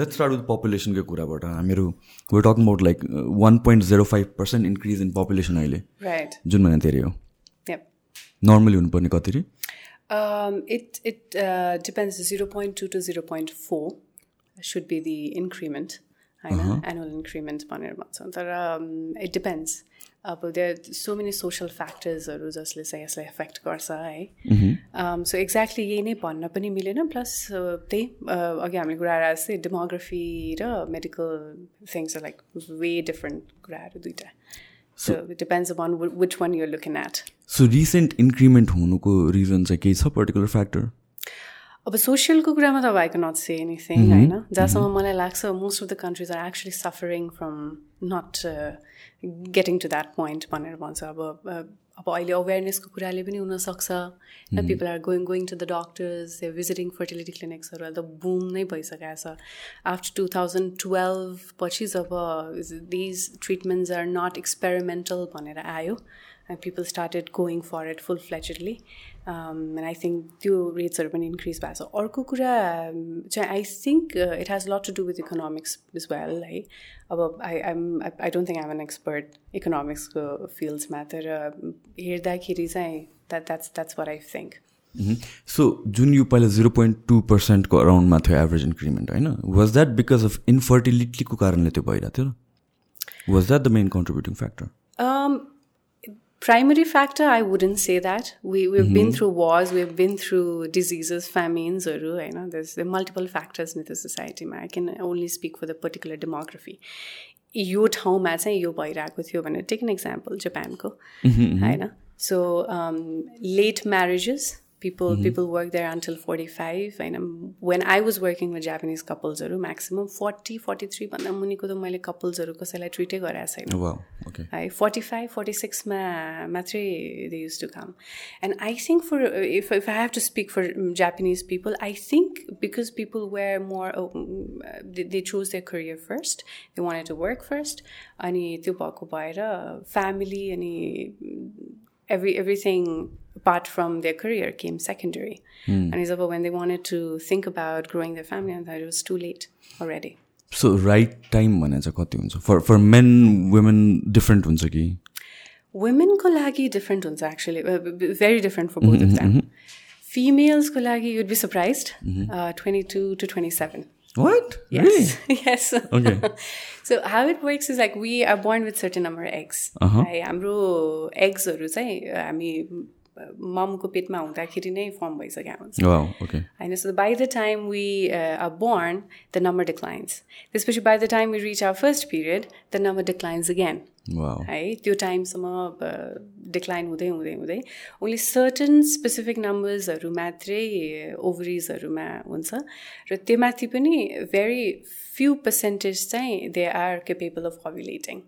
Let's start with पपुलेसनकै कुराबाट हामीहरू were talking about like one point zero five percent increase in population अहिले जुन महिना धेरै हो. नर्मली हुनुपर्ने कति Um, it it uh, depends. Zero point two to zero point four should be the increment. I know annual increment भनेर भन्छ। तर इट डिपेन्ड्स अब देयर सो मेनी सोसल फ्याक्टर्सहरू जसले चाहिँ यसलाई एफेक्ट गर्छ है। सो एक्ज्याक्टली यही नै भन्न पनि मिलेन प्लस त्यही uh, अघि हामीले कुरा आएर जस्तै डेमोग्राफी र medical things like way different कुराहरू दुइटा so it depends upon which one you're looking at so recent increment हुनुको रिजन चाहिँ केही छ पर्टिकुलर फ्याक्टर अब सोसियलको कुरामा त आई नट से एनिथिङ होइन? जहाँसम्म मलाई लाग्छ most of the countries are actually suffering from not getting to that point भनेर भन्छ। अब uh, अब अहिले अवेरनेसको कुराले पनि हुनसक्छ people are going going to the doctors they visiting fertility क्लिनिक्सहरू अहिले त बुम नै भइसकेको छ आफ्टर टु थाउजन्ड टुवेल्भ पछि जब these treatments are not experimental भनेर आयो people started going for it full fledgedly and I think त्यो रेट्सहरू पनि इन्क्रिज भएको छ अर्को कुरा um, चाहिँ I think it has lot to do with economics as well है अब I I'm I don't think I'm an expert इकोनोमिक्सको फिल्ड्समा तर हेर्दाखेरि चाहिँ that that's that's what I think so जुन यो पहिला जिरो पोइन्ट टू पर्सेन्टको अराउन्डमा थियो एभरेज इन्क्रिमेन्ट होइन? वाज द्याट बिकज अफ इन्फर्टिलिटीको कारणले त्यो भइरहेको थियो? Was that the main contributing factor primary factor, I wouldn't say that. We we've been through wars, we've been through diseases, famines, or you know, there's there multiple factors in the society. I can only speak for the particular demography. यो ठाउँमा चाहिँ यो भइरहेको थियो भनेर take an example जापानको होइन so late marriages people people work there until 45 होइन when I was working with Japanese कपल्सहरू maximum forty forty three भन्दा मुनिको त मैले कपल्सहरू कसैलाई ट्रिटै गराएको छैन वाउ ओके है फोर्टी फाइभ फोर्टी सिक्समा मात्रै they use to come and I think for if if I have to speak for Japanese people I think because people were more they choose the career first they want to work first अनि त्यो भएको भएर family अनि every everything apart from their career came secondary. And it's about when they wanted to think about growing their family, and that it was too late already. So right time भने चाहिँ कति हुन्छ for for men women different हुन्छ कि वुमेनको लागि different हुन्छ actually very different for both of them फिमेल्सको लागि you'd be surprise twenty two to twenty seven what Yes. yes. Okay. so how it works is like we are born with certain number of eggs. है हाम्रो एग्सहरू चाहिँ हामी ममको पेटमा हुँदाखेरि नै form भइसकेको हुन्छ होइन so by the time we are born the number declines त्यसपछि by the time we reach our first period the number declines again है त्यो टाइमसम्म डिक्लाइन हुँदै हुँदै हुँदै ओन्ली सर्टन स्पेसिफिक नम्बर्सहरू मात्रै ओभरिजहरूमा हुन्छ। र त्यो माथि पनि भेरी फ्यु पर्सेन्टेज चाहिँ they are capable of ovulating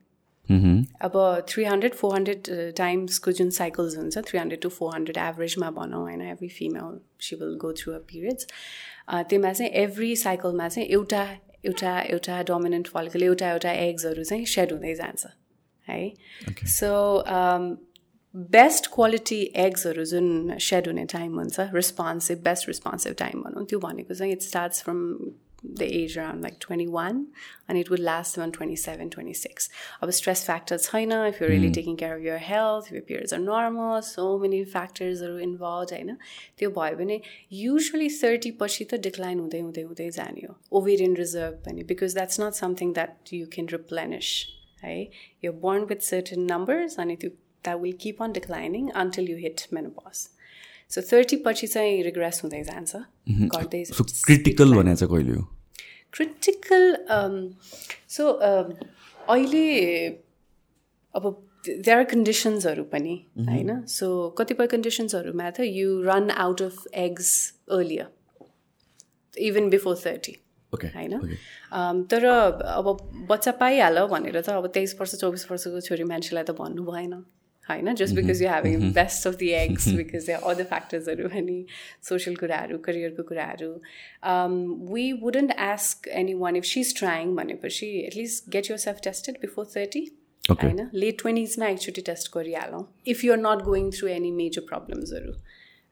अब थ्री हन्ड्रेड फोर हन्ड्रेड टाइम्सको जुन साइकल्स हुन्छ three hundred to four hundred एभरेजमा भनौँ होइन every female she will go through a periods त्योमा चाहिँ एभ्री साइकलमा चाहिँ एउटा एउटा एउटा डोमिनेन्ट फलिकल एउटा एउटा एग्सहरू चाहिँ सेड हुँदै जान्छ है? सो बेस्ट क्वालिटी एग्सहरू जुन सेड हुने टाइम हुन्छ रेस्पोन्सिभ बेस्ट रेस्पोन्सिभ टाइम भनौँ त्यो भनेको चाहिँ it starts from the age around like twenty one अनि it would last one twenty seven twenty six अब स्ट्रेस फ्याक्टर छैन if you really taking care of your health your periods are normal so many फ्याक्टर्सहरू involve होइन त्यो भयो भने usually thirty पछि त decline हुँदै हुँदै हुँदै जाने हो ओभेरियन रिजर्भ पनि because that's not something that you can replenish है you're born with certain numbers अनि त्यो that will keep on declining until you hit menopause So thirty पछि चाहिँ रिग्रेस हुँदै जान्छ सो क्रिटिकल भने चाहिँ कहिले हो? क्रिटिकल सो अहिले अब देयर आर कन्डिसन्सहरू पनि होइन? सो कतिपय कन्डिसन्सहरूमा त you run out of eggs earlier even before thirty होइन? um, तर अब बच्चा पाइहाल भनेर त अब तेइस वर्ष चौबिस वर्षको छोरी मान्छेलाई त भन्नु भएन। होइन just because you having best of the eggs because the other फ्याक्टर्सहरू अनि सोसियल कुराहरू करियरको कुराहरू we wouldn't ask anyone if she is trying भनेपछि at least get yourself tested before thirty Okay. होइन लेट ट्वेन्टिजमा एकचोटि test गरिहालौँ if you are not going through any major प्रब्लम्सहरू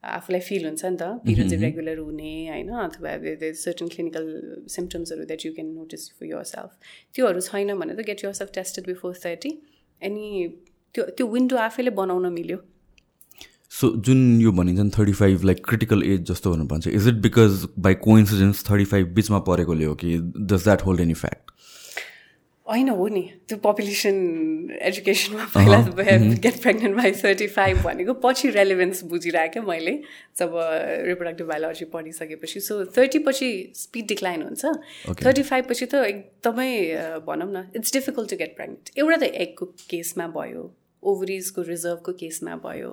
आफूलाई feel हुन्छ नि त पिरियड चाहिँ रेगुलर हुने होइन अथवा certain clinical सिम्टम्सहरू that you can notice for yourself त्योहरू छैन भने त get yourself tested before thirty अनि त्यो त्यो विन्डो आफैले बनाउन मिल्यो। सो जुन यो भनिन्छ नि thirty five like critical age जस्तो भन्छ is it because by coincidence thirty five बिचमा परेकोले हो कि does that hold any fact होइन हो नि त्यो पपुलेसन एजुकेसनमा पहिला get pregnant by thirty five भनेको पछि रेलिभेन्स बुझिरहेको क्या मैले जब रिप्रोडक्टिभ बायोलोजी पढिसकेपछि. सो थर्टी पछि स्पिड डिक्लाइन हुन्छ. थर्टी फाइभ पछि त एकदमै भनौँ न it's difficult to get pregnant एउटा त एगको केसमा भयो ओभरिजको रिजर्भको केसमा भयो.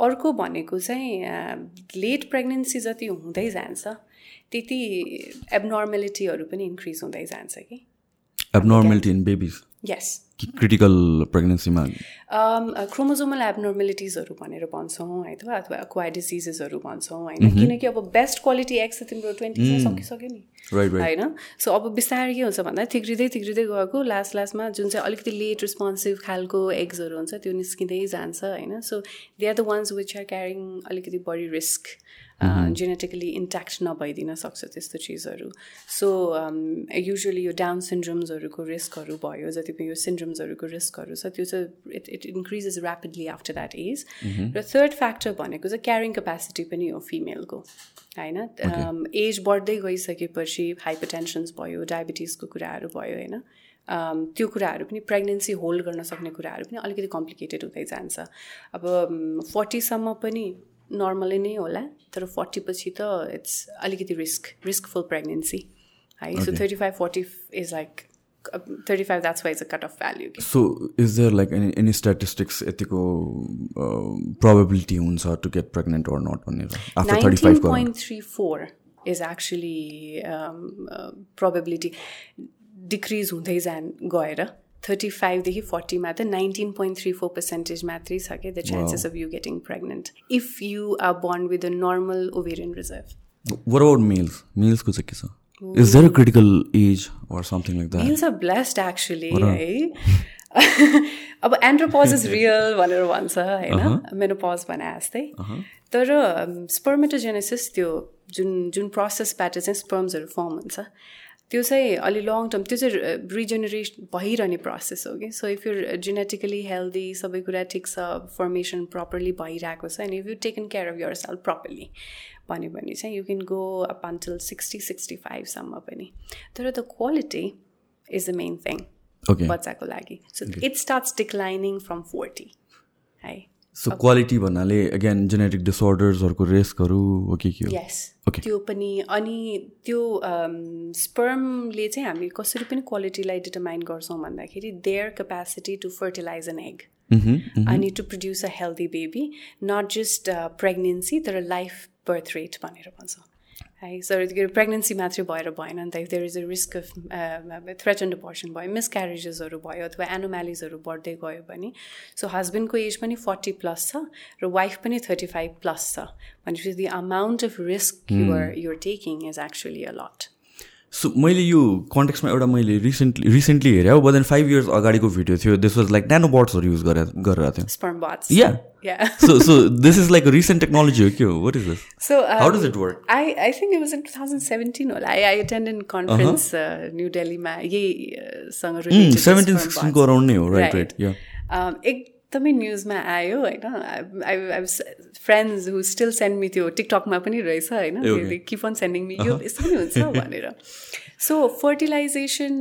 अर्को भनेको चाहिँ लेट प्रेग्नेन्सी जति हुँदै जान्छ त्यति एबनर्मेलिटीहरू पनि इन्क्रिज हुँदै जान्छ कि? Abnormality in babies? यस क्रिटिकल प्रेग्नेन्सीमा क्रोमोजोमल एबनर्मेलिटिजहरू भनेर भन्छौँ है अथवा क्वाइ डिजिजेसहरू भन्छौँ होइन? किनकि अब बेस्ट क्वालिटी एक्स त तिम्रो ट्वेन्टीमा सकिसक्यो नि। होइन? सो अब बिस्तारै के हुन्छ भन्दा थिग्रिँदै थिग्रिँदै गएको लास्ट लास्टमा जुन चाहिँ अलिकति लेट रेस्पोन्सिभ खालको एग्सहरू हुन्छ त्यो निस्किँदै जान्छ होइन? So they are the ones which are carrying अलिकति बढी रिस्क जेनेटिकली इन्ट्याक्ट नभइदिन सक्छ त्यस्तो चिजहरू। सो युजली यो डाउन सिन्ड्रोम्सहरूको रिस्कहरू भयो जति पनि यो सिन्ड्रोम्सहरूको रिस्कहरू छ त्यो चाहिँ it it increases rapidly after that age र थर्ड फ्याक्टर भनेको चाहिँ क्यारिङ क्यापेसिटी पनि हो फिमेलको होइन? एज बढ्दै गइसकेपछि हाइपरटेन्सन्स भयो डायबिटिजको कुराहरू भयो होइन? त्यो कुराहरू पनि प्रेग्नेन्सी होल्ड गर्न सक्ने कुराहरू पनि अलिकति कम्प्लिकेटेड हुँदै जान्छ। अब फोर्टीसम्म पनि नर्मली नै होला तर फोर्टी पछि त इट्स अलिकति रिस्क रिस्कफुल प्रेग्नेन्सी है? So thirty five forty is like thirty five that's why's a cut off value so is there like any any statistics यतिको प्रोबेबिलिटी हुन्छ to get pregnant or not भनेर? Five point three four is actually probability decrease हुँदै जान गएर thirty फाइभदेखि फोर्टीमा त nineteen point three four percentage मात्रै छ क्या the chances of you getting pregnant if you are born with a normal ovarian reserve what about males मेल्सको चाहिँ के छ is there a critical age अब एन्ड्रोपोज इज रियल भनेर भन्छ होइन मेनोपोज भने जस्तै तर स्पर्मेटोजेनेसिस त्यो जुन जुन प्रोसेसबाट चाहिँ स्पर्म्सहरू फर्म हुन्छ त्यो चाहिँ अलि लङ टर्म त्यो चाहिँ रिजेनेरेसन भइरहने प्रोसेस हो कि? So if you genetically healthy सबै कुरा ठिक छ फर्मेसन प्रपरली भइरहेको छ अनि if you taken care of yourself properly भन्यो भने चाहिँ you can go up until sixty sixty फाइभसम्म पनि। तर the quality is the main thing बच्चाको लागि। So it starts declining from forty है सो क्वालिटी भन्नाले अगेन जेनेटिक डिसअर्डर्सहरूको रेस्कहरू हो कि के यस त्यो पनि अनि त्यो स्पर्मले चाहिँ हामी कसरी पनि क्वालिटीलाई डिटर्माइन गर्छौँ भन्दाखेरि their capacity to fertilize an egg अनि to produce a healthy baby not just pregnancy तर लाइफ बर्थ रेट भनेर भन्छौँ। है सर त्यो प्रेग्नेन्सी मात्रै भएर भएन नि त if there is a risk of threatened abortion भयो मिसक्यारेजेसहरू भयो अथवा एनोम्यालिजहरू बढ्दै गयो भने सो हस्बेन्डको एज पनि फोर्टी प्लस छ र वाइफ पनि थर्टी फाइभ प्लस छ भनेपछि the amount of risk you're you're taking is actually a lot so मैले यो कन्टेक्समा एउटा मैले रिसेन्टली रिसेन्टली हेरेँ। अब देन फाइभ इयर्स अगाडिको भिडियो थियो। दिस वाज लाइक न्यानो बट्सहरू युज गरेर गरिरहेको थियो या so so this is like recent technology हो। के हो? What is this so how does it work I I think it was in two thousand seventeen होला। I I attend in conference New दिल्लीमा यहीसँग seventeen सिक्सटिनको around नै हो। Right right एक एकदमै न्युजमा आयो होइन? I I friends who still send me त्यो टिकटकमा पनि रहेछ होइन? किप अन सेन्डिङ मी यो यस्तो पनि हुन्छ भनेर। सो फर्टिलाइजेसन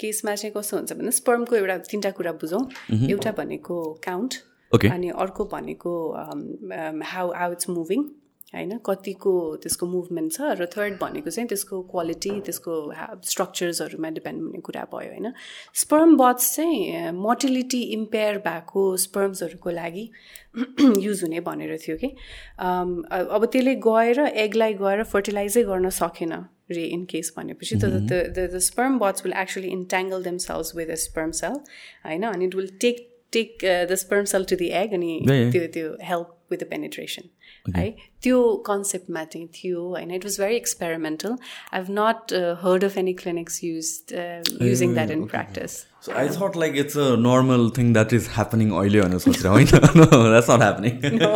केसमा चाहिँ कस्तो हुन्छ भने स्पर्मको एउटा तिनवटा कुरा बुझौँ। एउटा भनेको काउन्ट अनि अर्को भनेको हाउ हाउ इट्स मुभिङ होइन कतिको त्यसको मुभमेन्ट छ र थर्ड भनेको चाहिँ त्यसको क्वालिटी त्यसको स्ट्रक्चर्सहरूमा डिपेन्ड हुने कुरा भयो होइन। स्पर्म बट्स चाहिँ मोटिलिटी इम्पेयर भएको स्पर्म्सहरूको लागि युज हुने भनेर थियो कि। अब त्यसले गएर एगलाई गएर फर्टिलाइजै गर्न सकेन रे इन केस भनेपछि त the sperm bots will actually entangle themselves with a sperm cell होइन अनि it will take take the sperm cell to the egg अनि त्यो त्यो हेल्प विथ द पेनिट्रेसन है त्यो कन्सेप्टमा चाहिँ थियो होइन it was very experimental I have not heard of any clinics use using that in practice So I thought like it's a normal thing that is happening अहिले भनेर सोचेर होइन no that's not happening no.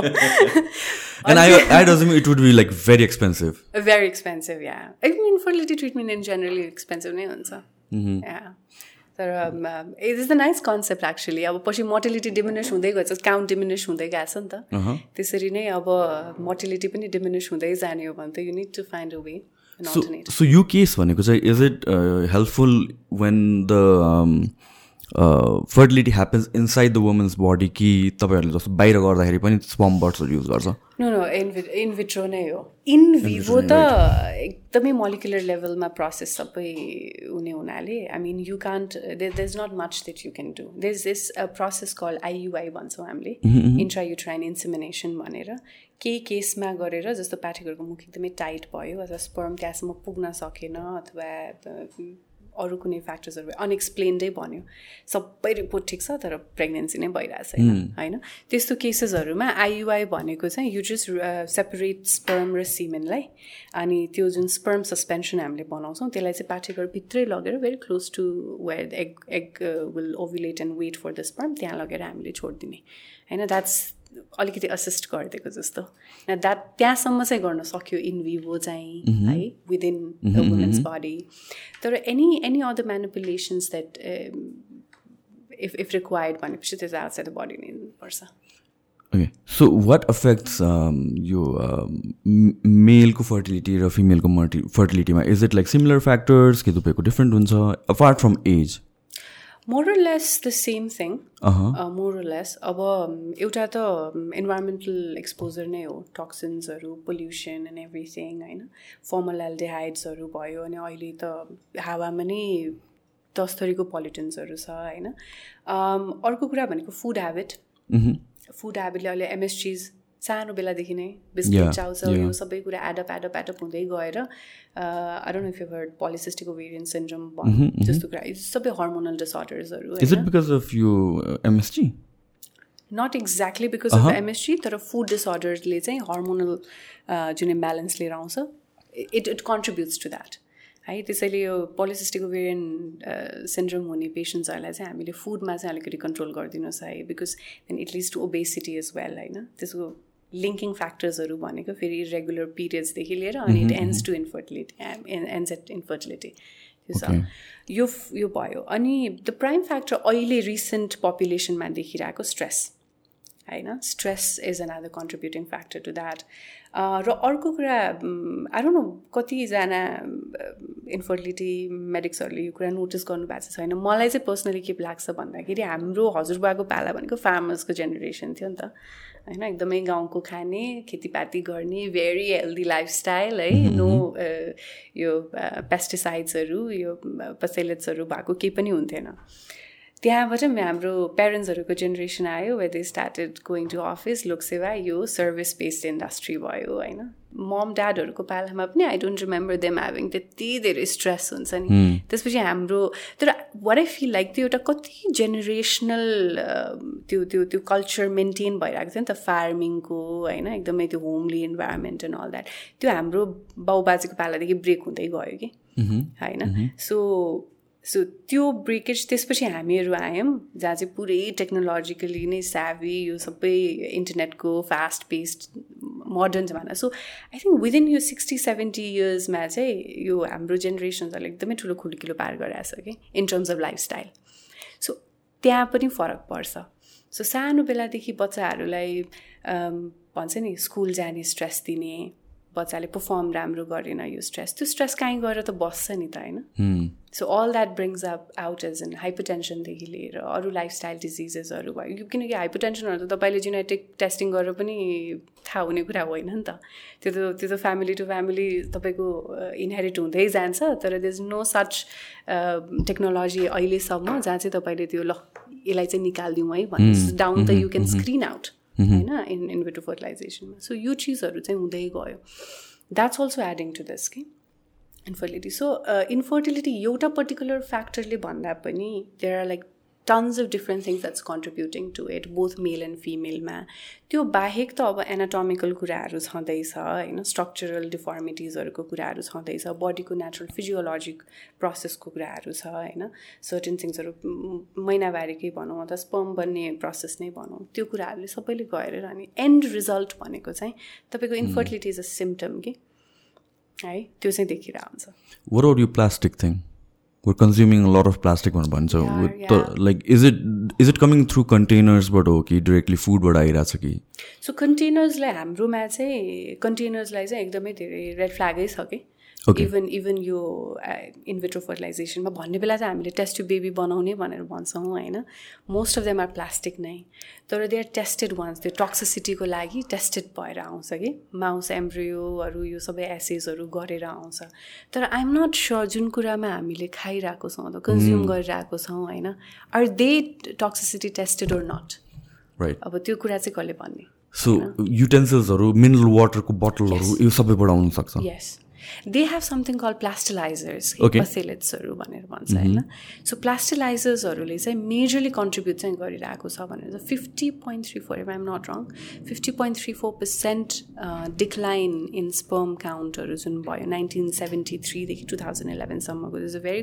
and I I assume it would be like very expensive very expensive yeah I mean fertility treatment in generally expensive नै हुन्छ mm-hmm. yeah तर it is the nice concept actually अब पछि mortality diminish हुँदै गएछ count diminish हुँदै गएछ नि त। त्यसरी नै अब मोर्टिलिटी पनि डिमिनिस हुँदै जाने हो भने त you need to find a way so यो केस भनेको चाहिँ is it helpful when the fertility happens inside the women's body कि तपाईँहरूले जस्तो बाहिर गर्दाखेरि पनि स्पम बर्ड्सहरू युज गर्छ। नो नो इन्भि इन्भिट्रो नै हो। इन भिभो त एकदमै मोलिकुलर लेभलमा प्रोसेस सबै हुने हुनाले I mean you can't they is not much that you can do there is this process call IUI भन्छौँ हामीले। इन्ट्रा युट्राइन इन्सिमिनेसन भनेर। केही केसमा गरेर जस्तो पाठकहरूको मुख एकदमै टाइट भयो अथवा स्पर्म त्यहाँसम्म पुग्न सकेन अथवा अरू कुनै फ्याक्टर्सहरू अनएक्सप्लेन्डै भन्यो। सबै रिपोर्ट ठिक छ तर प्रेग्नेन्सी नै भइरहेको छैन होइन? त्यस्तो केसेसहरूमा आइयुआई भनेको चाहिँ यु जस्ट सेपरेट स्पर्म र सिमेनलाई अनि त्यो जुन स्पर्म सस्पेन्सन हामीले बनाउँछौँ त्यसलाई चाहिँ पाठेघर भित्रै लगेर very close to where egg egg will ovulate and wait for the sperm त्यहाँ लगेर हामीले छोडिदिने। होइन द्याट्स अलिकति असिस्ट गरिदिएको जस्तो। द्याट त्यहाँसम्म चाहिँ गर्न सक्यो इन भिभो चाहिँ है विदिन द वुमेन्स बडी तर any any other manipulations that if if required भनेपछि त्यो चाहिँ आउटसाइड द बडी नै पर्छ। ओके सो वाट अफेक्ट्स यो मेलको फर्टिलिटी र फिमेलको मर्टि फर्टिलिटीमा is it like similar factors कि तपाईँको डिफ्रेन्ट हुन्छ? Apart from age more or less the same thing more or less अब एउटा त इन्भाइरोमेन्टल एक्सपोजर नै हो टक्सिन्सहरू पोल्युसन एन्ड एभ्रिथिङ होइन? फर्मल एल्डिहाइड्सहरू भयो अनि अहिले त हावामा नै दस थरीको पोल्युटन्सहरू छ होइन? अर्को कुरा भनेको फुड हेबिट फुड हेबिटले अहिले एमएसचिज सानो बेलादेखि नै बिस्किट चाउचाउ यो सबै कुरा एडप एडप एडप हुँदै गएर I don't if you're polycystic ovarian syndrome जस्तो कुरा। सबै hormonal डिसअर्डर्सहरू not exactly because of MSG तर फुड डिसअर्डर्सले चाहिँ हर्मोनल जुन इम्ब्यालेन्स लिएर आउँछ it it contributes to that है त्यसैले यो पोलिसिस्टिक ओभेरियन सिन्ड्रोम हुने पेसेन्ट्सहरूलाई चाहिँ हामीले फुडमा चाहिँ अलिकति कन्ट्रोल गरिदिनुहोस् है because then it leads to obesity as well होइन? त्यसको लिङ्किङ फ्याक्टर्सहरू भनेको फेरि इरेगुलर पिरियड्सदेखि लिएर अनि it ends to infertility ends at infertility त्यो छ यो यो भयो। अनि द प्राइम फ्याक्टर अहिले रिसेन्ट पपुलेसनमा देखिरहेको स्ट्रेस होइन? Stress is an other contributing factor to that र अर्को कुरा डोन्ट नो कतिजना इन्फर्टिलिटी मेडिक्सहरूले यो कुरा नोटिस गर्नुभएको छैन। मलाई चाहिँ पर्सनली के लाग्छ भन्दाखेरि हाम्रो हजुरबाको पाला भनेको फार्मर्सको जेनेरेसन थियो नि त। होइन एकदमै गाउँको खाने खेतीपाती गर्ने भेरी हेल्दी लाइफस्टाइल है। नो यो पेस्टिसाइड्सहरू यो पसेलेट्सहरू भएको केही पनि हुन्थेन। त्यहाँबाट हाम्रो प्यारेन्ट्सहरूको जेनेरेसन आयो where they started going to office Loksewa यो सर्भिस बेस्ड इन्डस्ट्री भयो होइन। मम ड्याडहरूको पालामा पनि I don't remember them having त्यति धेरै स्ट्रेस हुन्छ नि। त्यसपछि हाम्रो तर वाट आई फिल लाइक त्यो एउटा कति जेनेरेसनल त्यो त्यो त्यो कल्चर मेन्टेन भइरहेको थियो नि त फार्मिङको होइन एकदमै त्यो homely environment and all that त्यो हाम्रो बाउबाजेको पालादेखि ब्रेक हुँदै गयो कि। होइन? सो सो त्यो ब्रेकेज त्यसपछि हामीहरू आयौँ जहाँ चाहिँ पुरै टेक्नोलोजिकली नै स्याभी यो सबै इन्टरनेटको फास्ट पेस्ड मोडर्न जमाना सो आई थिङ्क विदिन यो सिक्सटी सेभेन्टी इयर्समा चाहिँ यो हाम्रो जेनेरेसन्सहरूले एकदमै ठुलो खुल्किलो पार गराएको छ कि in terms of lifestyle so त्यहाँ पनि फरक पर्छ। सो सानो बेलादेखि बच्चाहरूलाई भन्छ नि स्कुल जाने स्ट्रेस दिने बच्चाले पर्फर्म राम्रो गरेन यो स्ट्रेस त्यो स्ट्रेस कहीँ गएर त बस्छ नि त होइन? So all that brings up out as in हाइपरटेन्सनदेखि लिएर अरू लाइफस्टाइल डिजिजेसहरू भयो। किनकि हाइपरटेन्सनहरू त तपाईँले जेनेटिक टेस्टिङ गरेर पनि थाहा हुने कुरा होइन नि त। त्यो त त्यो त फ्यामिली टु फ्यामिली तपाईँको इन्हेरिट हुँदै जान्छ तर they is no such technology अहिलेसम्म जहाँ चाहिँ तपाईँले त्यो ल यसलाई चाहिँ निकालिदिउँ है भन्नु डाउन त यु क्यान स्क्रिन आउट होइन इन इन्भिटो फर्टिलाइजेसनमा सो यो चिजहरू चाहिँ हुँदै गयो। That's also adding to this कि इन्फर्टिलिटी सो इन्फर्टिलिटी एउटा पर्टिकुलर फ्याक्टरले भन्दा पनि there are like tons of different things that's contributing to it both male and फिमेलमा त्यो बाहेक त अब एनाटोमिकल कुराहरू छँदैछ होइन? स्ट्रक्चरल डिफर्मिटिजहरूको कुराहरू छँदैछ बडीको नेचुरल फिजियोलोजिक प्रोसेसको कुराहरू छ होइन? सर्टेन थिङ्सहरू महिनावारीकै भनौँ अथवा स्पम बन्ने प्रोसेस नै भनौँ। त्यो कुराहरूले सबैले गएर अनि एन्ड रिजल्ट भनेको चाहिँ तपाईँको इन्फर्टिलिटी इज अ सिम्टम कि? है? त्यो चाहिँ देखिरहेको हुन्छ plastic consuming a lot of plastic भनेर भन्छ त like is it is it coming through कन्टेनर्सबाट हो कि डिरेक्टली फुडबाट आइरहेको छ कि सो कन्टेनर्सलाई हाम्रोमा चाहिँ कन्टेनर्सलाई चाहिँ एकदमै धेरै रेड फ्ल्यागै छ कि इभन इभन यो इन्भिट्रो फर्टिलाइजेसनमा भन्ने बेला चाहिँ हामीले टेस्ट ट्युब बेबी बनाउने भनेर भन्छौँ होइन? Most of them are plastic नै। तर दे आर टेस्टेड वान्स त्यो टक्सिसिटीको लागि टेस्टेड भएर आउँछ कि? माउस एम्ब्रियोहरू यो सबै एसेजहरू गरेर आउँछ। तर आइएम नट स्योर जुन कुरामा हामीले खाइरहेको छौँ अथवा कन्ज्युम गरिरहेको छौँ होइन? Are they toxicity tested or not right अब त्यो कुरा चाहिँ कसले भन्ने? सो युटेन्सिल्सहरू मिनरल वाटरको बोटलहरू यो सबैबाट आउनु yes they have something called plasticizers पसेलेट्सहरू भनेर भन्छ होइन? सो प्लास्टिलाइजर्सहरूले चाहिँ मेजरली कन्ट्रिब्युट चाहिँ गरिरहेको छ भनेर fifty point three four um I'm not wrong fifty point three four percent decline in sperm काउन्टहरू जुन भयो नाइन्टिन सेभेन्टी थ्रीदेखि two thousand इलेभेनसम्मको is a very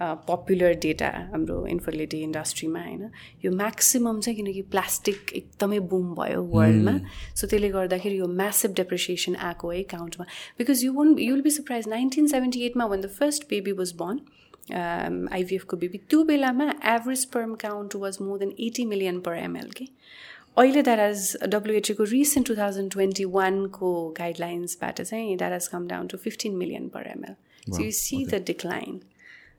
popular data हाम्रो इन्फर्टिलिटी इन्डस्ट्रीमा होइन? यो म्याक्सिमम् चाहिँ किनकि प्लास्टिक एकदमै बुम भयो वर्ल्डमा सो त्यसले गर्दाखेरि यो म्यासिभ डेप्रिसिएसन आएको है काउन्टमा because you won't you will be surprise nineteen seventy एटमा when the first baby was born आइभिएफको baby त्यो बेलामा average sperm count was more than eighty million per ML कि अहिले द्याट डब्लुएचएको रिसेन्ट टु थाउजन्ड ट्वेन्टी वानको गाइडलाइन्सबाट चाहिँ that come down to fifteen million per ML so you see the decline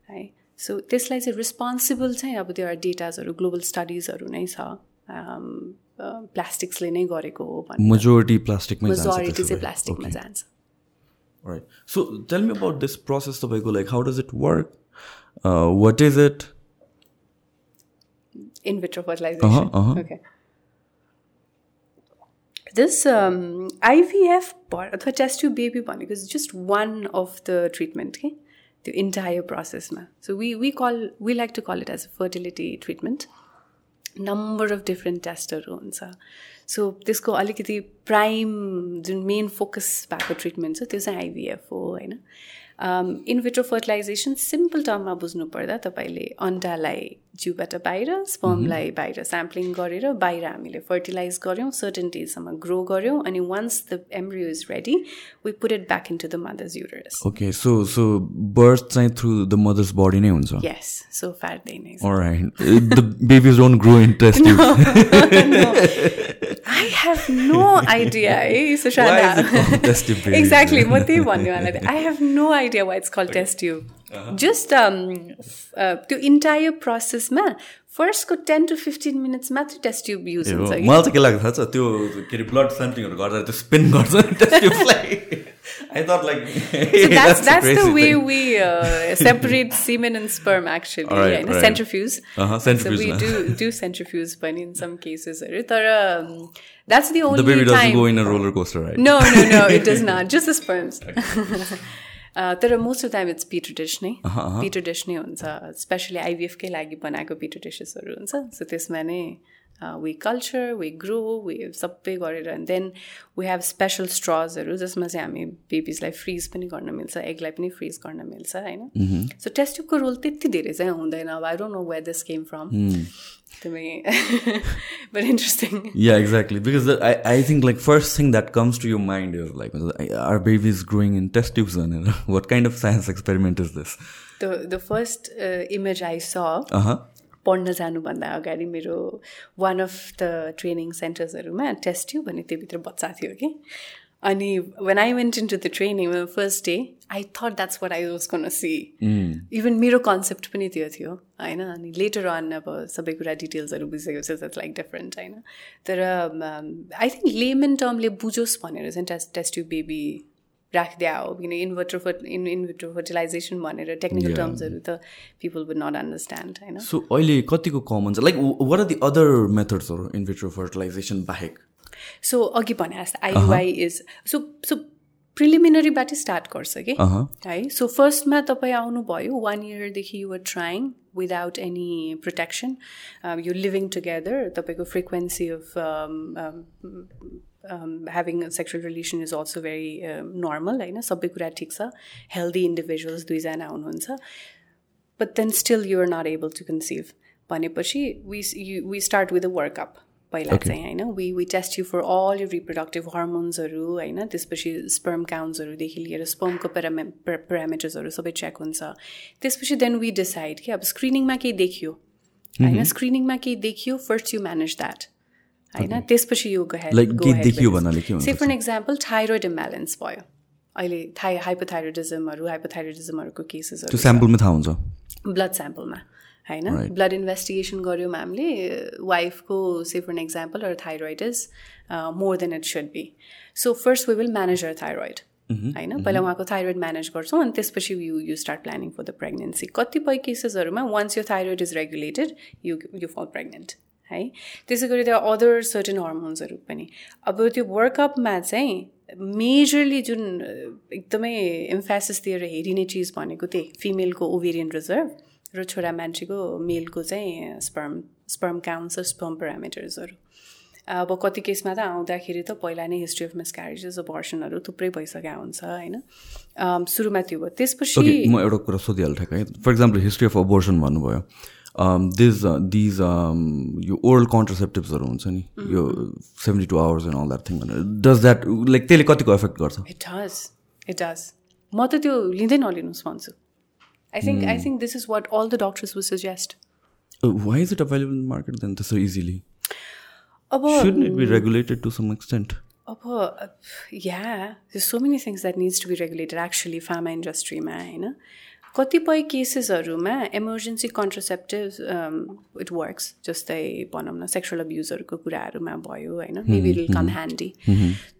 है so त्यसलाई चाहिँ रिस्पोन्सिबल चाहिँ अब त्यो डेटाजहरू ग्लोबल स्टडिजहरू नै छ. प्लास्टिक्सले नै गरेको हो मेजोरिटी प्लास्टिकमा मेजोरिटी चाहिँ प्लास्टिकमा जान्छ। Right so tell me about this process तपाईँको like how does it work what is it in vitro fertilization. Uh-huh, uh-huh. Okay. This um, IVF अथवा टेस्ट ट्युब बेबी भनेको is just one of the treatment कि त्यो entire प्रोसेसमा so we we call we like to call it as a fertility treatment number of different टेस्टहरू हुन्छ so त्यसको अलिकति prime जुन main focus भएको ट्रिटमेन्ट छ त्यो चाहिँ आइभिएफ हो होइन इन्भिट्रो फर्टिलाइजेसन सिम्पल टर्ममा बुझ्नु पर्दा तपाईँले अन्डालाई जिउबाट बाहिर स्पर्मलाई बाहिर स्याम्पलिङ गरेर बाहिर हामीले फर्टिलाइज गऱ्यौँ सर्टन डेजसम्म ग्रो गऱ्यौँ अनि once the embryo is ready we put it back into the mother's uterus okay so so birth चाहिँ थ्रु द मदर्स बडी नै हुन्छ? Yes so far they babies don't grow in test I have no idea है Sushanta exactly म त्यही भन्नेवाला थिएँ I have no idea why it's call test tube just त्यो entire प्रोसेसमा फर्स्टको टेन टु फिफ्टिन मिनट्स मात्रै टेस्ट ट्युब युज हुन्छ मलाई चाहिँ के लाग्छ थाहा छ त्यो के अरे ब्लड स्याम्पलिङहरू गर्दा त्यो स्पिन गर्छ टेस्ट ट्युबलाई I thought like so that's that's, the way thing. we uh, separate semen and sperm actually. Right, yeah, right. centrifuge. Uh-huh, centrifuge. So we do do centrifuge, but in some cases, um, that's the only. The तर most of time it's Peter dish नै Peter dish नै हुन्छ specially आइबिएफकै लागि बनाएको Peter डिसेसहरू हुन्छ। So त्यसमा नै we culture we grow we सबै गरेर and then we have special स्ट्रजहरू जसमा चाहिँ हामी बेबिजलाई फ्रिज पनि गर्न मिल्छ एगलाई पनि फ्रिज गर्न मिल्छ होइन सो टेस्ट ट्युबको रोल त्यति धेरै चाहिँ हुँदैन अब I don't know where this came from to me but interesting yeah exactly because I, I think like first thing that comes to your mind is like our baby is growing in test tubes and what kind of science experiment is this the the first पढ्न जानुभन्दा अगाडि मेरो one of the training सेन्टर्सहरूमा test थियो भने त्योभित्र बच्चा थियो कि। अनि when I went into the training first day I thought that's what I was conceive even मेरो कन्सेप्ट पनि त्यो थियो होइन? अनि लेटर अन अब सबै कुरा डिटेल्सहरू बुझिसकेपछि द्याट्स लाइक डिफरेन्ट होइन? तर आई थिङ्क लेमन टर्मले बुझोस् भनेर चाहिँ टेस्ट टेस्ट यु बेबी राखिदिया हो किन इन्भर्टर फर्ट इन इन्भर्टर फर्टिलाइजेसन भनेर टेक्निकल टर्म्सहरू त पिपल वुड नट अन्डरस्ट्यान्ड होइन? सो अहिले कतिको कमन छ? Like what are the other मेथड्सहरू inverter fertilisation बाहेक? सो अघि भने जस्तो आइयुआई इज सो सो प्रिलिमिनरीबाटै स्टार्ट गर्छ कि? है? सो फर्स्टमा तपाईँ आउनुभयो one इयरदेखि you're trying without any protection. Um, you're living together. The frequency a sexual relation is also very normal. होइन सबै कुरा ठिक छ। हेल्दी इन्डिभिजुअल्स दुईजना हुनुहुन्छ। But then still you're not able to conceive भनेपछि we we start with a workup पहिला चाहिँ होइन? We we test you for all you reproductive हर्मोन्सहरू होइन? त्यसपछि स्पर्म काउन्ट्सहरूदेखि लिएर स्पर्मको पेरामे पेरामिटर्सहरू सबै चेक हुन्छ। त्यसपछि देन वी डिसाइड कि अब स्क्रिनिङमा केही देखियो। होइन? स्क्रिनिङमा केही देखियो। फर्स्ट यु म्यानेज द्याट होइन? त्यसपछि यो say for example thyroid imbalance भयो। अहिले थाइ हाइपोथाइरोइडिजमहरू हाइपोथाइरोइडिजमहरूको केसेसहरू स्याम्पलमा थाहा हुन्छ। ब्लड स्याम्पलमा होइन? ब्लड इन्भेस्टिगेसन गऱ्यौँ हामीले वाइफको say for example her thyroid is more than it should be so first we will manage her thyroid होइन? पहिला उहाँको थाइरोइड म्यानेज गर्छौँ अनि त्यसपछि you you start planning for the pregnancy कतिपय केसेसहरूमा वान्स यो thyroid is regulated you you fall pregnant है? त्यसै गरी त्यो अदर सर्टन हर्मोन्सहरू पनि। अब त्यो वर्कअपमा चाहिँ मेजरली जुन एकदमै इम्फेसिस दिएर हेरिने चिज भनेको त्यही फिमेलको ओभेरियन रिजर्भ र छोरा मान्छेको मेलको चाहिँ स्पर्म स्पर्म काउन्ट्स स्पर्म पेरामिटर्सहरू अब कति केसमा त आउँदाखेरि त पहिला नै हिस्ट्री अफ मिसक्यारेजेस अबर्सनहरू थुप्रै भइसकेका हुन्छ होइन? सुरुमा त्यो भयो। त्यसपछि म एउटा कुरा सोधिहाल्थेँ है? For example history of abortion भन्नुभयो। दिज दिज यो ओरल कन्ट्रासेप्टिभ्सहरू हुन्छ नि यो seventy two hours and all that thing भनेर डज द्याट लाइक त्यसले कतिको एफेक्ट गर्छ इट डज इट डज म त त्यो लिँदै नलिनुहोस् भन्छु I think mm. I think this is what all the doctors would suggest. Uh, why is it available in the market then so easily? Shouldn't it be regulated to some extent? uh, yeah, there's so many things that needs to be regulated actually pharma industry ma होइन कतिपय केसेसहरूमा emergency contraceptive it works जस्तै भनौँ न sexual अब्युजहरूको कुराहरूमा भयो होइन? Maybe will come handy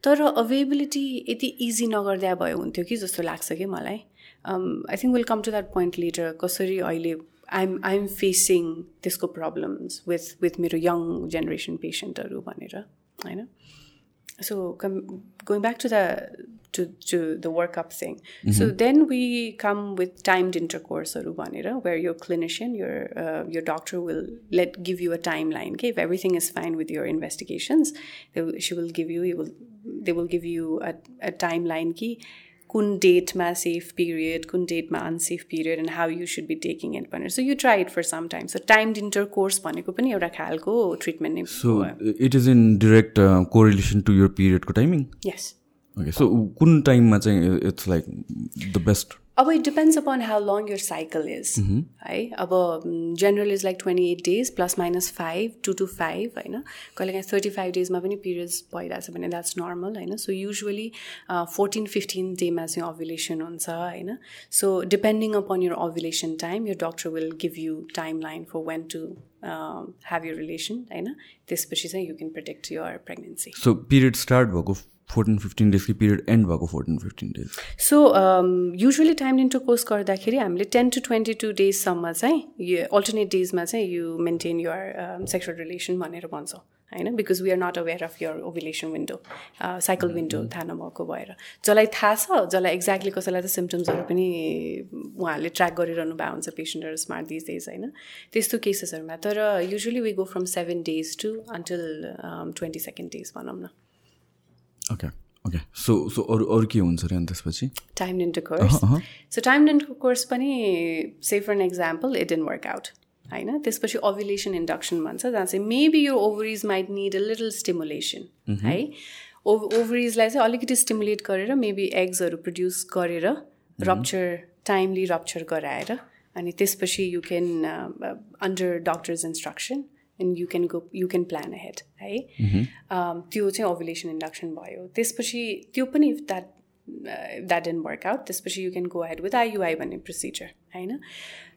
तर अभाइबिलिटी यति इजी नगर्दा भयो हुन्थ्यो कि जस्तो लाग्छ कि मलाई. I think will come to that point later कसरी अहिले आइएम आइएम फेसिङ त्यसको प्रब्लम्स विथ विथ मेरो यङ जेनेरेसन पेसेन्टहरू भनेर होइन? so com- going back to the to, to the workup thing. Mm-hmm. so then we come with timed intercourse or rubanira where your clinician your uh, your doctor will let give you a timeline. Okay if everything is fine with your investigations they, she will give you, you will, they will give you a, a timeline key. कुन डेटमा safe period कुन डेटमा unsafe period and how you should be taking it भनेर। So you try it for some time so timed intercourse भनेको पनि एउटा खालको treatment नै so it is in direct correlation to your पिरियडको timing yes okay so कुन टाइममा चाहिँ it's like the best अब it depends upon how long your cycle is है अब general is like twenty eight days plus minus five to to five होइन कहिले काहीँ thirty five डेजमा पनि पिरियड्स भइरहेछ भने द्याट्स नर्मल होइन सो युजली फोर्टिन फिफ्टिन डेमा चाहिँ ओभुलेसन हुन्छ होइन so depending upon your ovulation time your doctor will give you timeline for when to have your relation होइन त्यसपछि चाहिँ you can protect your pregnancy so period start भएको fourteen fifteen डेजको period end भएको fourteen fifteen days. So usually time intercourse गर्दाखेरि हामीले ten to twenty two डेजसम्म चाहिँ यो अल्टरनेट डेजमा चाहिँ you maintain your sexual relation भनेर भन्छौँ होइन? Because we are not aware of your ovulation window cycle window थाहा नभएको भएर। जसलाई थाहा छ जसलाई एक्ज्याक्टली कसैलाई त सिम्टम्सहरू पनि उहाँहरूले ट्र्याक गरिरहनु भएको हुन्छ पेसेन्टहरू स्मार्ट दिस डेज होइन? त्यस्तो केसेसहरूमा तर usually we go from seven days to until twenty second days भनौँ न। ओके ओके सो सो अरू अरू के हुन्छ अरे अनि त्यसपछि? Time intercourse so time intercourse पनि say for an example it in work out होइन? त्यसपछि ओभुलेसन इन्डक्सन भन्छ जहाँ चाहिँ मेबी यो ovaries might need a little stimulation है? ओभ ओभरिजलाई चाहिँ अलिकति स्टिमुलेट गरेर मेबी एग्सहरू प्रड्युस गरेर रप्चर टाइमली रप्चर गराएर अनि त्यसपछि you can under doctor's instruction and you can go you can plan ahead है त्यो चाहिँ ओभुलेसन इन्डक्सन भयो. त्यसपछि त्यो पनि if that that and work out त्यसपछि you can go ahead with IUI भन्ने प्रोसिजर होइन?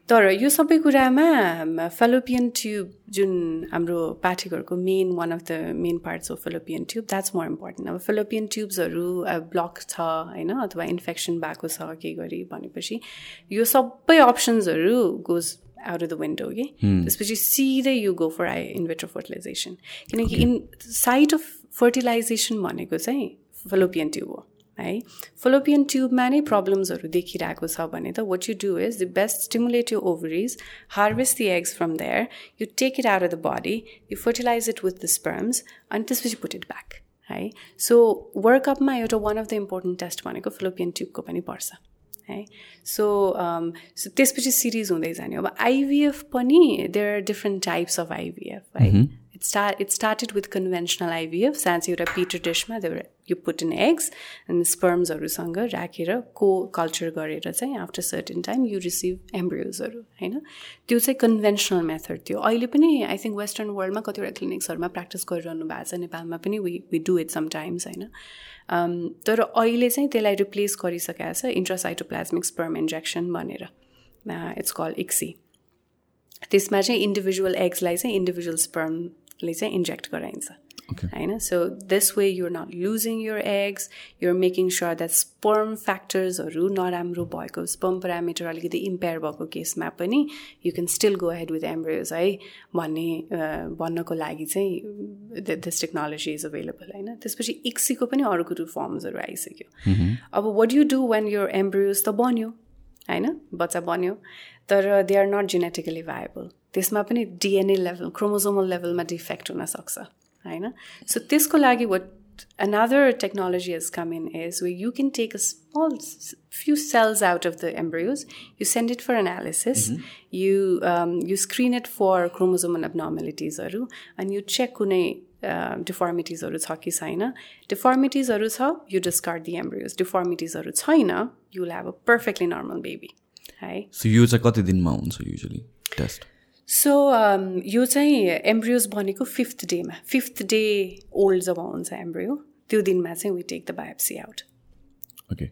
तर यो सबै कुरामा फेलोपियन ट्युब जुन हाम्रो पाठकहरूको main one of the main parts of fallopian tube that's more important अब फेलोपियन ट्युब्सहरू ब्लक छ होइन? अथवा इन्फेक्सन भएको छ के गरी भनेपछि यो सबै अप्सन्सहरू goes out of the window कि त्यसपछि सिधै you go for I in vitro fertilization किनकि इन साइड अफ फर्टिलाइजेसन भनेको चाहिँ फेलोपियन ट्युब हो है फोलोपियन ट्युबमा नै प्रब्लम्सहरू देखिरहेको छ भने त what you do is the best stimulate you ovaries harvest the eggs from there you take it out of the body you fertilize it with the sperms अनि त्यसपछि पुट इट ब्याक है so वर्कअपमा एउटा one of the important test भनेको fallopian ट्युबको पनि पर्छ है। सो सो त्यसपछि सिरिज हुँदै जाने अब आइभिएफ पनि there are different types of IVF है it start it started with conventional IVF साँच्चै एउटा petri डिसमा there you put in eggs and स्पर्म्सहरूसँग राखेर को कल्चर गरेर चाहिँ after certain time you receive एम्ब्रियोजहरू होइन त्यो चाहिँ कन्भेन्सनल मेथड थियो अहिले पनि आई थिङ्क वेस्टर्न वर्ल्डमा कतिवटा क्लिनिक्सहरूमा प्र्याक्टिस गरिरहनु भएको छ नेपालमा पनि we we do it sometimes होइन तर अहिले चाहिँ त्यसलाई रिप्लेस गरिसकेको छ इन्ट्रासाइटोप्लाज्मिक स्पर्म इन्जेक्सन भनेर इट्स कल इक्सी त्यसमा चाहिँ इन्डिभिजुअल एग्सलाई चाहिँ इन्डिभिजुअल स्पर्मले चाहिँ इन्जेक्ट गराइन्छ होइन so this way you're not losing your eggs you're making sure that sperm फ्याक्टर्सहरू नराम्रो भएको स्पर्म प्यारामिटर अलिकति इम्पेयर भएको केसमा पनि you can still go ahead with embryos है भन्ने भन्नको लागि चाहिँ दिस टेक्नोलोजी इज अभाइलेबल होइन त्यसपछि इक्सीको पनि अर्को टु फर्म्सहरू आइसक्यो। अब what you do when your embryos त बन्यो? होइन बच्चा बन्यो। तर they are not genetically viable त्यसमा पनि डिएनए लेभल क्रोमोजोमल लेभलमा डिफेक्ट हुनसक्छ होइन सो त्यसको लागि what another technology has come in is where you can take a small few cells out of the embryos you send it for analysis mm -hmm. you um, you screen it for chromosomal abnormalities and you check कुनै डिफर्मिटिजहरू छ कि छैन डिफर्मिटिजहरू छ you discard the embryos डिफर्मिटिजहरू छैन you will have a perfectly normal baby है so यो चाहिँ कति दिनमा हुन्छ युजली टेस्ट सो um, यो चाहिँ एम्ब्रियोज भनेको फिफ्थ डेमा फिफ्थ डे ओल्ड जब हुन्छ एम्ब्रियो त्यो दिनमा चाहिँ we take the biopsy out okay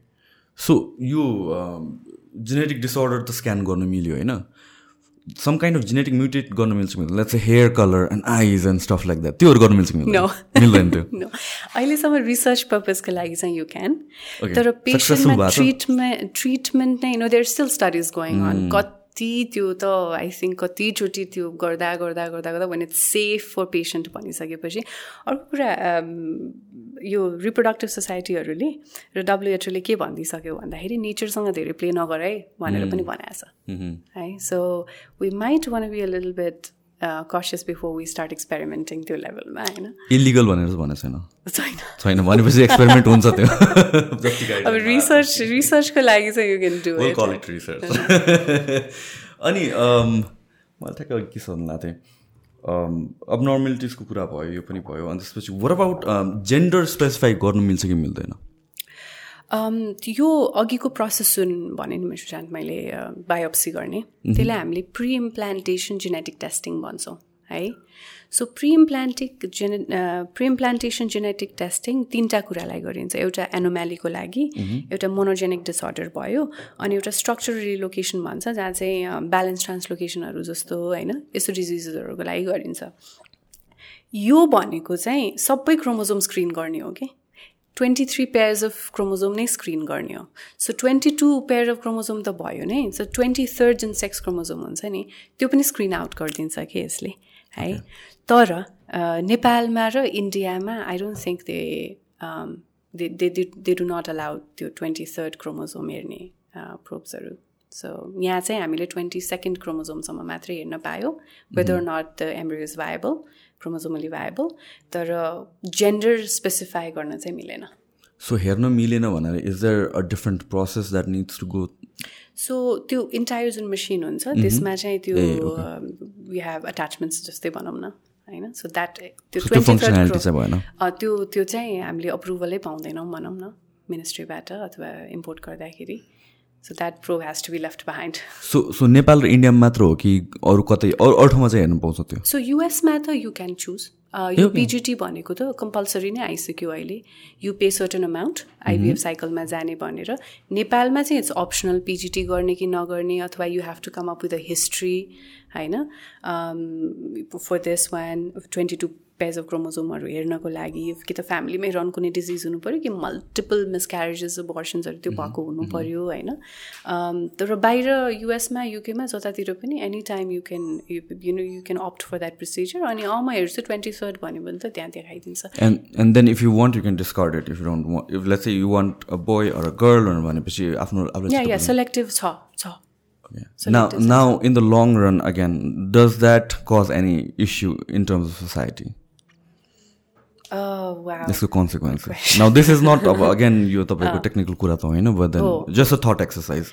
so यो जेनेटिक डिसअर्डर त स्क्यान गर्नु मिल्यो होइन? Some kind of genetic mutate गर्नु मिल्छ मिल्दैन? Let's hair colour and eyes and stuff like that त्योहरू गर्नु मिल्छ मिल्दैन? त्यो? अहिलेसम्म रिसर्च पर्पजको लागि चाहिँ यु क्यान तर पेसेन्टमा ट्रिटमेन्ट ट्रिटमेन्ट नै no there still studies going on कति कति त्यो त आई थिङ्क कतिचोटि त्यो गर्दा गर्दा गर्दा गर्दा भने इट्स सेफ फर पेसेन्ट भनिसकेपछि अर्को कुरा यो रिप्रोडक्टिभ सोसाइटीहरूले र डब्लुएचओले के भनिदिइसक्यो भन्दाखेरि नेचरसँग धेरै प्ले नगर है भनेर पनि भनेको छ। है so we might want be a little bit cautious before we start experimenting त्यो लेभलमा होइन इलिगल भनेर भनेको छैन। छैन। छैन भनेपछि एक्सपेरिमेन्ट हुन्छ त्यो। अब रिसर्च रिसर्चको लागि चाहिँ you can do it research अनि मलाई ठ्याक्क के सोध्नु लाग्थेँ अब नर्मेलिटिजको कुरा भयो यो पनि भयो। अनि त्यसपछि वर अबाउट जेन्डर स्पेसिफाई गर्नु मिल्छ कि मिल्दैन? यो अघिको प्रोसेस जुन भने नि मेरो मैले बायोप्सी गर्ने त्यसलाई हामीले प्रि इम्प्लान्टेसन जेनेटिक टेस्टिङ भन्छौँ है? सो प्रि इम्प्लान्टिक जेने प्रि इम्प्लान्टेसन जेनेटिक टेस्टिङ तिनवटा कुरालाई गरिन्छ। एउटा एनोम्यालीको लागि एउटा मोनोजेनिक डिसअर्डर भयो अनि एउटा स्ट्रक्चरल रिलोकेसन भन्छ जहाँ चाहिँ ब्यालेन्स ट्रान्सलोकेसनहरू जस्तो होइन यस्तो डिजिजहरूको लागि गरिन्छ। यो भनेको चाहिँ सबै क्रोमोजोम स्क्रिन गर्ने हो कि? Twenty three pairs of chromosome नै स्क्रिन गर्ने हो. So twenty two pair of chromosome त भयो नै. सो ट्वेन्टी थर्ड जुन सेक्स क्रोमोजोम हुन्छ नि त्यो पनि स्क्रिन आउट गरिदिन्छ कि यसले है? तर नेपालमा र इन्डियामा I don't think they they they do not allow त्यो ट्वेन्टी थर्ड क्रोमोजोम हेर्ने प्रोप्सहरू सो यहाँ चाहिँ हामीले ट्वेन्टी सेकेन्ड क्रोमोजोमसम्म मात्रै हेर्न पायो whether not the embryos viable chromosomally viable तर जेन्डर स्पेसिफाई गर्न चाहिँ मिलेन। सो हेर्न मिलेन भनेर is there a different process that needs to go so त्यो इन्टायर जुन मेसिन हुन्छ त्यसमा चाहिँ त्यो वी हेभ एट्याचमेन्ट्स जस्तै भनौँ न होइन? सो द्याट त्यो त्यो त्यो चाहिँ हामीले अप्रुभलै पाउँदैनौँ भनौँ न मिनिस्ट्रीबाट अथवा इम्पोर्ट गर्दाखेरि। So that pro has to be left behind so so Nepal र इन्डियामा मात्र हो कि अरू कतै अरू ठाउँमा चाहिँ हेर्नु पाउँछ त्यो? सो युएसमा त यु क्यान चुज यो पिजिटी भनेको त कम्पलसरी नै आइसक्यो अहिले. You pay certain amount IVF साइकलमा जाने भनेर. नेपालमा चाहिँ इट्स अप्सनल पिजिटी गर्ने कि नगर्ने अथवा you have to come up with a history होइन? For this one twenty two pairs of क्रोमोजोमहरू हेर्नको लागि कि त फ्यामिलीमै रन कुनै डिजिज हुनु पऱ्यो कि मल्टिपल मिसक्यारेजेस अबर्सन्सहरू त्यो भएको हुनु पऱ्यो होइन? तर बाहिर युएसमा युकेमा जतातिर पनि any time you can you know you can opt for that procedure अनि अँ म हेर्छु ट्वेन्टी थर्ड भन्यो भने त त्यहाँ देखाइदिन्छ। And and then if you want you can discard it if don't if let's you want a boy or a girl भनेपछि आफ्नो सेलेक्टिभ छ छ। Yeah. So now, now in the long run, again, does that cause any issue in terms of society? Oh. This is consequences. Now this is not again यो तपाईँको technical कुरा त होइन but just a thought exercise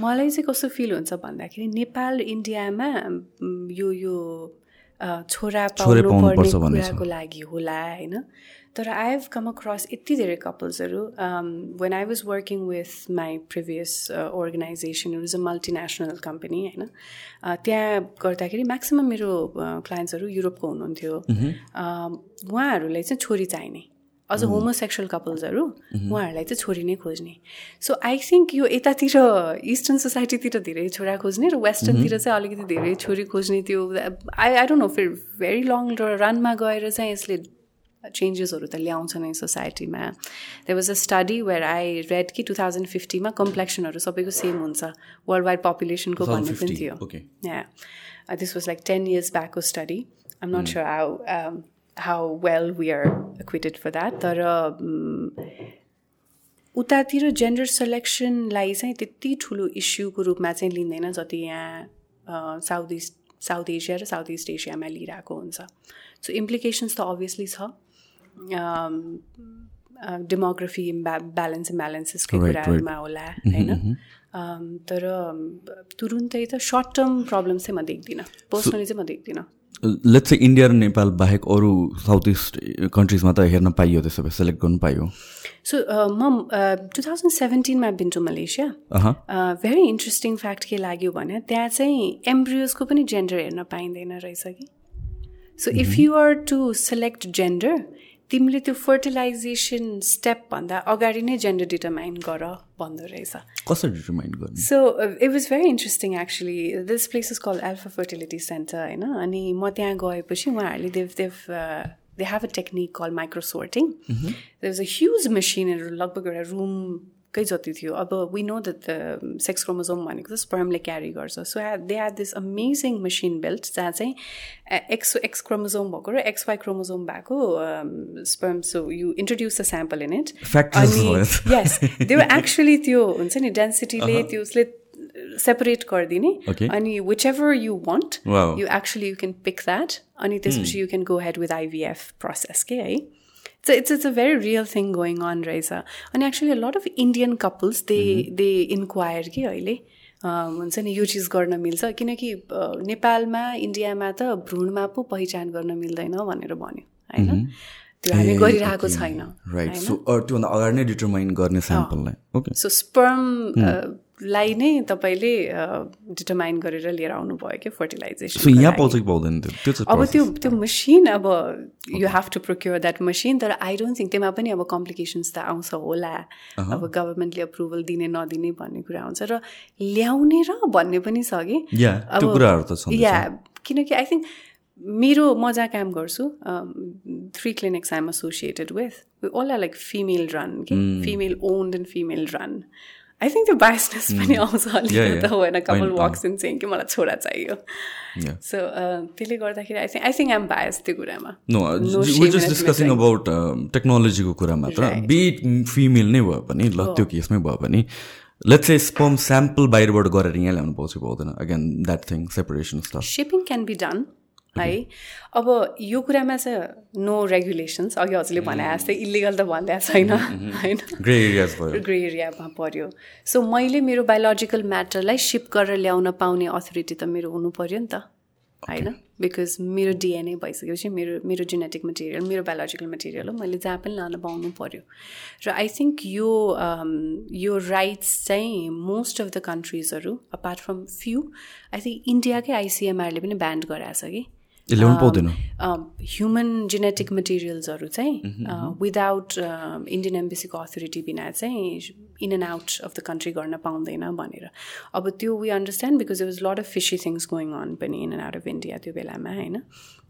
मलाई चाहिँ कस्तो feel हुन्छ भन्दाखेरि नेपाल इन्डियामा यो यो छोरा पाउनु पर्ने कुराको लागि होला होइन? तर आई हेभ कम अक्रस यति धेरै कपल्सहरू when I was working with my previous organisation is a multinational company होइन त्यहाँ गर्दाखेरि म्याक्सिमम् मेरो क्लाइन्ट्सहरू युरोपको हुनुहुन्थ्यो। उहाँहरूलाई चाहिँ छोरी चाहिने। अझ होमोसेक्सुअल कपल्सहरू उहाँहरूलाई चाहिँ छोरी नै खोज्ने। सो आई थिङ्क यो यतातिर इस्टर्न सोसाइटीतिर धेरै छोरा खोज्ने र वेस्टर्नतिर चाहिँ अलिकति धेरै छोरी खोज्ने त्यो आई आई डोन्ट नो फेरि भेरी लङ रनमा गएर चाहिँ यसले चेन्जेसहरू त ल्याउँछ नै सोसाइटीमा there was a study where I read कि टु थाउजन्ड फिफ्टीमा कम्प्लेक्सनहरू सबैको सेम हुन्छ वर्ल्ड वाइड पपुलेसनको भन्ने पनि थियो yeah this was like ten years ब्याकको study I'm not sure how how well we are acquainted for that तर उतातिर जेन्डर सेलेक्सनलाई चाहिँ त्यति ठुलो इस्युको रूपमा चाहिँ लिँदैन जति यहाँ साउथ इस्ट साउथ एसिया र साउथ इस्ट एसियामा लिइरहेको हुन्छ। सो इम्प्लिकेसन्स त अभियसली छ। डेमोग्राफी ब्यालेन्स ब्यालेन्सेसकै कुराहरूमा होला होइन? तर तुरुन्तै त सर्ट टर्म प्रब्लम चाहिँ म देख्दिनँ। पर्सनली चाहिँ म देख्दिनँ। लेट्स चाहिँ इन्डिया र नेपाल बाहेक अरू साउथ इस्ट कन्ट्रिजमा त हेर्न पाइयो त्यसो भए सेलेक्ट गर्नु पाइयो। सो म two thousand सेभेन्टिनमा been to Malaysia. Very interesting fact के लाग्यो भने त्यहाँ चाहिँ एम्ब्रियोजको पनि जेन्डर हेर्न पाइँदैन रहेछ कि। So if you are to select gender तिमीले त्यो फर्टिलाइजेसन स्टेपभन्दा अगाडि नै जेन्डर डिटर्माइन गर भन्दो रहेछ। कसरी डिटर्माइन गर्ने? So it was very interesting actually this place is call Alpha Fertility Centre होइन? अनि म त्यहाँ गएपछि उहाँहरूले they've they've they have a technique call microsorting there is a huge मेसिनहरू लगभग एउटा रुम कै जति थियो अब we know that the sex chromosome भनेको चाहिँ स्पर्मले क्यारी गर्छ। So they have this amazing machine belt जहाँ चाहिँ एक्स एक्स क्रोमोजोम भएको र एक्स वाइ क्रोमोजोम भएको sperm so you introduce the sample in it अनि यस त्यो एक्चुली त्यो हुन्छ नि डेन्सिटीले त्यो उसले सेपरेट गरिदिने। अनि whichever you want you actually you can pick that अनि त्यसपछि you can go ahead with IVF process के है it's, it's a very real thing going on रहेछ अनि actually a lot of Indian couples they they inquire कि अहिले हुन्छ नि यो चिज गर्न मिल्छ। किनकि नेपालमा इन्डियामा त भ्रूणमा पो पहिचान गर्न मिल्दैन भनेर भन्यो होइन? त्यो हामी गरिरहेको छैन राइट सो त्योभन्दा अगाडि नै डिटर्माइन गर्ने स्याम्पललाई ओके सो स्पर्म लाई नै तपाईँले डिटर्माइन गरेर लिएर आउनु भयो क्या फर्टिलाइजेसन यहाँ पाउँछ कि पाउँदैन त्यो। अब त्यो त्यो मसिन अब you have to procure that machine तर आई डोन्ट थिङ्क त्यसमा पनि अब कम्प्लिकेसन्स त आउँछ होला। अब गभर्मेन्टले अप्रुभल दिने नदिने भन्ने कुरा आउँछ र ल्याउने र भन्ने पनि छ कि। अब या किनकि आई थिङ्क मेरो म जहाँ काम गर्छु three clinics I'm associated with all are like female run कि female owned and female run I think त्यो बायसनेस पनि आउँछ अलिकति त होइन कपाल वाक्स इन चाहिँ कि मलाई छोरा चाहियो सो त्यसले गर्दाखेरि I think I think I'm bias त्यो कुरामा डिस्कसिङ अबाउट टेक्नोलोजीको कुरा मात्र बिट फिमेल नै भयो भने ल त्यो केसमै भयो भने लेट्स से स्पर्म स्याम्पल बाहिरबाट गरेर यहाँ ल्याउनु पाउँछ पाउँदैन again that thing separation shipping can be done है। अब यो कुरामा चाहिँ नो रेगुलेसन्स अघि हजुरले भने जस्तै इलिगल त भन्दा छैन होइन? ग्रे एरियामा पऱ्यो सो मैले मेरो बायोलोजिकल म्याटरलाई सिप गरेर ल्याउन पाउने अथोरिटी त मेरो हुनु पऱ्यो नि त होइन? बिकज मेरो डिएनए भइसकेपछि मेरो मेरो जेनेटिक मटेरियल मेरो बायोलोजिकल मटेरियल हो मैले जहाँ पनि लान पाउनु पऱ्यो र आई थिङ्क यो यो राइट्स चाहिँ most of the कन्ट्रिजहरू apart from few I think इन्डियाकै आइसिएमआरले पनि ब्यान्ड गराएको छ कि? पाउँदैन ह्युमन जेनेटिक मटेरियल्सहरू चाहिँ विदाउट इन्डियन एम्बेसीको अथोरिटी बिना चाहिँ in and out of the country गर्न पाउँदैन भनेर। अब त्यो we understand because it was lot of fishy things going on पनि in and out of India त्यो बेलामा होइन?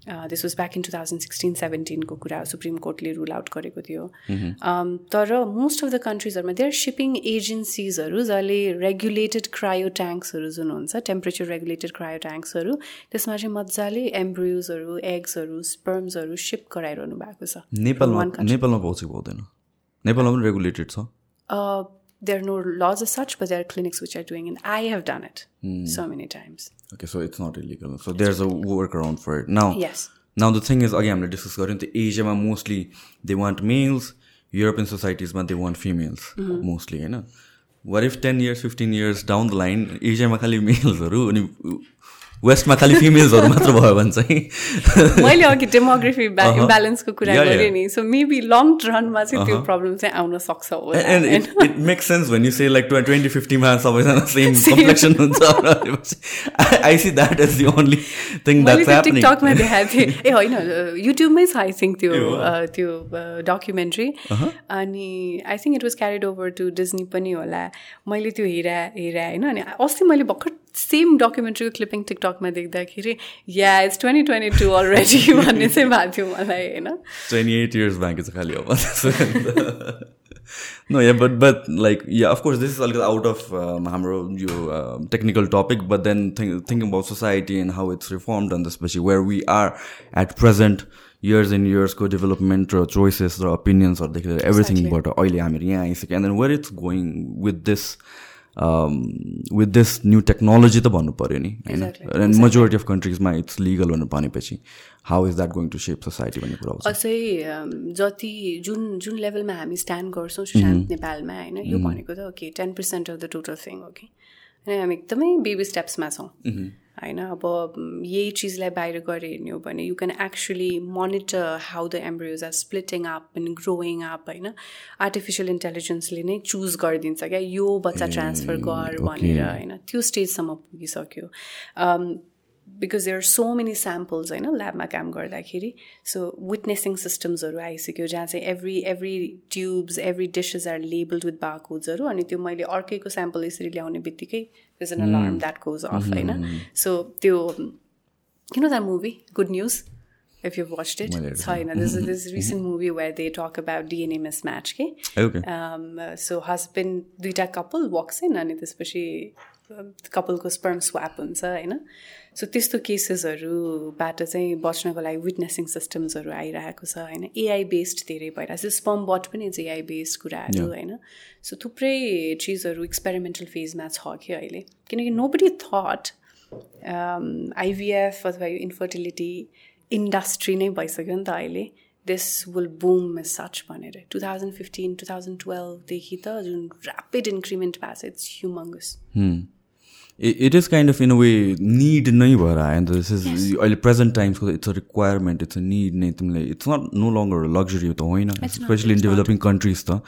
This was back in two thousand sixteen सेभेन्टिनको कुरा सुप्रिम कोर्टले रुल आउट गरेको थियो। तर मोस्ट अफ द कन्ट्रिजहरूमा देयर सिपिङ एजेन्सिजहरू जसले रेगुलेटेड क्रायो ट्याङ्क्सहरू जुन हुन्छ टेम्परेचर रेगुलेटेड क्रायो ट्याङ्क्सहरू त्यसमा चाहिँ मजाले एम्ब्रियोजहरू एग्सहरू स्पर्म्सहरू सिप गराइरहनु भएको छ। नेपालमा नेपालमा पाउँछ पाउँदैन? नेपालमा पनि रेगुलेटेड छ? there are no laws as such, but there are clinics which are doing, and I have done it mm. so many times. Okay, so it's not illegal. So it's there's illegal. a workaround for it now. Yes. Now the thing is again, like this is going to Asia, mostly they want males. European societies, but they want females mm -hmm. mostly, you know. What if 10 years, 15 years down the line, Asia ma males haru वेस्टमा खालि फिमेल्सहरू मात्र भयो भने चाहिँ। मैले अघि demography ब्यालेन्सको कुरा गरेँ नि। सो मेबी लङ रनमा चाहिँ त्यो प्रब्लम चाहिँ आउन सक्छ एन्ड इट मेक सेन्स भन यु से लाइक ट्वेन्टी फिफ्टीमा सबैजना सेम कम्प्लेक्सन हुन्छ I see that is the only thing that's टिकटकमा देखाएको थिएँ। ए होइन युट्युबमै छ आई थिङ्क त्यो त्यो डकुमेन्ट्री अनि I think it was carried over to Disney पनि होला। मैले त्यो हेरा हेरा होइन अनि अस्ति मैले भर्खर सेम डकुमेन्ट्रीको क्लिपिङ टिकटकमा देख्दाखेरि yeah it's twenty twenty two already भन्ने चाहिँ भएको थियो मलाई होइन ट्वेन्टी एट इयर्स बाँकी छ खालि अब no yeah but but like yeah of course this is a little out of um, हाम्रो यो technical topic but then think, thinking about society and how it's reformed and especially where we are at present years and years को development र choices र opinions हरूदेखि everythingबाट अहिले हामीहरू यहाँ आइसक्यो and then where it's going with this with this new technology त भन्नु पऱ्यो नि होइन? एन्ड मेजोरिटी अफ कन्ट्रिजमा इट्स लिगल भनेर भनेपछि how is that going to shape society भन्ने कुरा अझै जति जुन जुन लेभलमा हामी स्ट्यान्ड गर्छौँ सुशान्त नेपालमा होइन? यो भनेको त okay ten percent of the total thing हो कि हामी एकदमै बेबी स्टेप्समा छौँ। होइन? अब यही चिजलाई बाहिर गएर हेर्ने हो भने you can actually monitor how the embryos are splitting up and growing up होइन? आर्टिफिसियल इन्टेलिजेन्सले नै चुज गरिदिन्छ क्या? यो बच्चा ट्रान्सफर गर भनेर होइन? त्यो स्टेजसम्म पुगिसक्यो। Because there are so many samples होइन ल्याबमा काम गर्दाखेरि सो विटनेसिङ सिस्टम्सहरू आइसक्यो जहाँ चाहिँ every every tubes every dishes are labelled with बारकोड्सहरू अनि त्यो मैले अर्कैको स्याम्पल यसरी ल्याउने बित्तिकै there's an alarm that goes off होइन सो त्यो you know that movie good news? If you've watched it. छैन this is this recent movie where they talk about DNA mismatch के um, so husband दुइटा couple walks in अनि त्यसपछि कपालको sperm swap हुन्छ होइन सो त्यस्तो केसेसहरूबाट चाहिँ बच्नको लागि विटनेसिङ सिस्टम्सहरू आइरहेको छ होइन? एआई बेस्ड धेरै भइरहेको छ। स्पर्म बट पनि चाहिँ एआई बेस्ड कुराहरू होइन? सो थुप्रै चिजहरू एक्सपेरिमेन्टल फेजमा छ कि अहिले। किनकि नो बडी थट आइभिएफ अथवा यो इन्फर्टिलिटी इन्डस्ट्री नै भइसक्यो नि त अहिले। This will boom is such भनेर। Two thousand fifteen two thousand टुवेल्भदेखि त जुन ऱ्यापिड इन्क्रिमेन्ट भएको छ it's humongous it is kind of in a way need नै भएर आयो नि त दिस इज अहिले present टाइम्सको it's a requirement it's a need नै तिमीले it's not no longer luxury त होइन स्पेसली इन डेभलपिङ कन्ट्रिज त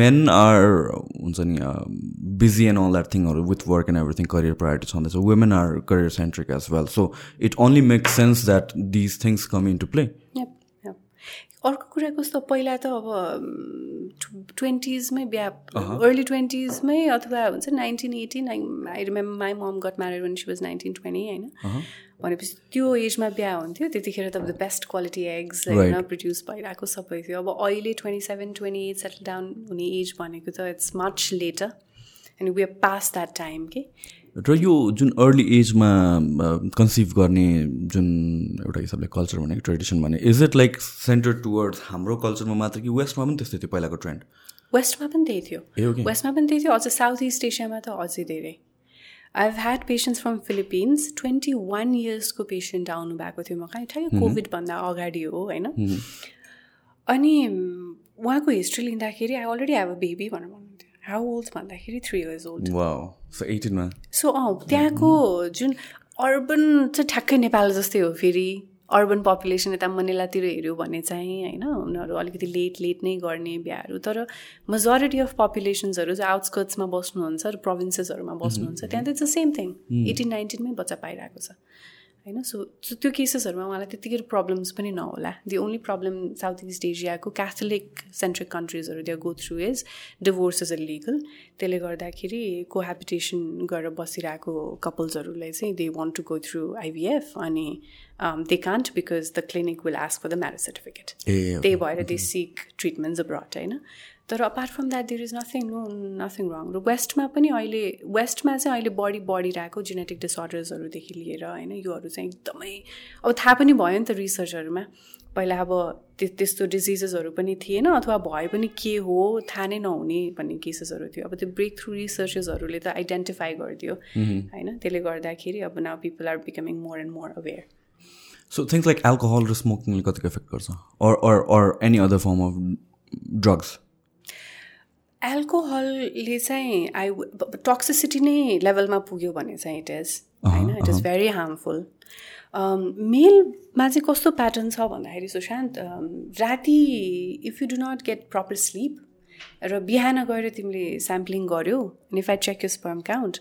मेन आर हुन्छ नि busy and all that थिङहरू with work and everything career priority छँदैछ women are career centric as well so it only make sense that these things come into play अर्को कुरा कस्तो पहिला त अब ट्वेन्टिजमै बिहा अर्ली ट्वेन्टिजमै अथवा हुन्छ nineteen eighteen I remember my mum got married when she was nineteen twenty होइन? भनेपछि त्यो एजमा बिहा हुन्थ्यो त्यतिखेर त द बेस्ट क्वालिटी एग्स होइन प्रड्युस भइरहेको सबै थियो। अब अहिले twenty seven twenty eight settle down हुने एज भनेको त it's much later and we are past that time के र यो जुन अर्ली एजमा कन्सिभ गर्ने जुन एउटा हिसाबले कल्चर भनेको ट्रेडिसन भने is it like centre towards हाम्रो कल्चरमा मात्र कि वेस्टमा पनि त्यस्तै थियो पहिलाको ट्रेन्ड वेस्टमा पनि त्यही थियो। वेस्टमा पनि त्यही थियो अझ साउथ इस्ट एसियामा त अझै धेरै। I have had patients from Philippines twenty one इयर्सको patient आउनु भएको थियो म कहीँ। ठ्याक्कै कोभिडभन्दा अगाडि हो होइन? अनि उहाँको हिस्ट्री लिँदाखेरि I already have a baby भनेर हाउ ओल्ड भन्दाखेरि थ्री इयर्स ओल्ड सो अँ त्यहाँको जुन अर्बन चाहिँ ठ्याक्कै नेपाल जस्तै हो फेरि। अर्बन पपुलेसन यता मनेलातिर हेऱ्यो भने चाहिँ होइन उनीहरू अलिकति लेट लेट नै गर्ने बिहाहरू। तर मेजोरिटी अफ पपुलेसन्सहरू चाहिँ आउटस्कर्ट्समा बस्नुहुन्छ र प्रोभिन्सेसहरूमा बस्नुहुन्छ। त्यहाँ त it's the same thing eighteen नाइन्टिनमै बच्चा पाइरहेको छ। होइन? सो त्यो केसेसहरूमा उहाँलाई त्यतिकै प्रब्लम्स पनि नहोला. The only problem South East एसियाको Catholic centric कन्ट्रिजहरू they go through is divorce is a legal त्यसले गर्दाखेरि कोहेबिटेसन गरेर बसिरहेको कपल्सहरूलाई चाहिँ they want to go through IVF अनि they can't because the clinic will ask for the marriage certificate त्यही भएर दे सिक ट्रिटमेन्ट्स अब्रड होइन? तर apart from that there is nothing no nothing wrong र वेस्टमा पनि अहिले वेस्टमा चाहिँ अहिले बढी बढिरहेको जेनेटिक डिसअर्डर्सहरूदेखि लिएर होइन योहरू चाहिँ एकदमै अब थाहा पनि भयो नि त रिसर्चहरूमा पहिला अब त्यस्तो डिजिजेसहरू पनि थिएन अथवा भए पनि के हो थाहा नै नहुने भन्ने केसेसहरू थियो। अब त्यो ब्रेक थ्रु रिसर्चेसहरूले त आइडेन्टिफाई गरिदियो होइन। त्यसले गर्दाखेरि अब now people are becoming more and more aware so things like alcohol र स्मोकिङले कतिको इफेक्ट गर्छ? Or or any other form of drugs एल्कोहलले चाहिँ आई टक्सिसिटी नै लेभलमा पुग्यो भने चाहिँ इट इज होइन इट इज भेरी हार्मफुल मेलमा चाहिँ कस्तो प्याटर्न छ भन्दाखेरि सुशान्त राति if you do not get proper sleep र बिहान गएर तिमीले स्याम्पलिङ गऱ्यो अनि if I check you sperm count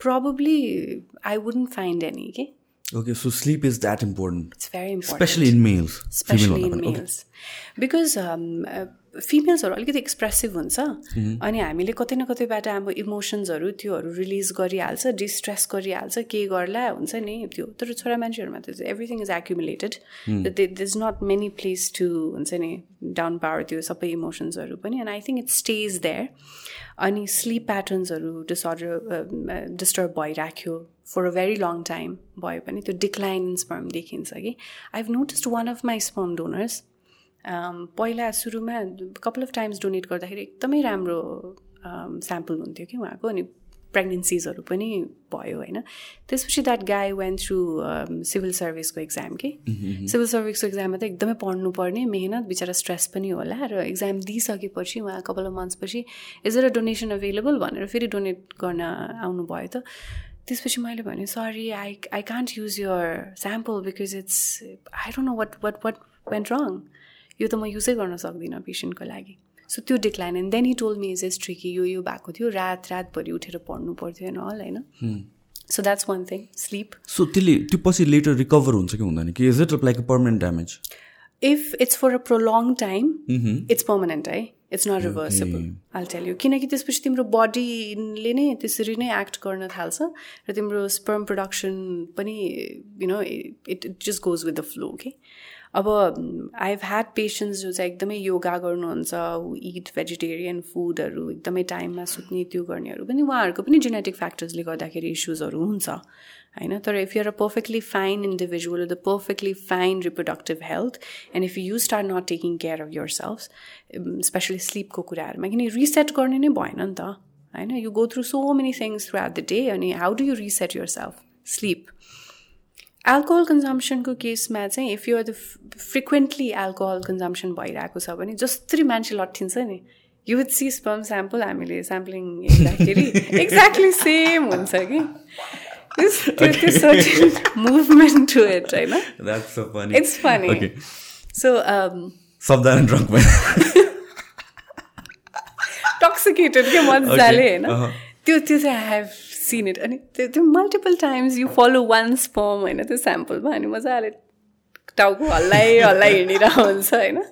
probably I wouldn't find any. Okay. Okay, so sleep is that important. It's very important. Especially in males. Especially in males. Okay. Because um, uh, फिमेल्सहरू अलिकति expressive हुन्छ। अनि हामीले कतै न कतैबाट अब इमोसन्सहरू त्योहरू release गरिहाल्छ डिस्ट्रेस गरिहाल्छ के गर्ला हुन्छ नि त्यो। तर छोरा मान्छेहरूमा त everything is accumulated they is not many place to हुन्छ नि डाउन पावर त्यो सबै इमोसन्सहरू पनि। And I think it stage there अनि स्लिप प्याटर्न्सहरू disorder disturb भइराख्यो for a very long time भयो भने त्यो डिक्लाइन इन स्पर्म देखिन्छ कि। I have noticed one of my sperm donors पहिला सुरुमा कपाल अफ टाइम्स डोनेट गर्दाखेरि एकदमै राम्रो स्याम्पल हुन्थ्यो कि उहाँको अनि प्रेग्नेन्सिजहरू पनि भयो होइन? त्यसपछि that guy went through civil सर्भिसको exam कि? सिभिल सर्भिसको इक्जाममा त एकदमै पढ्नुपर्ने मेहनत बिचरा स्ट्रेस पनि होला र इक्जाम दिइसकेपछि उहाँ कपाल अफ मन्थ्सपछि इज अ डोनेसन अभाइलेबल भनेर फेरि डोनेट गर्न आउनुभयो त। त्यसपछि मैले भने sorry I I can't use your sample because it's I don't know what what what went wrong यो त म युजै गर्न सक्दिनँ पेसेन्टको लागि। सो त्यो decline and then he told me is as tricky यो यो भएको थियो। रात रातभरि उठेर पढ्नु पर्थ्यो होइन हल होइन? So that's one thing sleep so त्यसले त्यो पछि लेटर रिकभर हुन्छ कि हुँदैन कि? Is it like a permanent damage if it's for a prolong time it's permanent है it's not reversible I'll tell you किनकि त्यसपछि तिम्रो बडीले नै त्यसरी नै एक्ट गर्न थाल्छ र तिम्रो स्पर्म प्रडक्सन पनि you know it it just goes with the flow के अब आई हेभ ह्याड पेसेन्ट्स जो चाहिँ एकदमै योगा गर्नुहुन्छ इट भेजिटेरियन फुडहरू एकदमै टाइममा सुत्ने त्यो गर्नेहरू पनि उहाँहरूको पनि जेनेटिक फ्याक्टर्सले गर्दाखेरि इस्युजहरू हुन्छ होइन? तर if you're a perfectly fine individual the perfectly fine reproductive health and if you start not taking care of yourself specially स्लिपको कुराहरूमा किन रिसेट गर्ने नै भएन नि त होइन? You go through so many things throughout the day अनि how do you reset yourself sleep alcohol कन्जम्सनको केसमा चाहिँ if you're the frequently alcohol consumption भइरहेको छ भने जसरी मान्छे लट्ठिन्छ नि you with see sperm sample हामीले स्याम्पलिङ हेर्दाखेरि एक्ज्याक्टली सेम हुन्छ कि। मुभमेन्ट टु इट होइन? इट्स फनी सो टक्सिकेटेड के मजाले होइन? त्यो त्यो चाहिँ आई हेभ सिन इट अनि त्यो त्यो multiple times you follow one sperm होइन त्यो स्याम्पलमा अनि मजाले टाउको हल्लाइ हल्लाइ हिँडिरहेको हुन्छ होइन।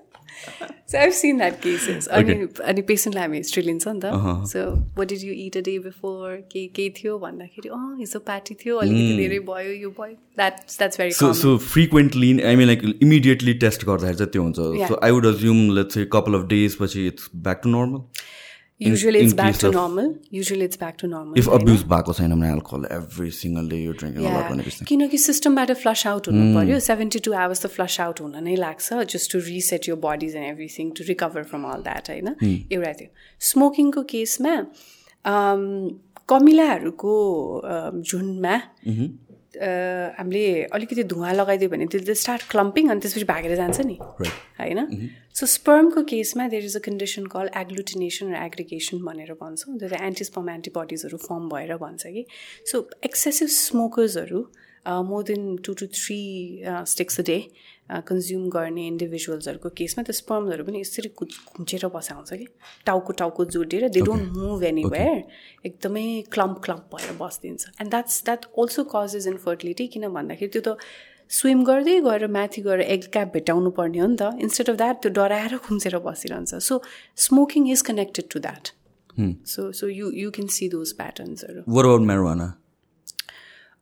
So I seen that cases अनि अनि पेसेन्टलाई हामी हिस्ट्री लिन्छ नि त। So what did you eat a day before के केही थियो भन्दाखेरि अँ हिजो पार्टी थियो अलिकति hmm. धेरै भयो यो भयो। That's that's very so so frequently I mean like immediately test गर्दाखेरि चाहिँ त्यो हुन्छ। So I would assume let's couple of days पछि it's back to normal usually it's back to normal. Usually it's back to normal if abuse भएको छैन भने alcohol every single day you're drinking yeah. a lot भनेपछि किनकि सिस्टमबाट फ्लस out हुनु पर्यो। Seventy two hours त फ्लस out हुन नै लाग्छ just to reset your bodies and everything to recover from all that होइन एउटा थियो स्मोकिङको केसमा कमिलाहरूको झुन्डमा हामीले अलिकति धुवा लगाइदियो भने त्यसले स्टार्ट क्लम्पिङ अनि त्यसपछि भागेर जान्छ नि। होइन? सो स्पर्मको केसमा there is a condition call agglutination र एग्रिगेसन भनेर भन्छौँ। त्यो चाहिँ एन्टिस्पर्म एन्टिबडिजहरू फर्म भएर भन्छ कि। So excessive स्मोकर्सहरू more than two two three sticks a day consume गर्ने इन्डिभिजुअल्सहरूको केसमा त्यो स्पर्महरू पनि यसरी खुम्चेर बसाउँछ कि? टाउको टाउको जोडिएर they don't move anywhere एकदमै क्लम्प क्लम्प भएर बसिदिन्छ. And that's that also causes infertility किन भन्दाखेरि त्यो त स्विम गर्दै गएर माथि गएर एग क्याप भेटाउनु पर्ने हो नि त. इन्स्टेड अफ द्याट त्यो डराएर खुम्चेर बसिरहन्छ. So smoking is connected to that so so you you can see those प्याटर्न्सहरू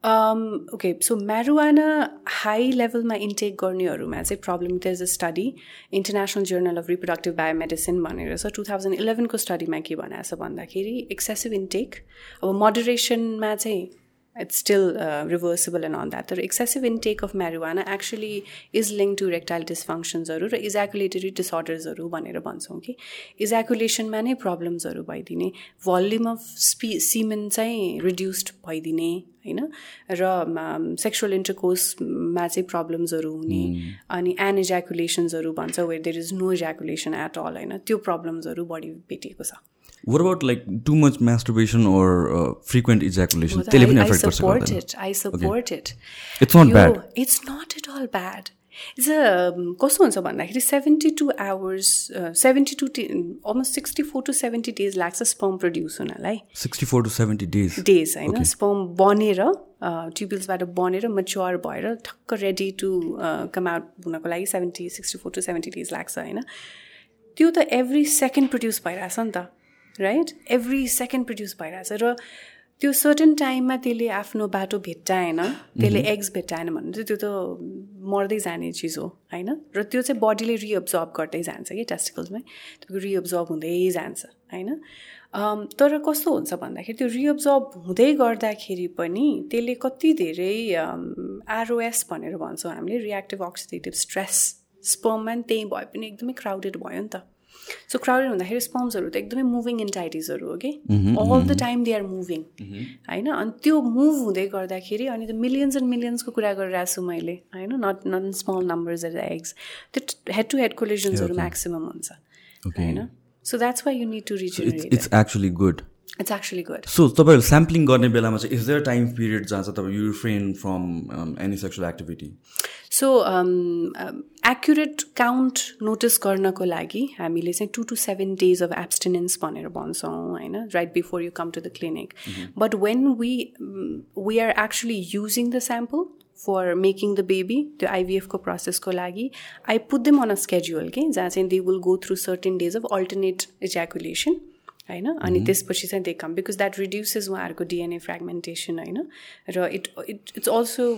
okay so marijuana high लेभलमा इन्टेक गर्नेहरूमा चाहिँ problem is a study International Journal of Reproductive Biomedicine भनेर छ टु थाउजन्ड इलेभेनको स्टडीमा के भनेको छ भन्दाखेरि एक्सेसिभ इन्टेक अब मोडरेसनमा चाहिँ it's still uh, reversible and all that. The excessive intake of marijuana actually is linked to erectile dysfunctionsहरू र इजाकुलेटरी डिसअर्डर्सहरू भनेर भन्छौँ कि इजाकुलेसनमा नै प्रब्लम्सहरू भइदिने भल्युम अफ स्पी सिमेन चाहिँ रिड्युस्ड भइदिने होइन र सेक्सुअल इन्टरकोर्समा चाहिँ प्रब्लम्सहरू हुने अनि एनइजाकुलेसन्सहरू भन्छ where there is no ejaculation at all होइन त्यो प्रब्लम्सहरू बढी भेटिएको छ what about like too much masturbation or uh, frequent ejaculation? Well, I, I support it. I support okay. it. It's not Yo, bad. it's not at all bad. It's a कस्तो हुन्छ भन्दाखेरि seventy two hours seventy two almost sixty four to seventy days लाग्छ sperm produce हुनलाई sixty four to seventy days days होइन sperm बनेर ट्युबल्सबाट बनेर mature भएर ठक्क रेडी टु कम आउट हुनको लागि seventy sixty four to seventy days लाग्छ होइन त्यो त एभ्री सेकेन्ड प्रड्युस भइरहेछ नि त राइट एभ्री सेकेन्ड प्रड्युस भइरहेछ र त्यो सर्टन टाइममा त्यसले आफ्नो बाटो भेट्टाएन त्यसले एग्स भेट्टाएन भने चाहिँ त्यो त मर्दै जाने चिज हो होइन? र त्यो चाहिँ बडीले रिअब्जर्भ गर्दै जान्छ कि टेस्टिकल्समै त्यो रिअब्जर्भ हुँदै जान्छ होइन? तर कस्तो हुन्छ भन्दाखेरि त्यो रिअब्जर्भ हुँदै गर्दाखेरि पनि त्यसले कति धेरै आरओएस भनेर भन्छौँ हामीले रियाक्टिभ अक्सिडेटिभ स्ट्रेस स्पर्ममा त्यही भए पनि एकदमै क्राउडेड भयो नि त। सो क्राउडेड हुँदाखेरि स्पम्सहरू त एकदमै मुभिङ इन्टाइटिजहरू हो कि? All the time they are moving होइन अनि त्यो मुभ हुँदै गर्दाखेरि अनि त मिलियन्स एन्ड मिलियन्सको कुरा गरिरहेको छु मैले होइन not not small numbers at eggs त्यो हेड टु हेड कोलिजन्सहरू म्याक्सिमम् हुन्छ होइन so that's why you need to reach it's actually good it's actually good so तपाईँहरू स्याम्पलिङ गर्ने बेलामा चाहिँ इज देयर टाइम पिरियड जहाँ चाहिँ तपाईँ you refrain from any sexual activity so accurate count notice गर्नको लागि हामीले चाहिँ two two seven days of abstinence भनेर भन्छौँ होइन? Right before you come to the clinic but when we we are actually using the sample for making the baby त्यो आइभिएफको प्रोसेसको लागि I put them on a schedule के जहाँ चाहिँ they will go through certain days of alternate ejaculation होइन? अनि त्यसपछि चाहिँ they come because that reduces उहाँहरूको डिएनए फ्रेगमेन्टेसन होइन? र it it it's also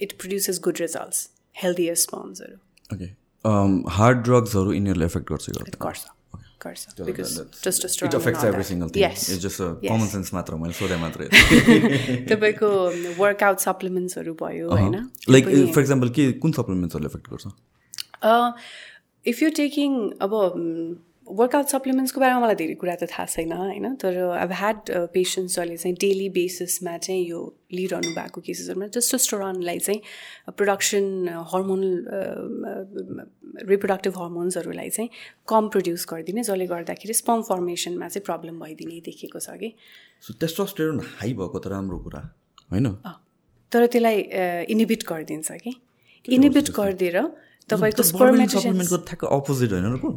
it produces good results healthier स्पम्सहरू okay hard ड्रग्सहरू यिनीहरूले एफेक्ट गर्छ गर्छ। तपाईँको वर्कआउट सप्लिमेन्ट्सहरू भयो होइन? लाइक फर इक्जाम्पल के कुन सप्लिमेन्ट्सहरूले एफेक्ट गर्छ? इफ यु टेकिङ अब वर्कआउट सप्लिमेन्ट्सको बारेमा मलाई धेरै कुरा त थाहा छैन होइन? तर अब ह्याड पेसेन्ट्स जसले चाहिँ डेली बेसिसमा चाहिँ यो लिइरहनु भएको केसेसहरूमा टेस्टोस्टोरनलाई चाहिँ प्रोडक्सन हर्मोनल रिप्रोडक्टिभ हर्मोन्सहरूलाई चाहिँ कम प्रड्युस गरिदिने जसले गर्दाखेरि स्पम फर्मेसनमा चाहिँ प्रब्लम भइदिने देखेको छ कि। टेस्टोस्टेरोन हाई भएको त राम्रो कुरा होइन? तर त्यसलाई इनिबिट गरिदिन्छ कि। इनिबिट गरिदिएर तपाईँको सुपरमेन्टको ठ्याक्कै अपोजिट होइन र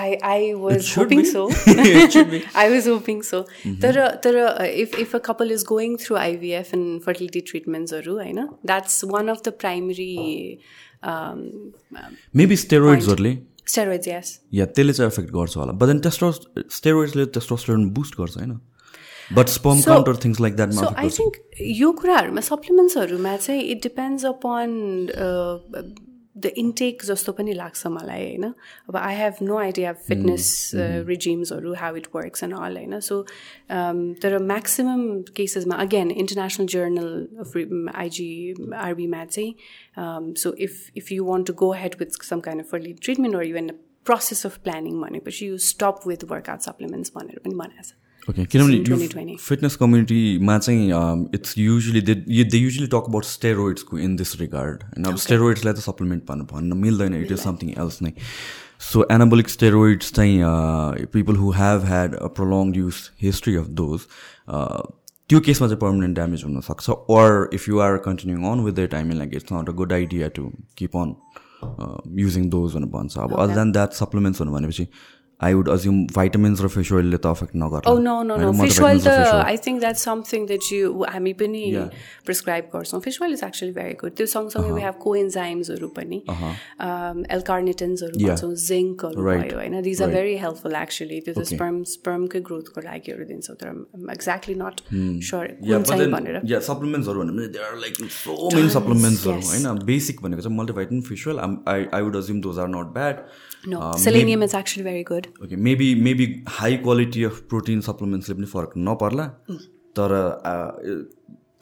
I I was hoping so I was hoping so तर तर if if a couple is going through IVF and fertility ट्रिटमेन्ट्सहरू होइन? That's one of the primary maybe स्टेरोइड्सहरूले steroids यस या त्यसले चाहिँ एफेक्ट गर्छ होला बट देन टेस्ट्रोस स्टेरोइड्सले टेस्ट्रोस्टेरोन बुस्ट गर्छ होइन? But sperm counter things like that so I think यो कुराहरूमा सप्लिमेन्ट्सहरूमा चाहिँ it depends upon the intake जस्तो पनि लाग्छ मलाई होइन? अब I have no idea fitness रिजिम्सहरू how it works and all होइन? सो तर म्याक्सिमम् केसेसमा again international journal of IG आरबीमा चाहिँ so if if you want to go ahead with some kind of early treatment or even process of planning भनेपछि you stop with workout supplements भनेर पनि भनेको छ okay किनभने fitness कम्युनिटीमा चाहिँ it's usually they they usually talk about स्टेरोइड्सको in this regard होइन अब स्टेरोइड्सलाई त सप्लिमेन्ट भन्नु भन्न मिल्दैन इट इज समथिङ एल्स नै. सो एनाबोलिक स्टेरोइड्स चाहिँ people who have had a prolong use history of those त्यो केसमा चाहिँ पर्मानेन्ट ड्यामेज हुनसक्छ. Or if you are continue on with the time like it's not a good idea to keep on using those भनेर भन्छ. अब other than that सप्लिमेन्ट्सहरू भनेपछि I would assume vitamins र फिस ओइलले त अफेक्ट नगर oh, no, no, no. Fish oil, the, I think that's something that you, हामी पनि प्रिस्क्राइब गर्छौँ. Fish oil is actually very good त्यो सँगसँगै वी हेभ को एन्जाइम्सहरू पनि एल्कार्नेटन्सहरू भन्छौँ जिङ्कहरू भयो होइन? These are very helpful actually त्यो त स्पर्म स्पर्मकै ग्रोथको लागिहरू दिन्छ तर एक्ज्याक्टली नट स्योर भनेर। सप्लिमेन्ट्सहरू भन्यो भने they are like so many सप्लिमेन्ट्सहरू होइन? बेसिक भनेको चाहिँ multivitamin fish oil I I would assume those are not bad No, uh, selenium maybe, is actually very good. Okay, maybe maybe high quality of protein supplements ले पनि फरक नपर्ला तर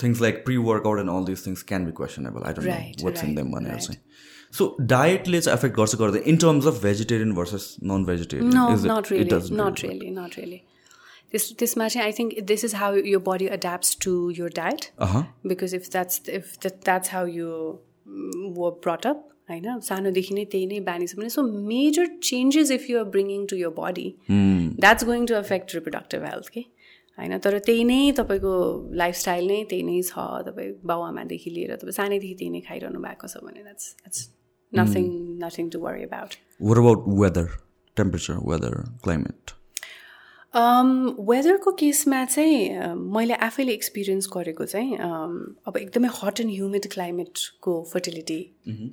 things like pre workout and all this things can be questionable I don't know what's in them भनेर चाहिँ so डायटले चाहिँ effect गर्छ गर्दै in terms of vegetarian versus non vegetarian not really not really not really this त्यसमा चाहिँ I think this is how your body adapts to your diet uh-huh. because if that's if that, that's how you were brought up होइन? सानोदेखि नै त्यही नै बानी छ भने so major changes if you're bringing to your body that's going to effect reproductive health के होइन? तर त्यही नै तपाईँको लाइफस्टाइल नै त्यही नै छ। तपाईँ बाउआमादेखि लिएर तपाईँ सानैदेखि त्यही नै खाइरहनु भएको छ भने that's that's nothing nothing to worry about about weather temperature weather climate वेदरको केसमा चाहिँ मैले आफैले एक्सपिरियन्स गरेको चाहिँ अब एकदमै हट एन्ड ह्युमिड क्लाइमेटको फर्टिलिटी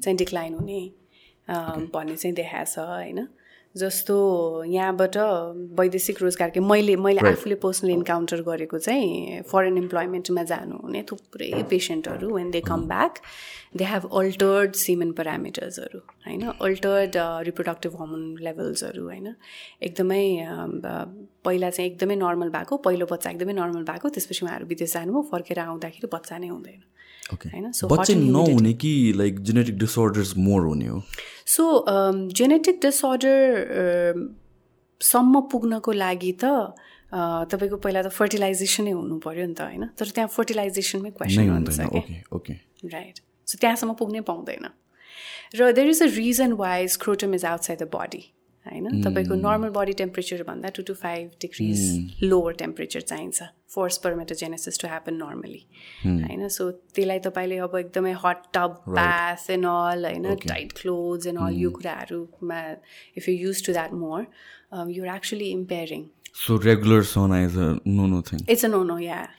चाहिँ डिक्लाइन हुने भन्ने चाहिँ देखाएको छ होइन? जस्तो यहाँबाट वैदेशिक रोजगारकै मैले मैले आफूले पर्सनली इन्काउन्टर गरेको चाहिँ फरेन इम्प्लोइमेन्टमा जानुहुने थुप्रै पेसेन्टहरू when they come back they have altered semen पेरामिटर्सहरू होइन? अल्टर्ड रिप्रोडक्टिभ हर्मोन लेभल्सहरू होइन? एकदमै पहिला चाहिँ एकदमै नर्मल भएको पहिलो बच्चा एकदमै नर्मल भएको त्यसपछि उहाँहरू विदेश जानुभयो फर्केर आउँदाखेरि बच्चा नै हुँदैन। होइन सो नहुने कि लाइक जेनेटिक डिसअर्डर्स मोर हुने हो। सो जेनेटिक डिसअर्डर सम्म पुग्नको लागि त तपाईँको पहिला त फर्टिलाइजेसनै हुनु पऱ्यो नि त होइन? तर त्यहाँ फर्टिलाइजेसनमै क्वेसन हुन्छ राइट सो त्यहाँसम्म पुग्नै पाउँदैन। र there is a reason why scrotum is outside the body होइन? तपाईँको नर्मल बडी टेम्परेचर भन्दा two to five degrees lower temperature चाहिन्छ for spermatogenesis to happen normally होइन? सो त्यसलाई तपाईँले अब एकदमै hot tub bath and all होइन? टाइट क्लोथ्स एन्ड अल यो कुराहरूमा if you use to that more you're actually impairing So regular sauna is a no-no thing. It's a no-no, yeah.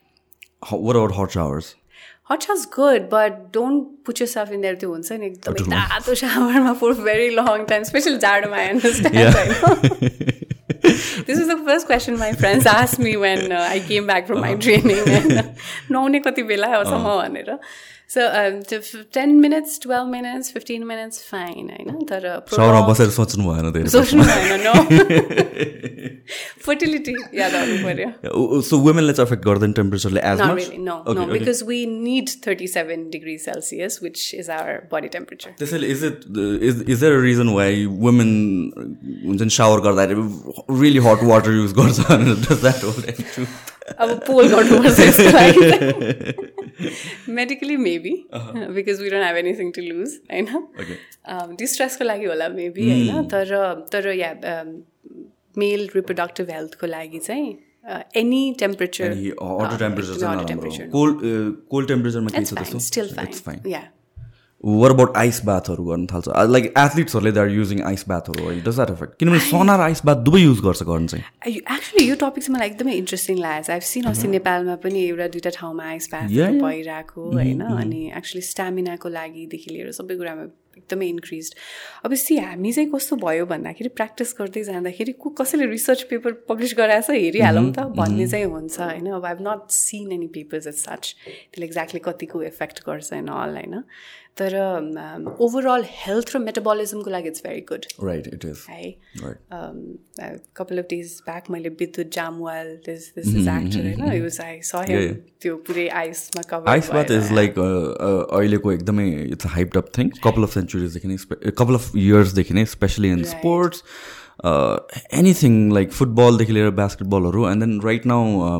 How, what about hot showers? Hot shower's good, but don't put yourself in there too. हुन्छ नि एकदमै तातो सावरमा for very long time, especially जाडोमा. Yeah. this was the first question my friends asked me when uh, I came back from my training. नुहाउने कति बेला हो सम्म भनेर so ten minutes twelve minutes fifteen minutes fine होइन तर बसेर सोच्नु भएन सोच्नु भएन फर्टिलिटी याद आउनु पर्यो सो वुमेनलाई चाहिँ अफेक्ट गर्दैन टेम्परेचरले as no no because we need thirty seven degree Celsius which is our body temperature त्यसैले is it is is there reason why women हुन्छ नि सावर गर्दाखेरि रियली हट वाटर युज गर्छ अब पोल गर्नुपर्छ medically maybe because we don't have anything to lose होइन? डिस्ट्रेसको लागि होला मेबी होइन? तर तर या मेल रिप्रोडक्टिभ हेल्थको लागि चाहिँ एनी टेम्परेचर कोल्ड टेम्परेचरमा स्टिल फाइन या वर अबाउट आइस बाथहरू गर्न थाल्छ? लाइक एथलिट्सहरूले दे आर युजिङ आइस बाथहरू डज द्याट इफेक्ट किनभने सना र आइस बाथ दुवै युज गर्छ गर्न चाहिँ। एक्चुली यो टपिक चाहिँ मलाई एकदमै इन्ट्रेस्टिङ लागेको छ। आइभ सिन अस्ति नेपालमा पनि एउटा दुइटा ठाउँमा आइस बाथ भइरहेको होइन? अनि एक्चुली स्टामिनाको लागिदेखि लिएर सबै कुरामा एकदमै इन्क्रिज अब सी हामी चाहिँ कस्तो भयो भन्दाखेरि प्र्याक्टिस गर्दै जाँदाखेरि को कसैले रिसर्च पेपर पब्लिस गराएछ हेरिहालौँ त भन्ने चाहिँ हुन्छ होइन? अब I have not seen any papers as such त्यसले एक्ज्याक्टली कतिको इफेक्ट गर्छ एन्ड अल होइन? तर ओभरअल हेल्थ र मेटाबलिजमको लागि it's very good right it is है कपाल अफ डेज ब्याक मैले Vidyut Jamwal this this is actor होइन युज आई स त्यो पुरै आइसमा cover ice bath is like अहिलेको एकदमै it's hype up thing couple of सेन्चुरिजदेखि नै कपाल अफ इयर्सदेखि नै specially in sports anything like फुटबलदेखि लिएर बास्केटबलहरू and then right now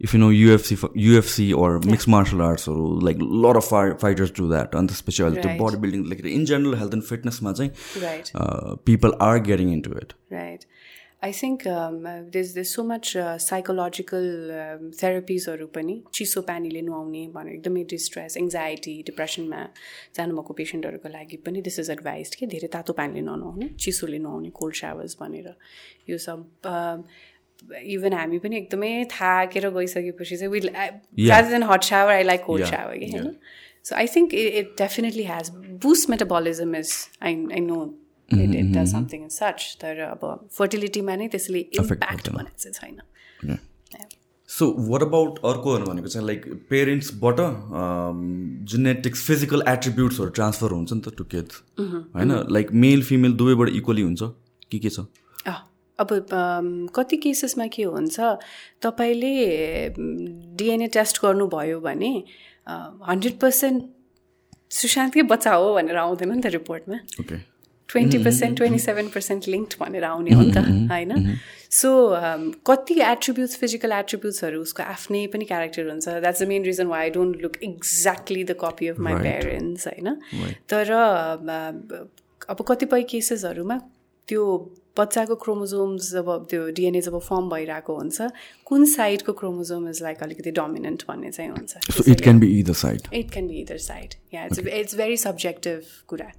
if you know UFC UFC or mix martial आर्ट्सहरू like lot of fi fighters do that अन्त अहिले त्यो body building लेखेर in general health and फिटनेसमा चाहिँ people are getting into it right I think these these so much psychological थेरापिजहरू पनि चिसो पानीले नुहाउने भनेर एकदमै डिस्ट्रेस एङ्जाइटी डिप्रेसनमा जानुभएको पेसेन्टहरूको लागि पनि दिस इज एडभाइज कि धेरै तातो पानीले ननुहाउने चिसोले नुहाउने कोल्ड सावर्स भनेर यो सब इभन हामी पनि एकदमै थाकेर गइसकेपछि चाहिँ will rather than hot shower I like cold shower कि होइन so I think it definitely has boost metabolism is I I know it it does something in such तर अब फर्टिलिटीमा नै त्यसले इम्प्याक्ट भनेको चाहिँ छैन। सो वाट अबाउट अर्को भनेको चाहिँ लाइक पेरेन्ट्सबाट जेनेटिक्स फिजिकल एट्रिब्युट्सहरू ट्रान्सफर हुन्छ नि त टु किड्स होइन? लाइक मेल फिमेल दुवैबाट इक्वली हुन्छ। के के छ? अब कति केसेसमा के हुन्छ तपाईँले डिएनए टेस्ट गर्नुभयो भने हन्ड्रेड पर्सेन्ट सुशान्तकै बच्चा हो भनेर आउँदैन नि त रिपोर्टमा। Twenty percent twenty seven percent link भनेर आउने हो नि त होइन? सो कति एट्रिब्युट्स फिजिकल एट्रिब्युट्सहरू उसको आफ्नै पनि क्यारेक्टर हुन्छ। That's the main reason why I don't look exactly the copy of my parents होइन? तर अब कतिपय केसेसहरूमा त्यो बच्चाको क्रोमोजोम्स जब त्यो डिएनए जब फर्म भइरहेको हुन्छ कुन साइडको क्रोमोजोम इज लाइक अलिकति डोमिनेन्ट भन्ने चाहिँ हुन्छ। It can be either side it can be either side yeah it's it's very subjective कुरा।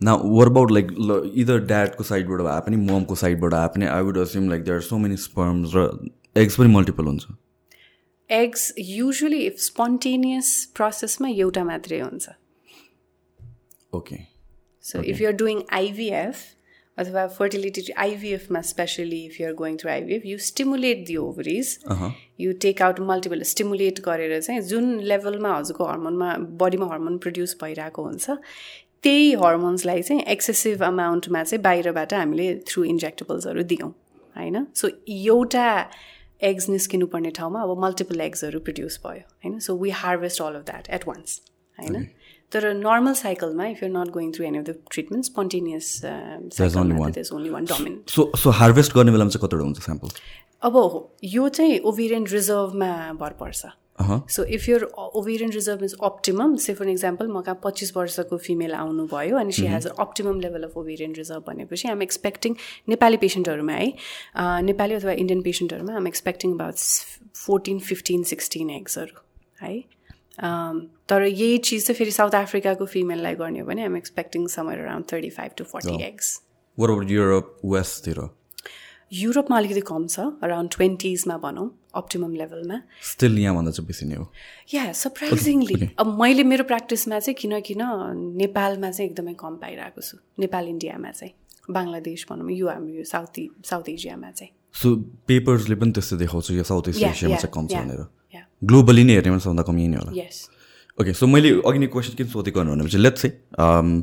न वर अबाउट लाइक इदर ड्याडको साइडबाट भए पनि ममको साइडबाट आए पनि I would assume like there are so many sperms र एग्स पनि मल्टिपल हुन्छ। एग्स युजली स्पोन्टेनियस प्रोसेसमा एउटा मात्रै हुन्छ। Okay so if you're doing IVF अथवा fertility आइभिएफमा specially if you're going through IVF you stimulate the ovaries you take out multiple stimulate गरेर चाहिँ जुन लेभलमा हजुरको हर्मोनमा बडीमा हर्मोन प्रड्युस भइरहेको हुन्छ त्यही हर्मोन्सलाई चाहिँ एक्सेसिभ अमाउन्टमा चाहिँ बाहिरबाट हामीले थ्रु इन्जेक्टेबल्सहरू दियौँ होइन? सो एउटा एग्स निस्किनु पर्ने ठाउँमा अब मल्टिपल एग्सहरू प्रड्युस भयो होइन? So we harvest all of that at once होइन? तर नर्मल साइकलमा if you're not going through any of the treatment spontaneous only one dominant so so harvest गर्ने बेलामा चाहिँ कतिवटा हुन्छ स्याम्पल अब यो चाहिँ ओभिरियन रिजर्भमा भर पर्छ। So if your ovarian reserve is optimum say for example म कहाँ पच्चिस वर्षको फिमेल आउनुभयो अनि she has optimum level of ovarian reserve भनेपछि आम एक्सपेक्टिङ नेपाली पेसेन्टहरूमा है नेपाली अथवा Indian पेसेन्टहरूमा I'm expecting about fourteen fifteen sixteen एग्सहरू है। तर यही चिज चाहिँ फेरि साउथ अफ्रिकाको फिमेललाई गर्ने हो भने I'm expecting somewhere around thirty five to forty eggs Europe वेस्टतिर युरोपमा अलिकति कम छ अराउन्ड ट्वेन्टिजमा भनौँ अप्टिमम लेभलमा स्टिल यहाँभन्दा चाहिँ बेसी नै हो। या सरप्राइजिङली अब मैले मेरो प्र्याक्टिसमा चाहिँ किन किन नेपालमा चाहिँ एकदमै कम पाइरहेको छु। नेपाल इन्डियामा चाहिँ। बङ्गलादेश भनौँ यो हाम्रो यो साउथ साउथ एसियामा चाहिँ। सो पेपर्सले पनि त्यस्तो देखाउँछ यो साउथ एसियामा चाहिँ कम छ भनेर। ग्लोबली नै हेर्ने सबभन्दा कम नै होला। ओके सो मैले अघि नै क्वेसन किन सोधेको भनेपछि लेट्स चाहिँ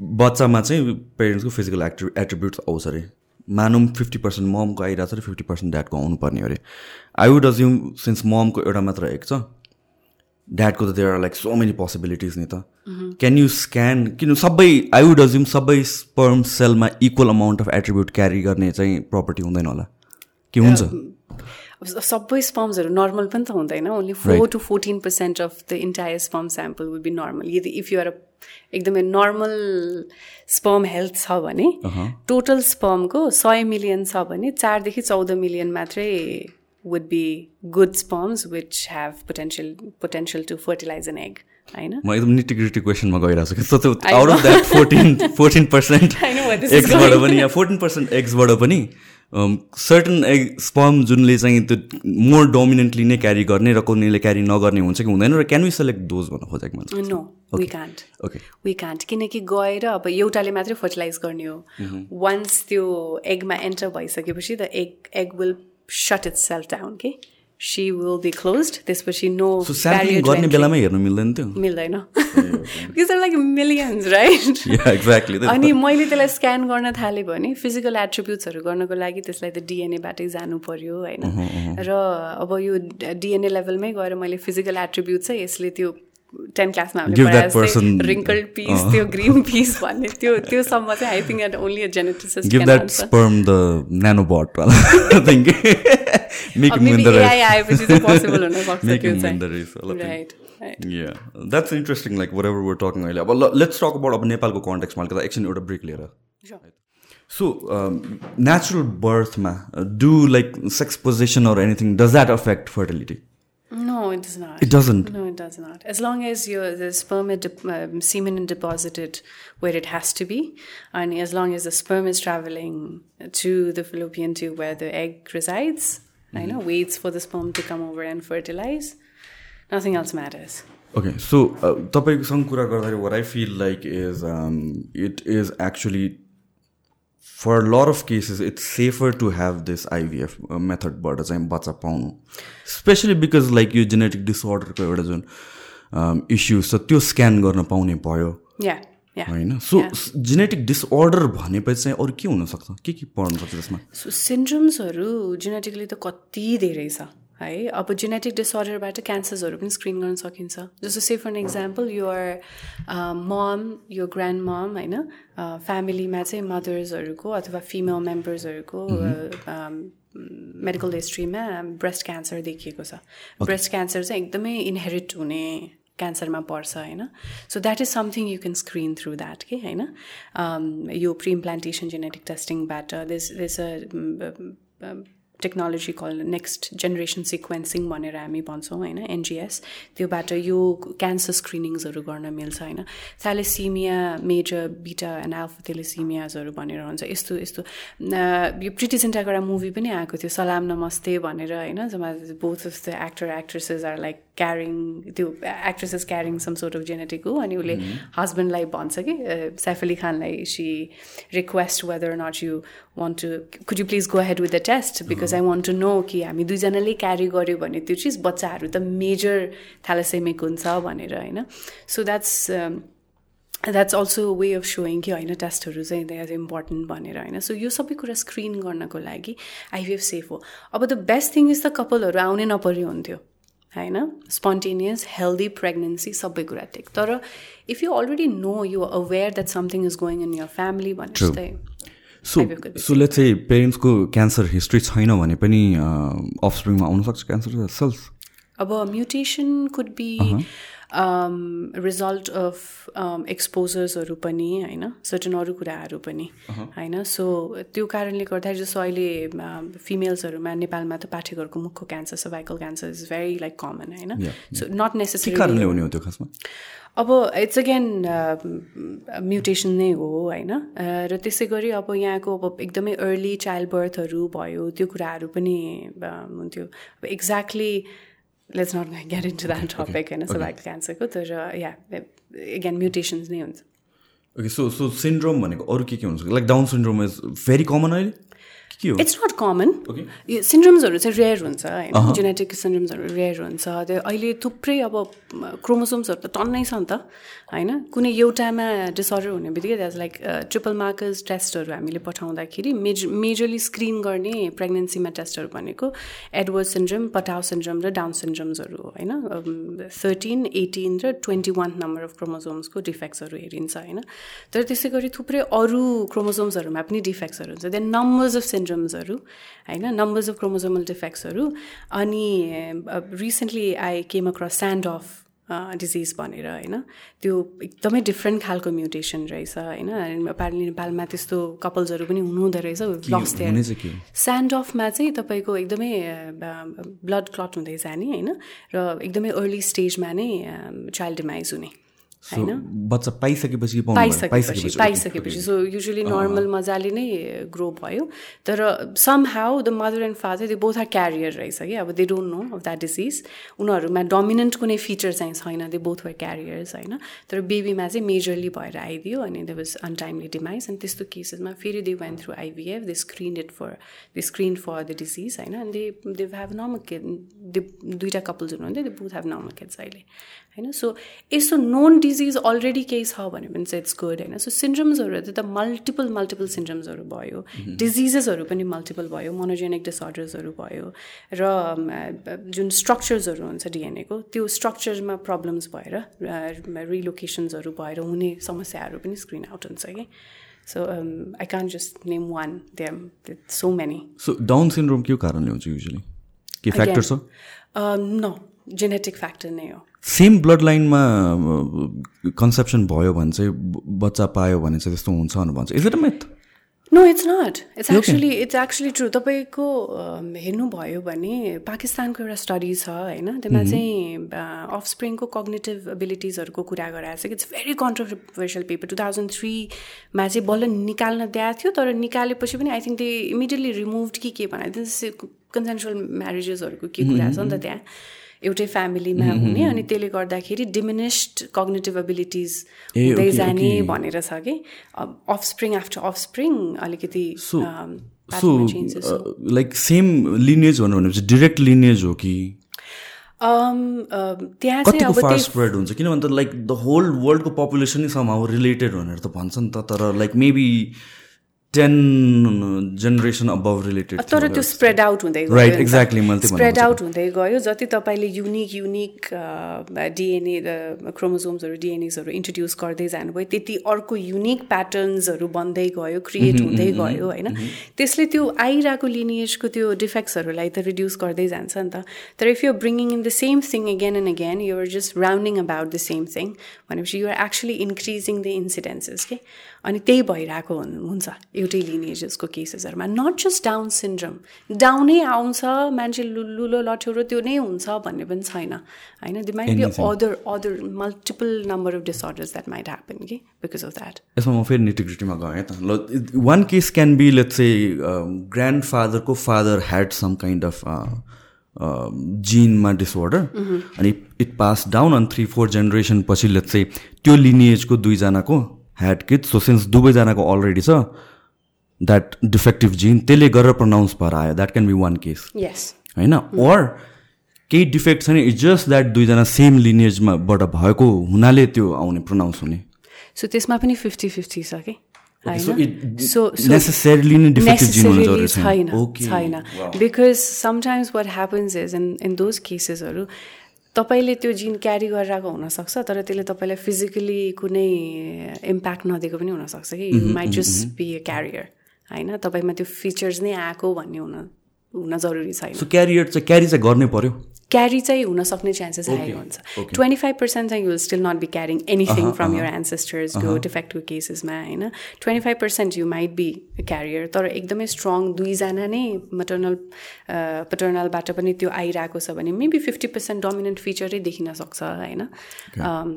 बच्चामा चाहिँ पेरेन्ट्सको फिजिकल एक्टिभ एट्रिब्युट्स आउँछ अरे। मानौँ फिफ्टी पर्सेन्ट ममको आइरहेको छ र फिफ्टी पर्सेन्ट ड्याडको आउनुपर्ने अरे। आई वुड अज्युम सिन्स ममको एउटा मात्र एक छ ड्याडको त there are like so many possibilities नि त। क्यान यु स्क्यान किन सबै आई वुड अज्युम सबै स्पर्म सेलमा equal amount of attribute carry गर्ने चाहिँ प्रपर्टी हुँदैन होला। के हुन्छ? सबै स्पम्सहरू नर्मल पनि त हुँदैन only four to fourteen percent of the entire sperm sample will be normal यदि इफ युआर एकदमै नर्मल स्पर्म हेल्थ छ भने टोटल स्पर्मको सय मिलियन छ भने चारदेखि चौध मिलियन मात्रै would be good sperms which have potential potential to fertilize an egg होइन? म एकदम निटिग्रिटी क्वेसनमा गइरहेको छु। Out of that fourteen fourteen percent एक्सबाट पनि या फोर्टिन पर्सेन्ट एक्सबाट पनि सर्टन एग स्पर्म जुनले चाहिँ त्यो मोर डोमिनेन्टली नै क्यारी गर्ने र कुनैले क्यारी नगर्ने हुन्छ कि हुँदैन र क्यान वी सेलेक्ट डोज भन्नु खोजेको मैले no we can't okay we can't किनकि गएर अब एउटाले मात्रै फर्टिलाइज गर्ने हो। Once mm-hmm. त्यो एगमा एन्टर भइसकेपछि the egg egg will shut itself down के सी विल बी क्लोज त्यसपछि नो गर्ने बेलामा हेर्नु मिल्दैन थियो मिल्दैन बिकज लाइक मिलियन्स राइट अनि मैले त्यसलाई स्क्यान गर्न थालेँ भने फिजिकल एट्रिब्युट्सहरू गर्नको लागि त्यसलाई त डिएनएबाटै जानु पर्यो होइन? र अब यो डिएनए लेभलमै गएर मैले फिजिकल एट्रिब्युट चाहिँ यसले त्यो टेन क्लासमा हामीले रिङ्कल पिस त्यो ग्रिन पिस भन्ने त्यो त्योसम्म चाहिँ I think only a geneticist give that sperm the न्यानो बट आएपछि चाहिँ Yeah, that's interesting. Like whatever we're talking अहिले अब लेट्स टक अबाउट अब नेपालको कन्टेक्समा अलिकति एकछिन एउटा ब्रेक लिएर So, natural birth, ma, do like sex position or anything, does that affect fertility? No, it does not. It doesn't. No, it does not. As long as your the sperm is um, semen is deposited where it has to be, and as long as the sperm is traveling to the fallopian tube where the egg resides, mm-hmm. I know waits for the sperm to come over and fertilize. Nothing else matters. Okay, so uh, what I feel like is um, it is actually for a lot of cases it's safer to have this IVF uh, method but चाहिँ बच्चा पाउनु specially because like यो genetic डिसअर्डरको एउटा जुन issue छ त्यो scan गर्न पाउने भयो होइन सो जेनेटिक डिसअर्डर भनेपछि चाहिँ अरू के हुनसक्छ के के पर्नु सक्छ त्यसमा सो सिन्ड्रोम्सहरू जेनेटिकली त कति धेरै छ है। अब जेनेटिक डिसअर्डरबाट क्यान्सर्सहरू पनि स्क्रिन गर्न सकिन्छ। जस्तो say for example your mom यो ग्रान्ड मम होइन फ्यामिलीमा चाहिँ मदर्सहरूको अथवा फिमेल मेम्बर्सहरूको मेडिकल हिस्ट्रीमा ब्रेस्ट क्यान्सर देखिएको छ। ब्रेस्ट क्यान्सर चाहिँ एकदमै इनहेरिट हुने क्यान्सरमा पर्छ होइन। So that is something you can screen through that के होइन? यो pre implantation genetic टेस्टिङबाट this this a technology call next generation sequencing भनेर हामी भन्छौँ होइन एनजिएस त्योबाट यो क्यान्सर स्क्रिनिङ्सहरू गर्न मिल्छ होइन। थ्यालेसिमिया मेजर बिटा एन्ड एल्फोथेलेसिमियाजहरू भनेर हुन्छ। यस्तो यस्तो। यो प्रिटिजेन्टाको एउटा मुभी पनि आएको थियो सलाम नमस्ते भनेर होइन जमा both of the actor actresses are like carrying त्यो actress is carrying some sort of genetic हो अनि उसले हस्बेन्डलाई भन्छ कि सैफ अली खानलाई she request whether not you want to could you please go head with the test because I want to know कि हामी दुईजनाले क्यारी गऱ्यो भने त्यो चिज बच्चाहरू त मेजर थ्यालोसेमिक हुन्छ भनेर होइन? So that's that's also way of showing कि होइन टेस्टहरू चाहिँ द्याट इम्पोर्टेन्ट भनेर होइन? सो यो सबै कुरा स्क्रिन गर्नको लागि आइभिएफ सेफ हो। अब the best thing is the कपालहरू आउनै नपर्यो हुन्थ्यो होइन? स्पोन्टेनियस हेल्दी प्रेग्नेन्सी सबै कुरा ठिक तर if you already know you aware that something is going in your family भने जस्तै सो सो लेट्स चाहिँ पेरेन्ट्सको क्यान्सर हिस्ट्री छैन भने पनि अफस्प्रिङमा आउनसक्छ क्यान्सर सेल्स अब mutation could be result of एक्सपोजर्सहरू पनि होइन? सर्टन अरू कुराहरू पनि होइन? सो त्यो कारणले गर्दाखेरि जस्तो अहिले फिमेल्सहरूमा नेपालमा त पाठेघरको मुखको cancer cervical cancer is very like common होइन? सो नट नेसेसरी अब इट्स अगेन म्युटेसन नै हो होइन? र त्यसै गरी अब यहाँको अब एकदमै अर्ली चाइल्ड बर्थहरू भयो त्यो कुराहरू पनि हुन्थ्यो। अब exactly let's not get into that topic होइन सर्भाइकल क्यान्सरको तर या एगेन म्युटेसन्स नै हुन्छ। ओके सो सो सिन्ड्रोम भनेको अरू के के हुन्छ? Like down syndrome is very common अहिले? इट्स नट कमन यो सिन्ड्रोम्सहरू चाहिँ रेयर हुन्छ होइन? जेनेटिक सिन्ड्रोम्सहरू रेयर हुन्छ त्यो अहिले थुप्रै अब क्रोमोसोम्सहरू त टन्नै छ नि त। होइन? कुनै एउटामा डिसअर्डर हुने बित्तिकै द्याज लाइक ट्रिपल मार्कर्स टेस्टहरू हामीले पठाउँदाखेरि मेज मेजरली स्क्रिन गर्ने प्रेग्नेन्सीमा टेस्टहरू भनेको एडवर्ड सिन्ड्रोम पटाउ सिन्ड्रोम र डाउन सिन्ड्रोम्सहरू हो होइन? थर्टिन एटिन र ट्वेन्टी वान नम्बर अफ क्रोमोजोम्सको डिफेक्ट्सहरू हेरिन्छ होइन? तर त्यसै गरी थुप्रै अरू क्रोमोजोम्सहरूमा पनि डिफेक्ट्सहरू हुन्छ। देन नम्बर्स अफ सिन्ड्रोम्सहरू होइन? नम्बर्स अफ क्रोमोजोमल डिफेक्ट्सहरू अनि recently I came across Sandhoff disease भनेर होइन? त्यो एकदमै डिफ्रेन्ट खालको म्युटेसन रहेछ होइन? नेपाली नेपालमा त्यस्तो कपल्सहरू पनि हुनुहुँदो रहेछ स्यान्ड अफमा चाहिँ तपाईँको एकदमै ब्लड क्लट हुँदै जाने होइन? र एकदमै अर्ली स्टेजमा नै चाइल्ड डिमाइज हुने। होइन? बच्चा पाइसकेपछि पाइसकेपछि पाइसकेपछि। सो युजली नर्मल मजाले नै ग्रो भयो। तर somehow the mother and father they both are carrier रहेछ कि अब they don't know of that disease उनीहरूमा डोमिनेन्ट कुनै फिचर चाहिँ छैन। दे बोथ वर क्यारियर्स होइन? तर बेबीमा चाहिँ मेजरली भएर आइदियो अनि दे वाज अनटाइमली डिमाइज अनि त्यस्तो केसेसमा फेरि they went through IVF they screen it for they screen for the disease होइन? अनि they they have normal kid they दुइटा कपल्स हुनुहुन्थ्यो। They both have normal kids अहिले। होइन? सो यस्तो नोन डिजिज अलरेडी केही छ भने पनि चाहिँ इट्स गुड होइन? सो सिन्ड्रम्सहरू त मल्टिपल मल्टिपल सिन्ड्रम्सहरू भयो। डिजिजेसहरू पनि मल्टिपल भयो मोनोजेनिक डिसअर्डर्सहरू भयो र जुन स्ट्रक्चर्सहरू हुन्छ डिएनएको त्यो स्ट्रक्चरमा प्रब्लम्स भएर रिलोकेसन्सहरू भएर हुने समस्याहरू पनि स्क्रिन आउट हुन्छ कि? So I can just name one they so many so down syndrome के कारणले हुन्छ युजली के फ्याक्टर छ न जेनेटिक फ्याक्टर नै हो। सेम ब्लड लाइनमा कन्सेप्सन भयो भने चाहिँ बच्चा पायो भने चाहिँ त्यस्तो हुन्छ भनेर भन्छ। Is it a myth no it's not it's actually it's actually true तपाईँको हेर्नुभयो भने पाकिस्तानको एउटा स्टडी छ होइन? त्यसमा चाहिँ अफ स्प्रिङको कग्नेटिभ एबिलिटिजहरूको कुरा गराएको छ कि it's very controversial paper two thousand थ्रीमा चाहिँ बल्ल निकाल्न दिएको थियो तर निकालेपछि पनि I think they immediately remove कि के भने कन्सेन्सुअल म्यारेजेसहरूको के कुरा छ नि त त्यहाँ। एउटै फ्यामिलीमा हुने अनि त्यसले गर्दाखेरि डिमिनिस्ड कग्नेटिभ एबिलिटिज हुँदै जाने भनेर छ कि। Offspring after offspring अलिकति लाइक सेम लिनेज भन्नु भनेपछि डिरेक्ट लिनेज हो कि? त्यहाँ चाहिँ फास्ट स्प्रेड हुन्छ? किन भन्दा लाइक द होल वर्ल्डको पपुलेसन नै सम रिलेटेड भनेर त भन्छ नि त तर like maybe ten generation above related तर त्यो स्प्रेड आउट हुँदै गयो राइट एक्ज्याक्टली मैले स्प्रेड आउट हुँदै गयो जति तपाईँले युनिक युनिक डिएनए क्रोमोजोम्सहरू डिएनएसहरू इन्ट्रोड्युस गर्दै जानुभयो त्यति अर्को युनिक प्याटर्न्सहरू बन्दै गयो क्रिएट हुँदै गयो होइन? त्यसले त्यो आइरहेको लिनिएजको त्यो डिफेक्ट्सहरूलाई त रिड्युस गर्दै जान्छ नि त। तर if you bringing in the same thing again and again you're just rounding about the same thing भनेपछि you're actually increasing the incidences के अनि त्यही भइरहेको हुन्छ। एउटै लिनेजेसको केसेसहरूमा नट जस्ट डाउन सिन्ड्रम डाउनै आउँछ मान्छे लुलो लठ्यौरो त्यो नै हुन्छ भन्ने पनि छैन। होइन? The might be other other multiple number of disorders that might happen कि बिकज अफ द्याट यसमा म फेरि निटिग्रिटीमा गएँ त। ल one case can be let's चाहिँ ग्रान्ड फादरको father had some kind of जिनमा disorder अनि it pass down on three four generation पछि लेट्स चाहिँ त्यो लिनिएजको दुईजनाको ह्याड किड सो सिन्स दुवैजनाको अलरेडी छ द्याट डिफेक्टिभ जिन त्यसले गरेर प्रनाउन्स भएर आयो. That can be one case होइन? ओर केही डिफेक्ट छ नि इट्स जस्ट द्याट दुईजना सेम लिनेजमाबाट भएको हुनाले त्यो आउने प्रनाउन्स हुने। सो त्यसमा पनि फिफ्टी फिफ्टी छ कि छैन because sometimes what happens is in in those केसेसहरू तपाईँले त्यो जिन क्यारी गरेर आएको हुनसक्छ तर त्यसले तपाईँलाई फिजिकली कुनै इम्प्याक्ट नदिएको पनि हुनसक्छ कि? You might just be a carrier होइन? तपाईँमा त्यो फिचर्स नै आएको भन्ने हुन हुन जरुरी छैन। क्यारियर चाहिँ क्यारी चाहिँ गर्नै पर्यो। क्यारी चाहिँ हुनसक्ने चान्सेस हाई हुन्छ। ट्वेन्टी फाइभ पर्सेन्ट चाहिँ you'll still not be carrying anything from your एन्सेस्टर्सको defective केसेसमा होइन? Twenty five percent you might be carrier तर एकदमै स्ट्रङ दुईजना नै मटर्नल पटर्नलबाट पनि त्यो आइरहेको छ भने मेबी फिफ्टी पर्सेन्ट डोमिनेन्ट फिचरै देखिन सक्छ होइन?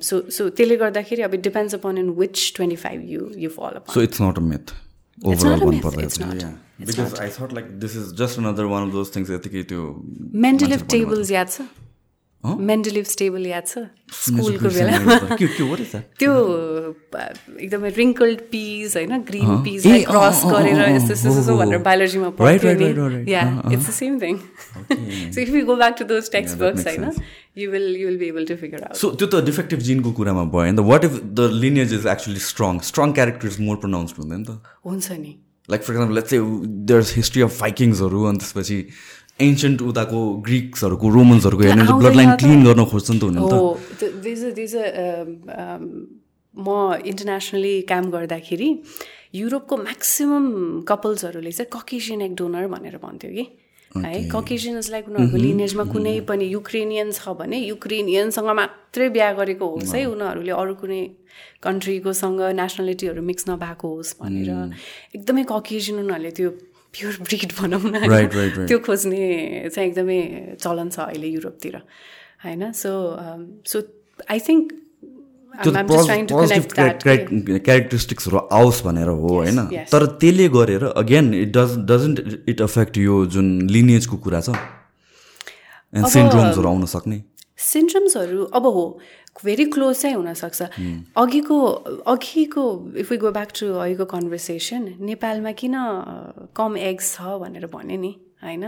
सो सो त्यसले गर्दाखेरि अब it depends upon in which twenty five you you follow so it's not a myth overall भन्नुपर्दा because I thought like this is just another one of those things यतिकै त्यो मेन्टलिभ टेबल्स याद छ मेन्टलिभ stable याद छ स्कुलको बेलामा त्यो एकदमै रिङ्कल्ड पिस होइन ग्रिन पिसलाई क्रस गरेर यस्तो यस्तो यस्तो भनेर बायोलोजीमा पढ्थ्यो नि yeah it's the same thing so if you go back to those textbooks होइन you will you will be able to figure out so त्यो त डिफेक्टिभ जिनको कुरामा भयो नि त what if the lineage is actually strong strong character is more pronounce हुँदैन नि त हुन्छ नि like for example let's there history of फाइकिङ्सहरू अनि त्यसपछि एन्सियन्ट उताको ग्रिक्सहरूको रोमन्सहरूको हेर्ने ब्लड लाइन क्लिन गर्न खोज्छ नि त। हुने म इन्टरनेसनली काम गर्दाखेरि युरोपको म्याक्सिमम् कपल्सहरूले चाहिँ ककेसियन एक डोनर भनेर भन्थ्यो कि। है ककेसियन्स लाइक उनीहरूको लिनेजमा कुनै पनि युक्रेनियन छ भने युक्रेनियनसँग मात्रै बिहा गरेको होस् है उनीहरूले अरू कुनै कन्ट्रीकोसँग नेसनालिटीहरू मिक्स नभएको होस् भनेर एकदमै ककेसियन उनीहरूले त्यो प्योर ब्रिड भनौँ न। त्यो खोज्ने चाहिँ एकदमै चलन छ अहिले युरोपतिर होइन? सो सो आई थिङ्क क्यारेक्टरिस्टिक्सहरू आओस् भनेर हो होइन? तर त्यसले गरेर again it does doesn't it affect यो जुन लिनिएजको कुरा छ? सिन्ड्रोम्सहरू आउन सक्ने? सिन्ड्रोम्सहरू अब हो भेरी क्लोज चाहिँ हुनसक्छ अघिको अघिको if you go back to अघिको कन्भर्सेसन नेपालमा किन कम एग्स छ भनेर भने नि होइन?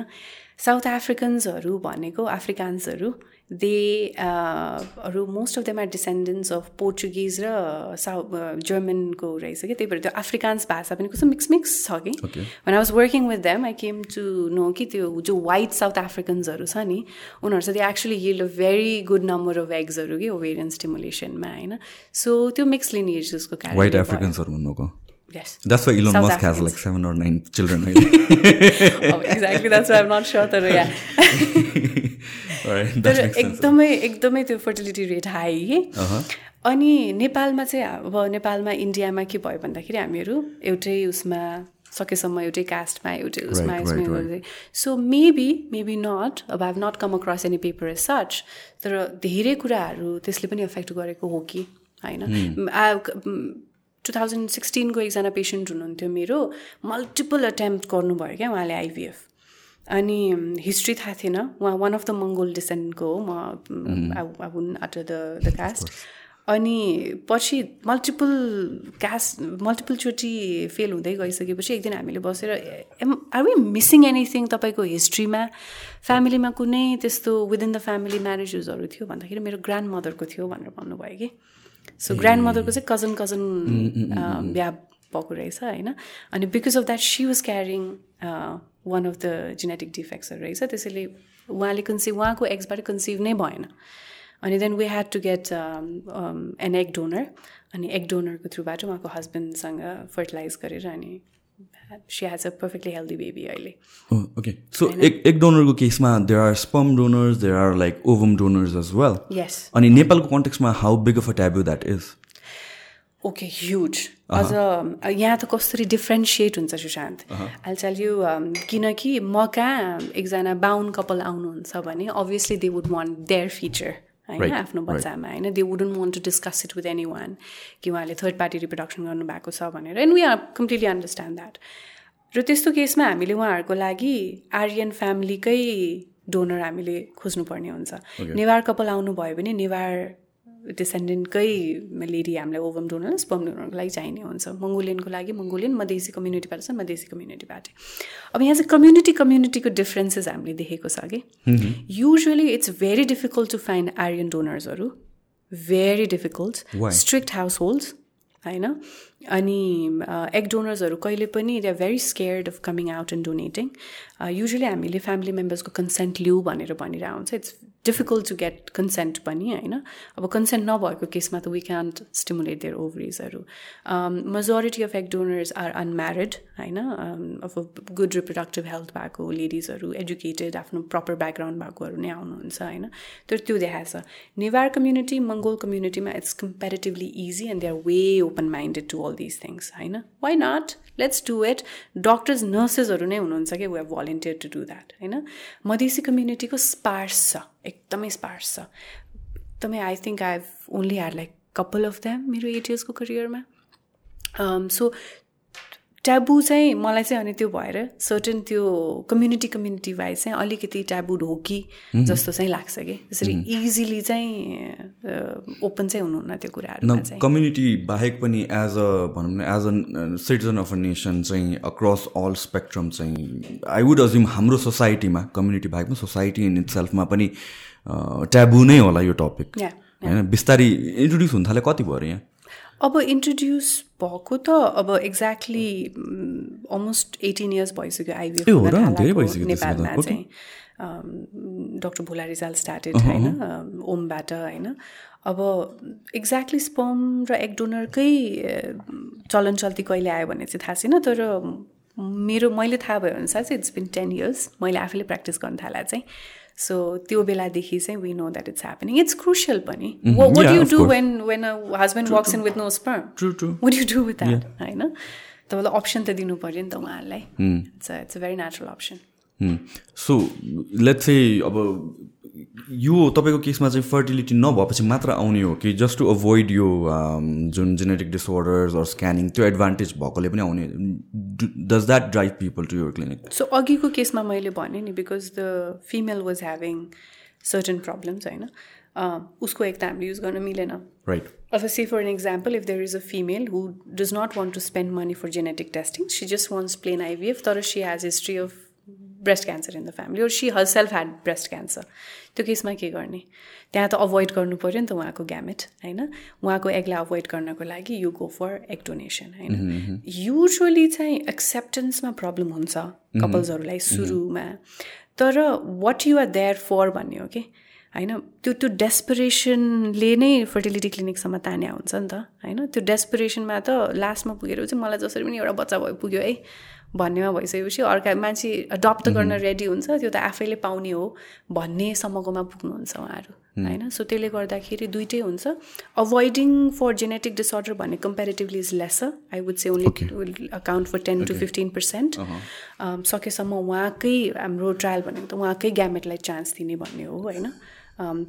साउथ अफ्रिकन्सहरू भनेको अफ्रिकान्सहरू दे हरू most of them are descendants of Portuguese र साउथ जर्मनको रहेछ कि त्यही भएर त्यो अफ्रिकान्स भाषा पनि कस्तो मिक्स मिक्स छ कि one I was working with them I came to know कि त्यो जो वाइट साउथ अफ्रिकन्सहरू छ नि उनीहरू चाहिँ they actually heal a very good number of एग्सहरू कि ओभेरियन स्टिमुलेसनमा होइन सो त्यो मिक्स लिनिएज जसको कारण वाइट अफ्रिकन्सहरू Yes. That's why Elon South Musk Africans. has like seven or nine children. oh, exactly. That's why I'm not sure that yeah. तर एकदमै एकदमै त्यो फर्टिलिटी रेट हाई. अनि नेपालमा चाहिँ अब नेपालमा इन्डियामा के भयो भन्दाखेरि हामीहरू एउटै उसमा सकेसम्म एउटै कास्टमा एउटै उसमा सो मेबी मेबी नट अब have not come across any paper as such तर धेरै कुराहरू त्यसले पनि एफेक्ट गरेको हो कि होइन? टु थाउजन्ड सिक्सटिनको एकजना पेसेन्ट हुनुहुन्थ्यो मेरो मल्टिपल एटेम्प्ट गर्नुभयो क्या उहाँले आइभिएफ अनि हिस्ट्री थाहा थिएन। उहाँ वान अफ द मङ्गोल डिसेन्टको हो। म I won't utter the the caste अनि पछि मल्टिपल क्यास मल्टिपलचोटि फेल हुँदै गइसकेपछि एक दिन हामीले बसेर am are we missing anything तपाईँको हिस्ट्रीमा फ्यामिलीमा कुनै त्यस्तो विदिन द फ्यामिली म्यारेजेसहरू थियो? भन्दाखेरि मेरो ग्रान्ड मदरको थियो भनेर भन्नुभयो कि। सो ग्रान्ड मदरको चाहिँ कजन कजन बिहा भएको रहेछ होइन? अनि because of that she was carrying one of the genetic डिफेक्ट्सहरू रहेछ त्यसैले उहाँले कन्सिभ उहाँको एक्सबाट कन्सिभ नै भएन अनि then we had to get an egg donor अनि एग डोनरको थ्रुबाट उहाँको हस्बेन्डसँग फर्टिलाइज गरेर अनि she has a perfectly healthy baby अहिले ओके सो एक एक डोनरको केसमा there are sperm donors there are like ovum donors as well yes अनि नेपालको कन्टेक्समा how big of a taboo that is okay huge अझ यहाँ त कसरी डिफ्रेन्सिएट हुन्छ सुशान्त? आई टेल यु किनकि म कहाँ एकजना बाहुन कपाल आउनुहुन्छ भने obviously they would want their feature होइन? आफ्नो बच्चामा होइन? They wouldn't want to discuss it with any one कि उहाँले थर्ड पार्टी रिप्रोडक्सन गर्नुभएको छ भनेर। And we are completely understand that र त्यस्तो केसमा हामीले उहाँहरूको लागि आर्यन फ्यामिलीकै डोनर हामीले खोज्नुपर्ने हुन्छ। नेवार कपाल आउनुभयो भने नेवार डिसेन्डेन्टकै लेडी हामीलाई ओभम डोनर स्पम डोनरको लागि चाहिने हुन्छ। मङ्गोलियनको लागि मङ्गोलियन मधेसी कम्युनिटीबाट छ मधेसी कम्युनिटीबाट अब यहाँ चाहिँ कम्युनिटी कम्युनिटीको डिफ्रेन्सेस हामीले देखेको छ कि। Usually it's very difficult to find Aryan डोनर्सहरू very difficult strict households होइन? अनि एग डोनर्सहरू कहिले पनि they are very scared of coming out and donating usually हामीले फ्यामिली मेम्बर्सको कन्सेन्ट लिऊ भनेर भनिरहेको हुन्छ। It's difficult to get consent पनि होइन अब कन्सेन्ट नभएको केसमा त we can't stimulate their ओभरिजहरू majority of egg donors are unmarried होइन अब गुड रिप्रोडक्टिभ हेल्थ भएको लेडिजहरू एजुकेटेड आफ्नो प्रपर ब्याकग्राउन्ड भएकोहरू नै आउनुहुन्छ होइन तर त्यो देखाएको छ Newar community Mongol कम्युनिटीमा it's comparatively easy and they are way open minded to all this things होइन why not let's do it doctors नर्सेसहरू नै हुनुहुन्छ कि? We have volunteer to do that होइन? मधेसी कम्युनिटीको स्पार्स छ एकदमै स्पार्स छ। एकदमै I think I have only had like couple of them मेरो एट इयर्सको करियरमा सो ट्याबु चाहिँ मलाई चाहिँ अनि त्यो भएर सर्टन त्यो कम्युनिटी कम्युनिटी वाइज चाहिँ अलिकति ट्याबु हो कि जस्तो चाहिँ लाग्छ कि। त्यसरी इजिली चाहिँ ओपन चाहिँ हुनुहुन्न त्यो कुराहरू कम्युनिटी बाहेक पनि एज अ भनौँ न as a citizen of a nation चाहिँ अक्रस अल स्पेक्ट्रम चाहिँ आई वुड अज्युम हाम्रो सोसाइटीमा कम्युनिटी बाहेक पनि सोसाइटी इन इट सेल्फमा पनि ट्याबु नै होला यो टपिक होइन बिस्तारै इन्ट्रोड्युस हुन थाले कति भयो यहाँ? अब इन्ट्रोड्युस भएको त अब एक्ज्याक्टली अलमोस्ट एटिन इयर्स भइसक्यो आइबिएफ नेपालमा चाहिँ डक्टर भोला रिजाल स्टार्टेड होइन ओमबाट होइन। अब एक्ज्याक्टली स्पम र एक डोनरकै चलन चल्ती कहिले आयो भने चाहिँ थाहा छैन तर मेरो मैले थाहा भयो अनुसार चाहिँ इट्स बिन टेन इयर्स मैले आफैले प्र्याक्टिस गर्न थाला चाहिँ। सो त्यो बेलादेखि चाहिँ we know that it's happening it's crucial पनि. What you do when when a husband works in with no sperm what you do with that होइन तपाईँलाई अप्सन त दिनु पऱ्यो नि त उहाँहरूलाई. It's it's a very natural option so let's अब यो तपाईँको केसमा चाहिँ फर्टिलिटी नभएपछि मात्र आउने हो कि जस्ट टु अभोइड यो जुन जेनेटिक डिसअर्डर्स अर स्क्यानिङ त्यो एडभान्टेज भएकोले पनि आउने does that drive people to your clinic so अघिको केसमा मैले भनेँ नि because the female was having certain problems होइन उसको एक त हामीले युज गर्न मिलेन। राइट अब say for an example if there is a female who does not want to spend money for genetic testing she just wants plain IVF तर she has history of breast cancer in the family or she herself had breast cancer त्यो केसमा के गर्ने? त्यहाँ त avoid गर्नु पऱ्यो नि त उहाँको ग्यामेट होइन? उहाँको एगलाई अभोइड गर्नको लागि you go for egg donation होइन युजली चाहिँ एक्सेप्टेन्समा प्रब्लम हुन्छ कपल्सहरूलाई सुरुमा। तर what you are there for भन्ने हो कि होइन? त्यो त्यो डेस्पिरेसनले नै फर्टिलिटी क्लिनिकसम्म तान्या हुन्छ नि त होइन? त्यो डेस्पिरेसनमा त लास्टमा पुगेर चाहिँ मलाई जसरी पनि एउटा बच्चा भयो पुग्यो है? भन्नेमा भइसकेपछि अर्का मान्छे अडप्ट गर्न रेडी हुन्छ त्यो त आफैले पाउने हो भन्नेसम्मकोमा पुग्नुहुन्छ उहाँहरू होइन? सो त्यसले गर्दाखेरि दुइटै हुन्छ। अभोइडिङ फर जेनेटिक डिसअर्डर भन्ने comparatively is lesser I would say only will account for ten to fifteen percent सकेसम्म उहाँकै हाम्रो ट्रायल भनेको त उहाँकै ग्यामेटलाई चान्स दिने भन्ने हो होइन?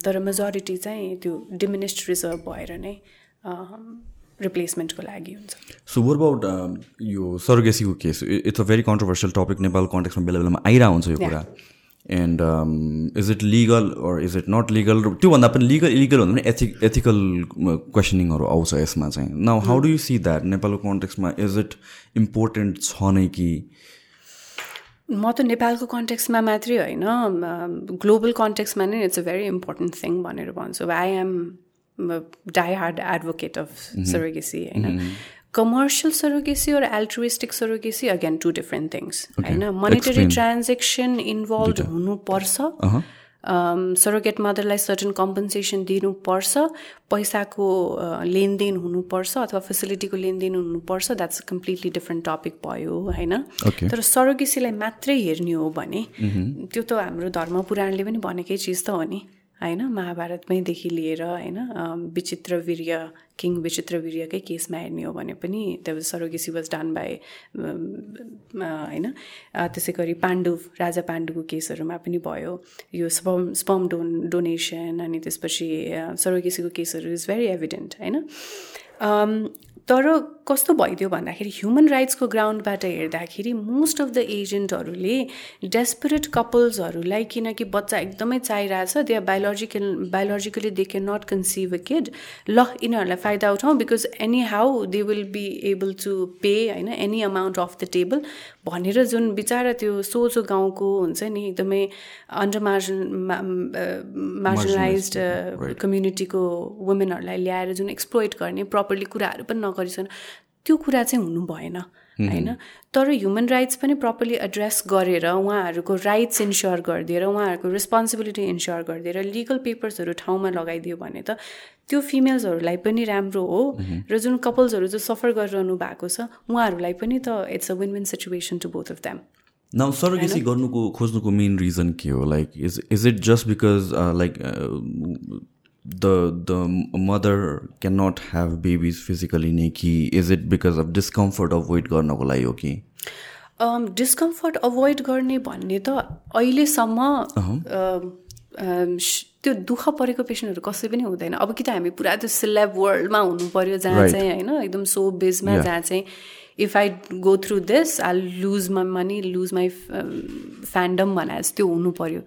तर मेजोरिटी चाहिँ त्यो डिमिनिस्ड रिजर्भ भएर नै रिप्लेसमेन्टको लागि हुन्छ। सो वर अबाउट यो सर्गेसीको case it's a very controversial topic Nepal कन्टेक्समा बेला बेलामा आइरहेको हुन्छ यो कुरा। And is it legal or is it not legal त्योभन्दा पनि लिगल इलिगल भन्दा पनि एथिक एथिकल क्वेसनिङहरू आउँछ यसमा चाहिँ। Now how do you see that नेपालको कन्टेक्समा इज इट इम्पोर्टेन्ट छ नै कि? म त नेपालको कन्टेक्समा मात्रै होइन। ग्लोबल कन्टेक्समा नै it's a very important thing भनेर भन्छु। I am die hard advocate of surrogacy होइन commercial surrogacy or altruistic surrogacy again two different things होइन मोनिटरी ट्रान्जेक्सन इन्भल्भ हुनुपर्छ सरोगेट मदरलाई सर्टन कम्पन्सेसन दिनुपर्छ पैसाको लेनदेन हुनुपर्छ अथवा फेसिलिटीको लेनदेन हुनुपर्छ द्याट्स कम्प्लिटली डिफ्रेन्ट टपिक भयो होइन। तर सरोगेसीलाई मात्रै हेर्ने हो भने त्यो त हाम्रो धर्म पुराणले पनि भनेकै चिज त हो नि। होइन महाभारतमैदेखि लिएर होइन विचित्र वीर्य किङ विचित्र वीर्यकै केसमा हेर्ने हो भने पनि त्यो सरोगेसी वाज डन बाई होइन त्यसै गरी पाण्डुव राजा पाण्डुको केसहरूमा पनि भयो। यो स्पम स्पम डोन डोनेसन अनि त्यसपछि सरोगेसीको केसहरू इज भेरी एभिडेन्ट होइन। तर कस्तो भइदियो भन्दाखेरि ह्युमन राइट्सको ग्राउन्डबाट हेर्दाखेरि मोस्ट अफ द एजेन्टहरूले डेस्परेट कपल्सहरूलाई किनकि बच्चा एकदमै चाहिरहेछ they are biological biologically they can not conceive a kid ल यिनीहरूलाई फाइदा उठाउँ because anyhow they will be able to pay होइन any amount of the table भनेर जुन बिचरा त्यो सोझो गाउँको हुन्छ नि एकदमै अन्डर मार्जन मार्जनलाइज कम्युनिटीको वुमेनहरूलाई ल्याएर जुन एक्सप्लोइट गर्ने प्रपरली कुराहरू पनि नगरिसक्नु। त्यो कुरा चाहिँ हुनु भएन होइन? तर ह्युमन राइट्स पनि प्रपरली एड्रेस गरेर उहाँहरूको राइट्स इन्स्योर गरिदिएर उहाँहरूको रेस्पोन्सिबिलिटी इन्स्योर गरिदिएर लिगल पेपर्सहरू ठाउँमा लगाइदियो भने त त्यो फिमेल्सहरूलाई पनि राम्रो हो। र जुन कपल्सहरू जो सफर गरिरहनु भएको छ उहाँहरूलाई पनि त it's a win win situation to both of them now surrogacy गर्नुको खोज्नुको मेन रिजन के हो? Like is is it just because like the the mother cannot have babies physically नै कि is it because of discomfort avoid गर्नको लागि हो कि? डिस्कम्फर्ट अभोइड गर्ने भन्ने त अहिलेसम्म त्यो दुःख परेको पेसेन्टहरू कसै पनि हुँदैन। अब कि त हामी पुरा त्यो सिलेब वर्ल्डमा हुनु पऱ्यो जहाँ चाहिँ होइन एकदम सो बेजमा जहाँ चाहिँ if I go through this I lose my money lose my fandom भने त्यो हुनु पऱ्यो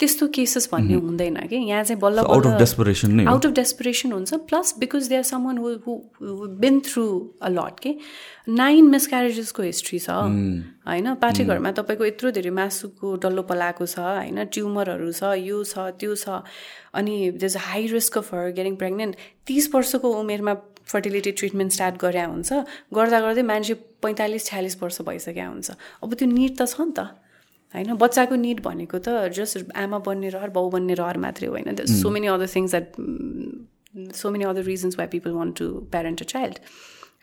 त्यस्तो केसेस भन्ने हुँदैन कि। यहाँ चाहिँ बल्ल out of desperation out of desperation हुन्छ। Plus because they are someone who been through a lot के नाइन मिसक्यारेजेसको हिस्ट्री छ। होइन? पाठेघरमा तपाईँको यत्रो धेरै मासुको डल्लो पलाएको छ होइन? ट्युमरहरू छ यो छ त्यो छ। अनि there's high risk of her getting pregnant तिस वर्षको उमेरमा फर्टिलिटी ट्रिटमेन्ट स्टार्ट गरे हुन्छ। गर्दा गर्दै मान्छे पैँतालिस छ्यालिस वर्ष भइसकेका हुन्छ। अब त्यो निड त छ नि त। होइन बच्चाको निड भनेको त जस्ट आमा बन्ने रहर बाउ बन्ने रहर मात्रै होइन। So many other things that so many other reasons why people want to parent a child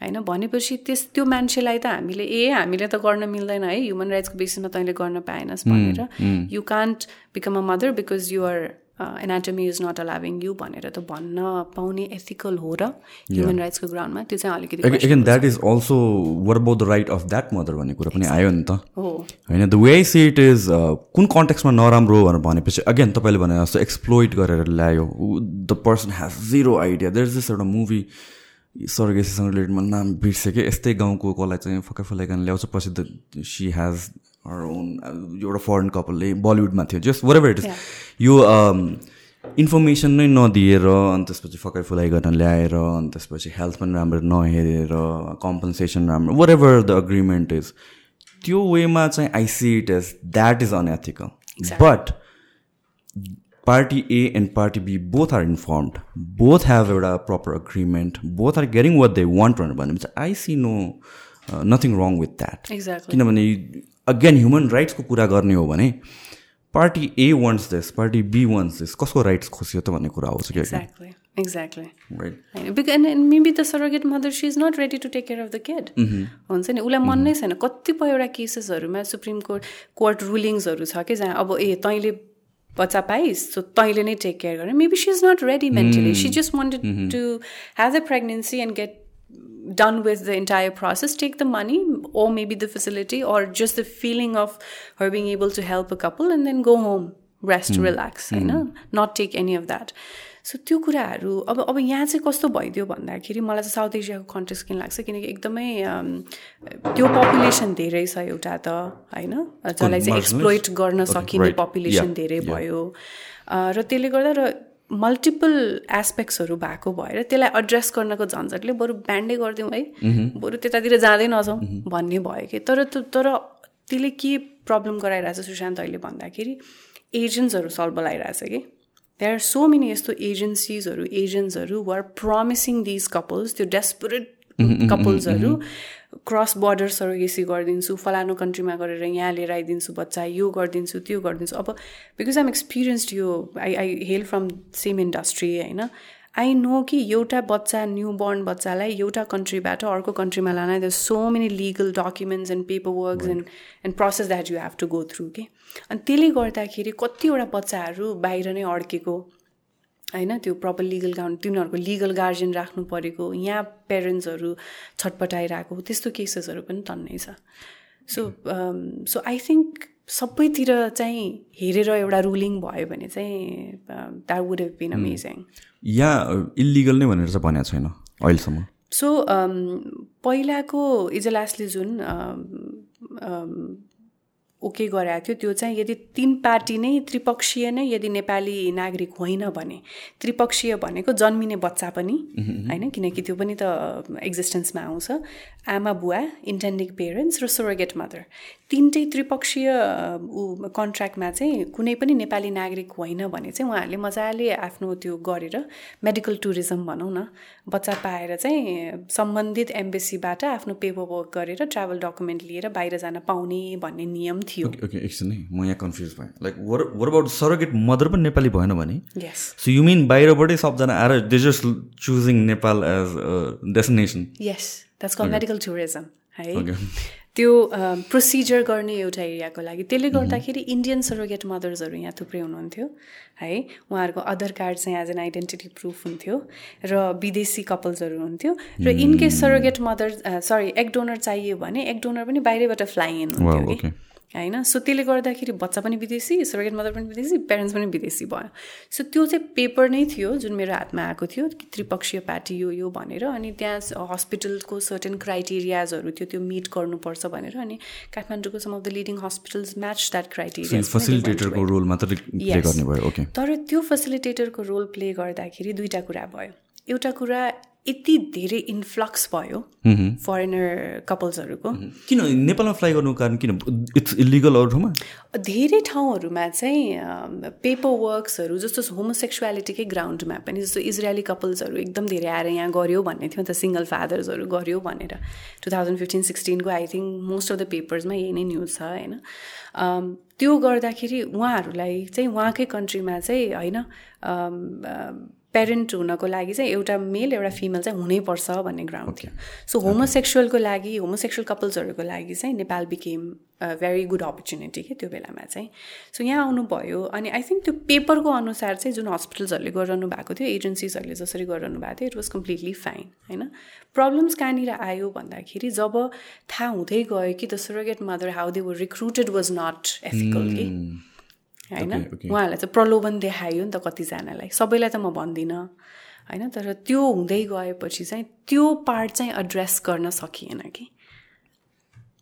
होइन। भनेपछि त्यस त्यो मान्छेलाई त हामीले ए हामीले त गर्न मिल्दैन है। ह्युमन राइट्सको बेसिसमा तैँले गर्न पाएनस् भनेर। You can't become a mother because your anatomy is not allowing you भनेर त भन्न पाउने एथिकल हो र ह्युमन राइट्सको ग्राउन्डमा त्यो चाहिँ अलिकति again that is also were about the right of that mother भन्ने कुरा पनि आयो नि त। होइन the way see it is कुन कन्टेक्समा नराम्रो भनेर भनेपछि अगेन तपाईँले भने जस्तो एक्सप्लोइट गरेर ल्यायो। The person has zero idea there is this एउटा मुभी सर्गेसीसँग रिलेटेड म नाम बिर्सेँ कि यस्तै गाउँको कसलाई चाहिँ फकै फलाइकन ल्याउँछ? पछि the she has her own एउटा फरेन कपालले बलिउडमा थियो just whatever it is यो इन्फर्मेसन नै नदिएर अनि त्यसपछि फकाइ फुलाइ गर्न ल्याएर अनि त्यसपछि हेल्थ पनि राम्रो नहेरेर कम्पन्सेसन राम्रो whatever the agreement is त्यो वेमा चाहिँ I see it is that is unethical but party A and party B both are informed both have एउटा proper agreement both are getting what they want भनेर भनेपछि I see no nothing wrong with that किनभने again human राइट्सको कुरा गर्ने हो भने party A wants this party B wants this कसको राइट्स खोसियो त भन्ने कुरा आउँछ exactly maybe the surrogate mother she is not ready to take care of the kid हुन्छ नि उसलाई मन नै छैन कतिपय एउटा केसेसहरूमा सुप्रिम कोर्ट कोर्ट रुलिङ्सहरू छ कि जहाँ अब ए तैँले बच्चा पाइस् सो तैँले नै टेक केयर गर्ने maybe she is not ready mentally she just wanted to has a pregnancy and get done with the entire process, take the money or maybe the facility or just the feeling of her being able to help a couple and then go home, rest, mm. relax, mm. you know, not take any of that. So त्यो कुराहरू अब अब यहाँ चाहिँ कस्तो भइदियो भन्दाखेरि मलाई चाहिँ साउथ एसियाको कन्टेक्स किन लाग्छ किनकि एकदमै त्यो पपुलेसन धेरै छ एउटा त होइन? जसलाई चाहिँ एक्सप्लोइट गर्न सकिने पपुलेसन धेरै भयो। र त्यसले गर्दा र मल्टिपल एस्पेक्ट्सहरू भएको भएर त्यसलाई एड्रेस गर्नको झन्झटले बरु ब्यान्डै गरिदिउँ है। Mm-hmm. बरु त्यतातिर जाँदै नजाउँ mm-hmm. भन्ने भयो कि। तर तर त्यसले के प्रब्लम गराइरहेछ सुशान्त अहिले भन्दाखेरि एजेन्ट्सहरू सल्भ लगाइरहेछ कि। देयर आर सो मेनी यस्तो एजेन्सिजहरू एजेन्ट्सहरू आर प्रमिसिङ दिज कपल्स त्यो डेस्परेट कपल्सहरू क्रस बोर्डर सरोगेसी गरिदिन्छु फलानु कन्ट्रीमा गरेर यहाँ लिएर आइदिन्छु बच्चा यो गरिदिन्छु त्यो गरिदिन्छु अब बिकज आइम एक्सपिरियन्स्ड यो I I hail from same industry होइन आई नो कि एउटा बच्चा न्यू बोर्न बच्चालाई एउटा कन्ट्रीबाट अर्को कन्ट्रीमा लान the so many legal documents and paper works and and process that you have to go through के अनि त्यसले गर्दाखेरि कतिवटा बच्चाहरू बाहिर नै अड्केको होइन? त्यो प्रपर लिगल गाउन्ड तिनीहरूको लिगल गार्जियन राख्नु परेको यहाँ पेरेन्ट्सहरू छटपटाइरहेको त्यस्तो केसेसहरू पनि टन्नै छ। सो सो आई थिङ्क सबैतिर चाहिँ हेरेर एउटा रुलिङ भयो भने चाहिँ that would have been amazing यहाँ इलिगल नै भनेर चाहिँ भनेको छैन अहिलेसम्म? सो पहिलाको इजलासले जुन ओके गराएको थियो त्यो चाहिँ यदि तिन पार्टी नै त्रिपक्षीय नै यदि नेपाली नागरिक होइन भने त्रिपक्षीय भनेको जन्मिने बच्चा पनि होइन किनकि त्यो पनि त एक्जिस्टेन्समा आउँछ। आमा बुवा इन्टेन्डिङ पेरेन्ट्स र सोरोगेट मदर तिनटै त्रिपक्षीय ऊ कन्ट्र्याक्टमा चाहिँ कुनै पनि नेपाली नागरिक होइन भने चाहिँ उहाँहरूले मजाले आफ्नो त्यो गरेर मेडिकल टुरिज्म भनौँ न बच्चा पाएर चाहिँ सम्बन्धित एम्बेसीबाट आफ्नो पेपर वर्क गरेर ट्राभल डकुमेन्ट लिएर बाहिर जान पाउने भन्ने नियम थियो। ओके एकछिन है म यहाँ कन्फ्युज भएँ। Like were were about surrogate mother पनि नेपाली भएन भने? यस सो यु मिन बाहिरबाटै सबजना आएर they just choosing Nepal as destination yes that's call medical tourism है त्यो प्रोसिजर गर्ने एउटा एरियाको लागि। त्यसले गर्दाखेरि इन्डियन सरोगेट मदर्सहरू यहाँ थुप्रै हुनुहुन्थ्यो है। उहाँहरूको आधार कार्ड चाहिँ एज एन आइडेन्टिटी प्रुफ हुन्थ्यो र विदेशी कपल्सहरू हुन्थ्यो र in case surrogate mother sorry एक डोनर चाहियो भने एक डोनर पनि बाहिरबाट फ्लाइ इन हुन्थ्यो कि। होइन? सो त्यसले गर्दाखेरि बच्चा पनि विदेशी सेकेन्ड मदर पनि विदेशी पेरेन्ट्स पनि विदेशी भयो। सो त्यो चाहिँ पेपर नै थियो जुन मेरो हातमा आएको थियो त्रिपक्षीय पार्टी यो यो भनेर। अनि त्यहाँ हस्पिटलको सर्टेन क्राइटेरियाजहरू थियो त्यो मिट गर्नुपर्छ भनेर। अनि काठमाडौँको some of the leading hospitals match that criteria role मात्र तर त्यो फेसिलिटेटरको रोल प्ले गर्दाखेरि दुईवटा कुरा भयो। एउटा कुरा यति धेरै इन्फ्लक्स भयो फरेनर कपल्सहरूको किन नेपालमा फ्लाइ गर्नुको कारण किन? इट्स इलिगल अरू ठाउँमा? धेरै ठाउँहरूमा चाहिँ पेपर वर्क्सहरू जस्तो होमोसेक्सुअलिटीकै ग्राउन्डमा पनि जस्तो इजरायली कपल्सहरू एकदम धेरै आएर यहाँ गऱ्यो भन्ने थियो नि त सिङ्गल फादर्सहरू गऱ्यो भनेर। Two thousand fifteen सिक्सटिनको I think most of the पेपर्समा यही नै न्युज छ होइन? त्यो गर्दाखेरि उहाँहरूलाई चाहिँ उहाँकै कन्ट्रीमा चाहिँ होइन पेरेन्ट हुनको लागि चाहिँ एउटा मेल एउटा फिमेल चाहिँ हुनैपर्छ भन्ने ग्राउन्ड थियो। सो होमोसेक्सुअलको लागि होमोसेक्सुअल कपल्सहरूको लागि चाहिँ Nepal became very good opportunity के त्यो बेलामा चाहिँ। सो यहाँ आउनुभयो अनि आई थिङ्क त्यो पेपरको अनुसार चाहिँ जुन हस्पिटल्सहरूले गरिरहनु भएको थियो एजेन्सिजहरूले जसरी गरिरहनु भएको थियो इट वाज कम्प्लिटली फाइन होइन। प्रब्लम्स कहाँनिर आयो भन्दाखेरि जब थाहा हुँदै गयो कि the surrogate mother how they were recruited was not ethical कि। होइन? उहाँहरूलाई चाहिँ प्रलोभन देखायो नि त कतिजनालाई। सबैलाई त म भन्दिनँ। होइन? तर त्यो हुँदै गएपछि चाहिँ त्यो पार्ट चाहिँ एड्रेस गर्न सकिएन कि।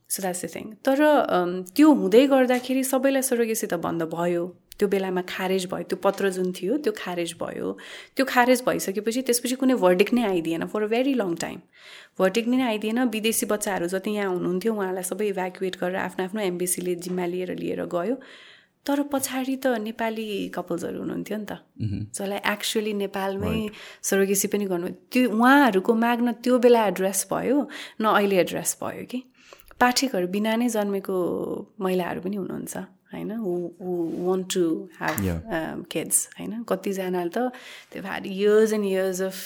सो द्याट्स द थिङ तर त्यो हुँदै गर्दाखेरि सबैलाई सरोगेसी त बन्द भयो। त्यो बेलामा खारेज भयो। त्यो पत्र जुन थियो त्यो खारेज भयो। त्यो खारेज भइसकेपछि त्यसपछि कुनै भर्डिक नै आइदिएन for a very long time verdict नै आइदिएन। विदेशी बच्चाहरू जति यहाँ हुनुहुन्थ्यो उहाँलाई सबै इभ्याकुएट गरेर आफ्नो आफ्नो एम्बेसीले जिम्मा लिएर लिएर गयो। तर पछाडि त नेपाली कपल्सहरू हुनुहुन्थ्यो नि त। जसलाई एक्चुली नेपालमै सरोगेसी पनि गर्नु त्यो उहाँहरूको माग न त्यो बेला एड्रेस भयो न अहिले एड्रेस भयो कि? पाठकहरू बिना नै जन्मेको महिलाहरू पनि हुनुहुन्छ होइन? वन्ट टु ह्याभ किड्स होइन? कतिजनाले त त्यो had years and years of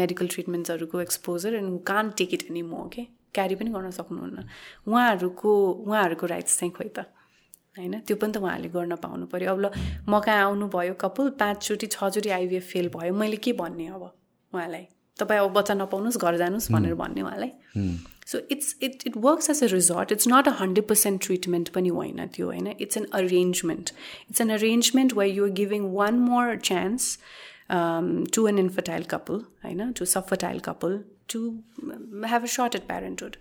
medical ट्रिटमेन्ट्सहरूको exposure and can't take it any more के क्यारी पनि गर्न सक्नुहुन्न। उहाँहरूको उहाँहरूको राइट्स चाहिँ खोइ त। होइन? त्यो पनि त उहाँहरूले गर्न पाउनु पऱ्यो अब ल म कहाँ आउनुभयो कपाल पाँचचोटि छचोटि आइबिएफ फेल भयो। मैले के भन्ने अब उहाँलाई? तपाईँ अब बच्चा नपाउनुहोस् घर जानुहोस् भनेर भन्ने उहाँलाई। So it's it it works as a resort it's not a hundred percent treatment पनि होइन त्यो होइन? It's an arrangement it's an arrangement way you're giving one more chance to an infertile couple होइन? To subfertile couple to have a sort at parenthood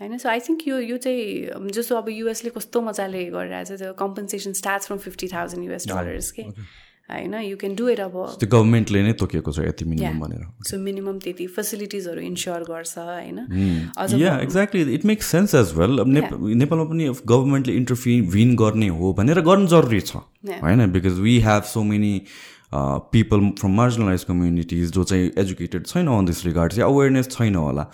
होइन? So I think यो यो चाहिँ जस्तो अब युएसले कस्तो मजाले गरिरहेको छ त्यो compensation start from fifty thousand US dollars के होइन? यु क्यान डु इट अब त्यो गभर्मेन्टले नै तोकेको छ यति मिनिमम भनेर। सो मिनिमम त्यति फेसिलिटिजहरू इन्स्योर गर्छ होइन? Yeah exactly it makes sense as well नेपालमा पनि गभर्मेन्टले इन्टरफिन गर्ने हो भनेर गर्नु जरुरी छ होइन? Because we have so many people from marginalize communities जो चाहिँ एजुकेटेड छैन अन दिस रिगार्ड चाहिँ अवेरनेस छैन होला।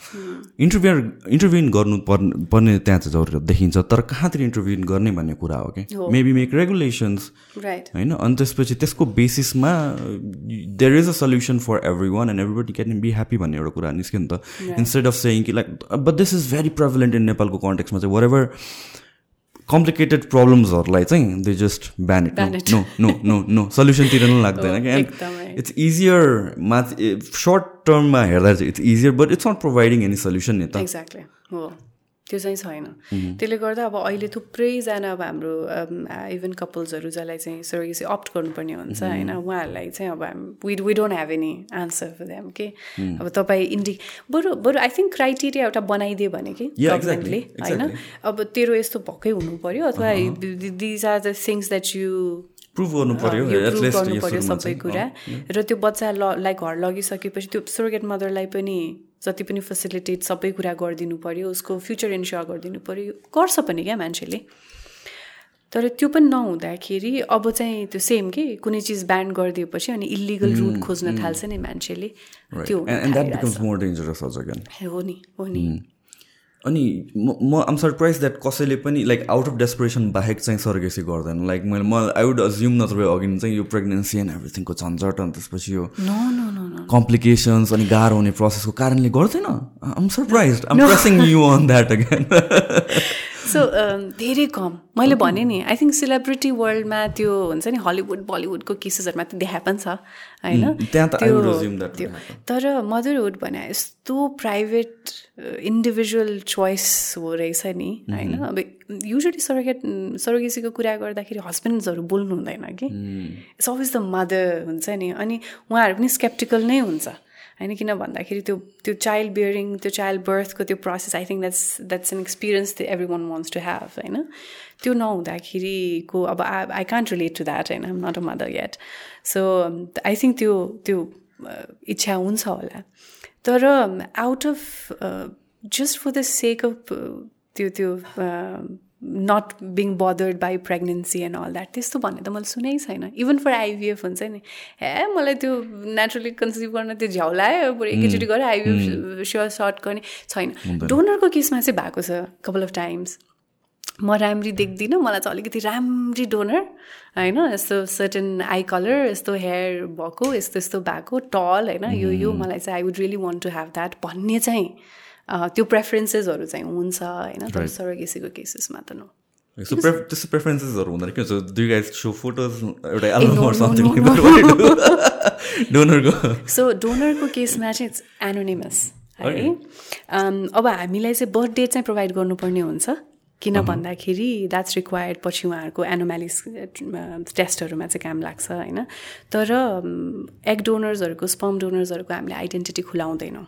इन्टरभ्यु इन्टरभ्युन गर्नु पर्ने त्यहाँ चाहिँ जरुरत देखिन्छ तर कहाँतिर इन्टरभ्युन गर्ने भन्ने कुरा हो कि? मेबी मेक रेगुलेसन्स होइन? अनि त्यसपछि त्यसको बेसिसमा there is a solution for every one and everybody can be happy भन्ने एउटा कुरा निस्क्यो नि त। इन्स्टेड अफ सेङ कि like but this is very prevalent in नेपालको कन्टेक्समा चाहिँ वर एभर कम्प्लिकेटेड प्रब्लम्सहरूलाई चाहिँ they just ban it no no no no सल्युसनतिर नै लाग्दैन कि एन्ड इट्स इजियर माथि सर्ट टर्ममा हेर्दा चाहिँ it's easier but it's not providing any solution नि त त्यो चाहिँ छैन। त्यसले गर्दा अब अहिले थुप्रैजना अब हाम्रो इभन कपल्सहरू जसलाई चाहिँ सरोगेसी अप्ट गर्नुपर्ने हुन्छ होइन उहाँहरूलाई चाहिँ अब we we don't have any answer for them के अब तपाईँ इन्डि बरु बरु आई थिङ्क क्राइटेरिया एउटा बनाइदियो भने कि गभर्मेन्टले होइन? अब तेरो यस्तो भएकै हुनु पऱ्यो अथवा these are the things that you prove गर्नु पर्यो सबै कुरा। र त्यो बच्चा ल घर लगिसकेपछि त्यो सोर्गेट मदरलाई पनि जति पनि फेसिलिटेट सबै कुरा गरिदिनु पऱ्यो उसको फ्युचर इन्स्योर गरिदिनु पऱ्यो गर्छ पनि क्या मान्छेले। तर त्यो पनि नहुँदाखेरि अब चाहिँ त्यो सेम के कुनै चिज ब्यान्ड गरिदिएपछि अनि इलिगल रुट खोज्न थाल्छ नि मान्छेले। त्यो हो नि हो नि। अनि म आम सरप्राइज द्याट कसैले पनि लाइक आउट अफ डेस्परेसन बाहेक चाहिँ सर्गेसी गर्दैन। लाइक मैले म आई वुड अज्युम नत्र अघि चाहिँ यो प्रेग्नेन्सी एन्ड एभ्रिथिङको झन्झट अनि त्यसपछि यो कम्प्लिकेसन्स अनि गाह्रो हुने प्रोसेसको कारणले गर्दैन। I'm surprise I'm pressing you on that again so धेरै कम। मैले भने नि आई थिङ्क सेलिब्रिटी वर्ल्डमा त्यो हुन्छ नि हलिउड बलिउडको केसेसहरूमा त देखाए छ होइन? त्यो तर मदरहुड भने यस्तो प्राइभेट इन्डिभिजुअल चोइस हो रहेछ नि होइन? अब युजली सरोगेट सरोगेसीको कुरा गर्दाखेरि हस्बेन्ड्सहरू बोल्नु हुँदैन कि इट्स अल्वेज द मदर हुन्छ नि अनि उहाँहरू पनि स्केप्टिकल नै हुन्छ। होइन किन भन्दाखेरि त्यो त्यो चाइल्ड बियरिङ त्यो चाइल्ड बर्थको त्यो process I think that's that's an experience the every one wants to have होइन त्यो नहुँदाखेरिको अब I I can't relate to that होइन I'm not a mother yet so I think त्यो त्यो इच्छा हुन्छ होला तर out of just for the sake of त्यो त्यो not being bothered by pregnancy and all that त्यस्तो भन्ने त मैले सुनै छैन। इभन फर आइभिएफ हुन्छ नि। हे मलाई त्यो नेचुरली कन्सिभ गर्न त्यो झ्याउ लाग्यो बरु एकैचोटि गरेर आइभिएफ स्योर सर्ट गर्ने। छैन। डोनरको केसमा चाहिँ भएको छ कपाल अफ टाइम्स म राम्री देख्दिनँ मलाई चाहिँ अलिकति राम्री डोनर होइन यस्तो सर्टन आई कलर यस्तो हेयर भएको यस्तो यस्तो भएको टल होइन यो यो मलाई चाहिँ I would really want to have that भन्ने चाहिँ त्यो प्रेफरेन्सेसहरू चाहिँ हुन्छ होइन? तर सरोगेसीको केसेसमा त नो सो त्यस्तो प्रेफरेन्सेसहरू हुँदैन के हुन्छ दुई गाइज सो फोटोज एउटा डोनरको सो डोनरको केसमा चाहिँ इट्स एनोनिमस है? अब हामीलाई चाहिँ बर्थ डेट चाहिँ प्रोभाइड गर्नुपर्ने हुन्छ किन भन्दाखेरि द्याट्स रिक्वायर्ड पछि उहाँहरूको एनोमेलिस टेस्टहरूमा चाहिँ काम लाग्छ होइन? तर एग डोनर्सहरूको स्पम डोनर्सहरूको हामीले आइडेन्टिटी खुलाउँदैनौँ।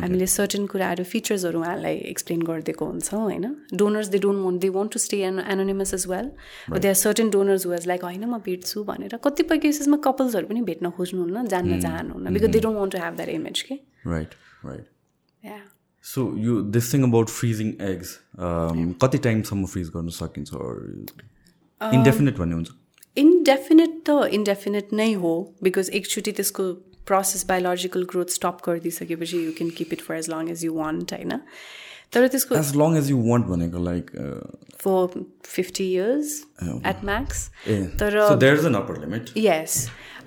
हामीले सर्टन कुराहरू फिचर्सहरू उहाँलाई एक्सप्लेन गरिदिएको हुन्छौँ होइन? Donors they don't want they want to stay an anonymous as well they are certain donors was like होइन म भेट्छु भनेर। कतिपय केसेसमा कपल्सहरू पनि भेट्न खोज्नुहुन्न जान्न hmm. चाहनुहुन्न। Because they don't want to have that image के राइट राइट सो यो this thing about freezing eggs कति टाइमसम्म फ्रिज गर्न सकिन्छ? इन्डेफिनेट um, भन्ने हुन्छ? इन्डेफिनेट त इन्डेफिनेट नै हो। बिकज एकचोटि त्यसको process biological growth stop गरिदिइसकेपछि you can keep it for as long as you want होइन तर त्यसको as long as you want भनेको like for fifty years at max तर यस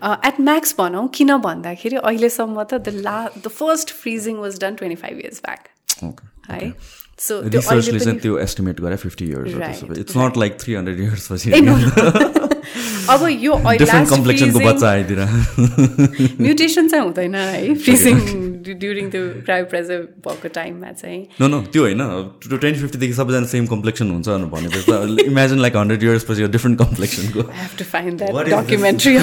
एट म्याक्स भनौँ किन भन्दाखेरि अहिलेसम्म त the law the first freezing was done twenty five years back है सो रिसर्चले चाहिँ त्यो एस्टिमेट गरे fifty years it's not like three hundred years पछि अब यो कम्प्लेक्सनको बच्चा आइदिएर म्युटेसन चाहिँ हुँदैन है। फ्रिजिङ ड्युरिङ त्यो क्रायो प्रेजर भएको टाइममा चाहिँ। नो नो त्यो होइन। ट्वेन्टी फिफ्टीदेखि सबैजना सेम कम्प्लेक्सन हुन्छ भनेपछि इमेजिन लाइक हन्ड्रेड इयर्स पछि डिफ्रेन्ट कम्प्लेक्सनको डकुमेन्ट्री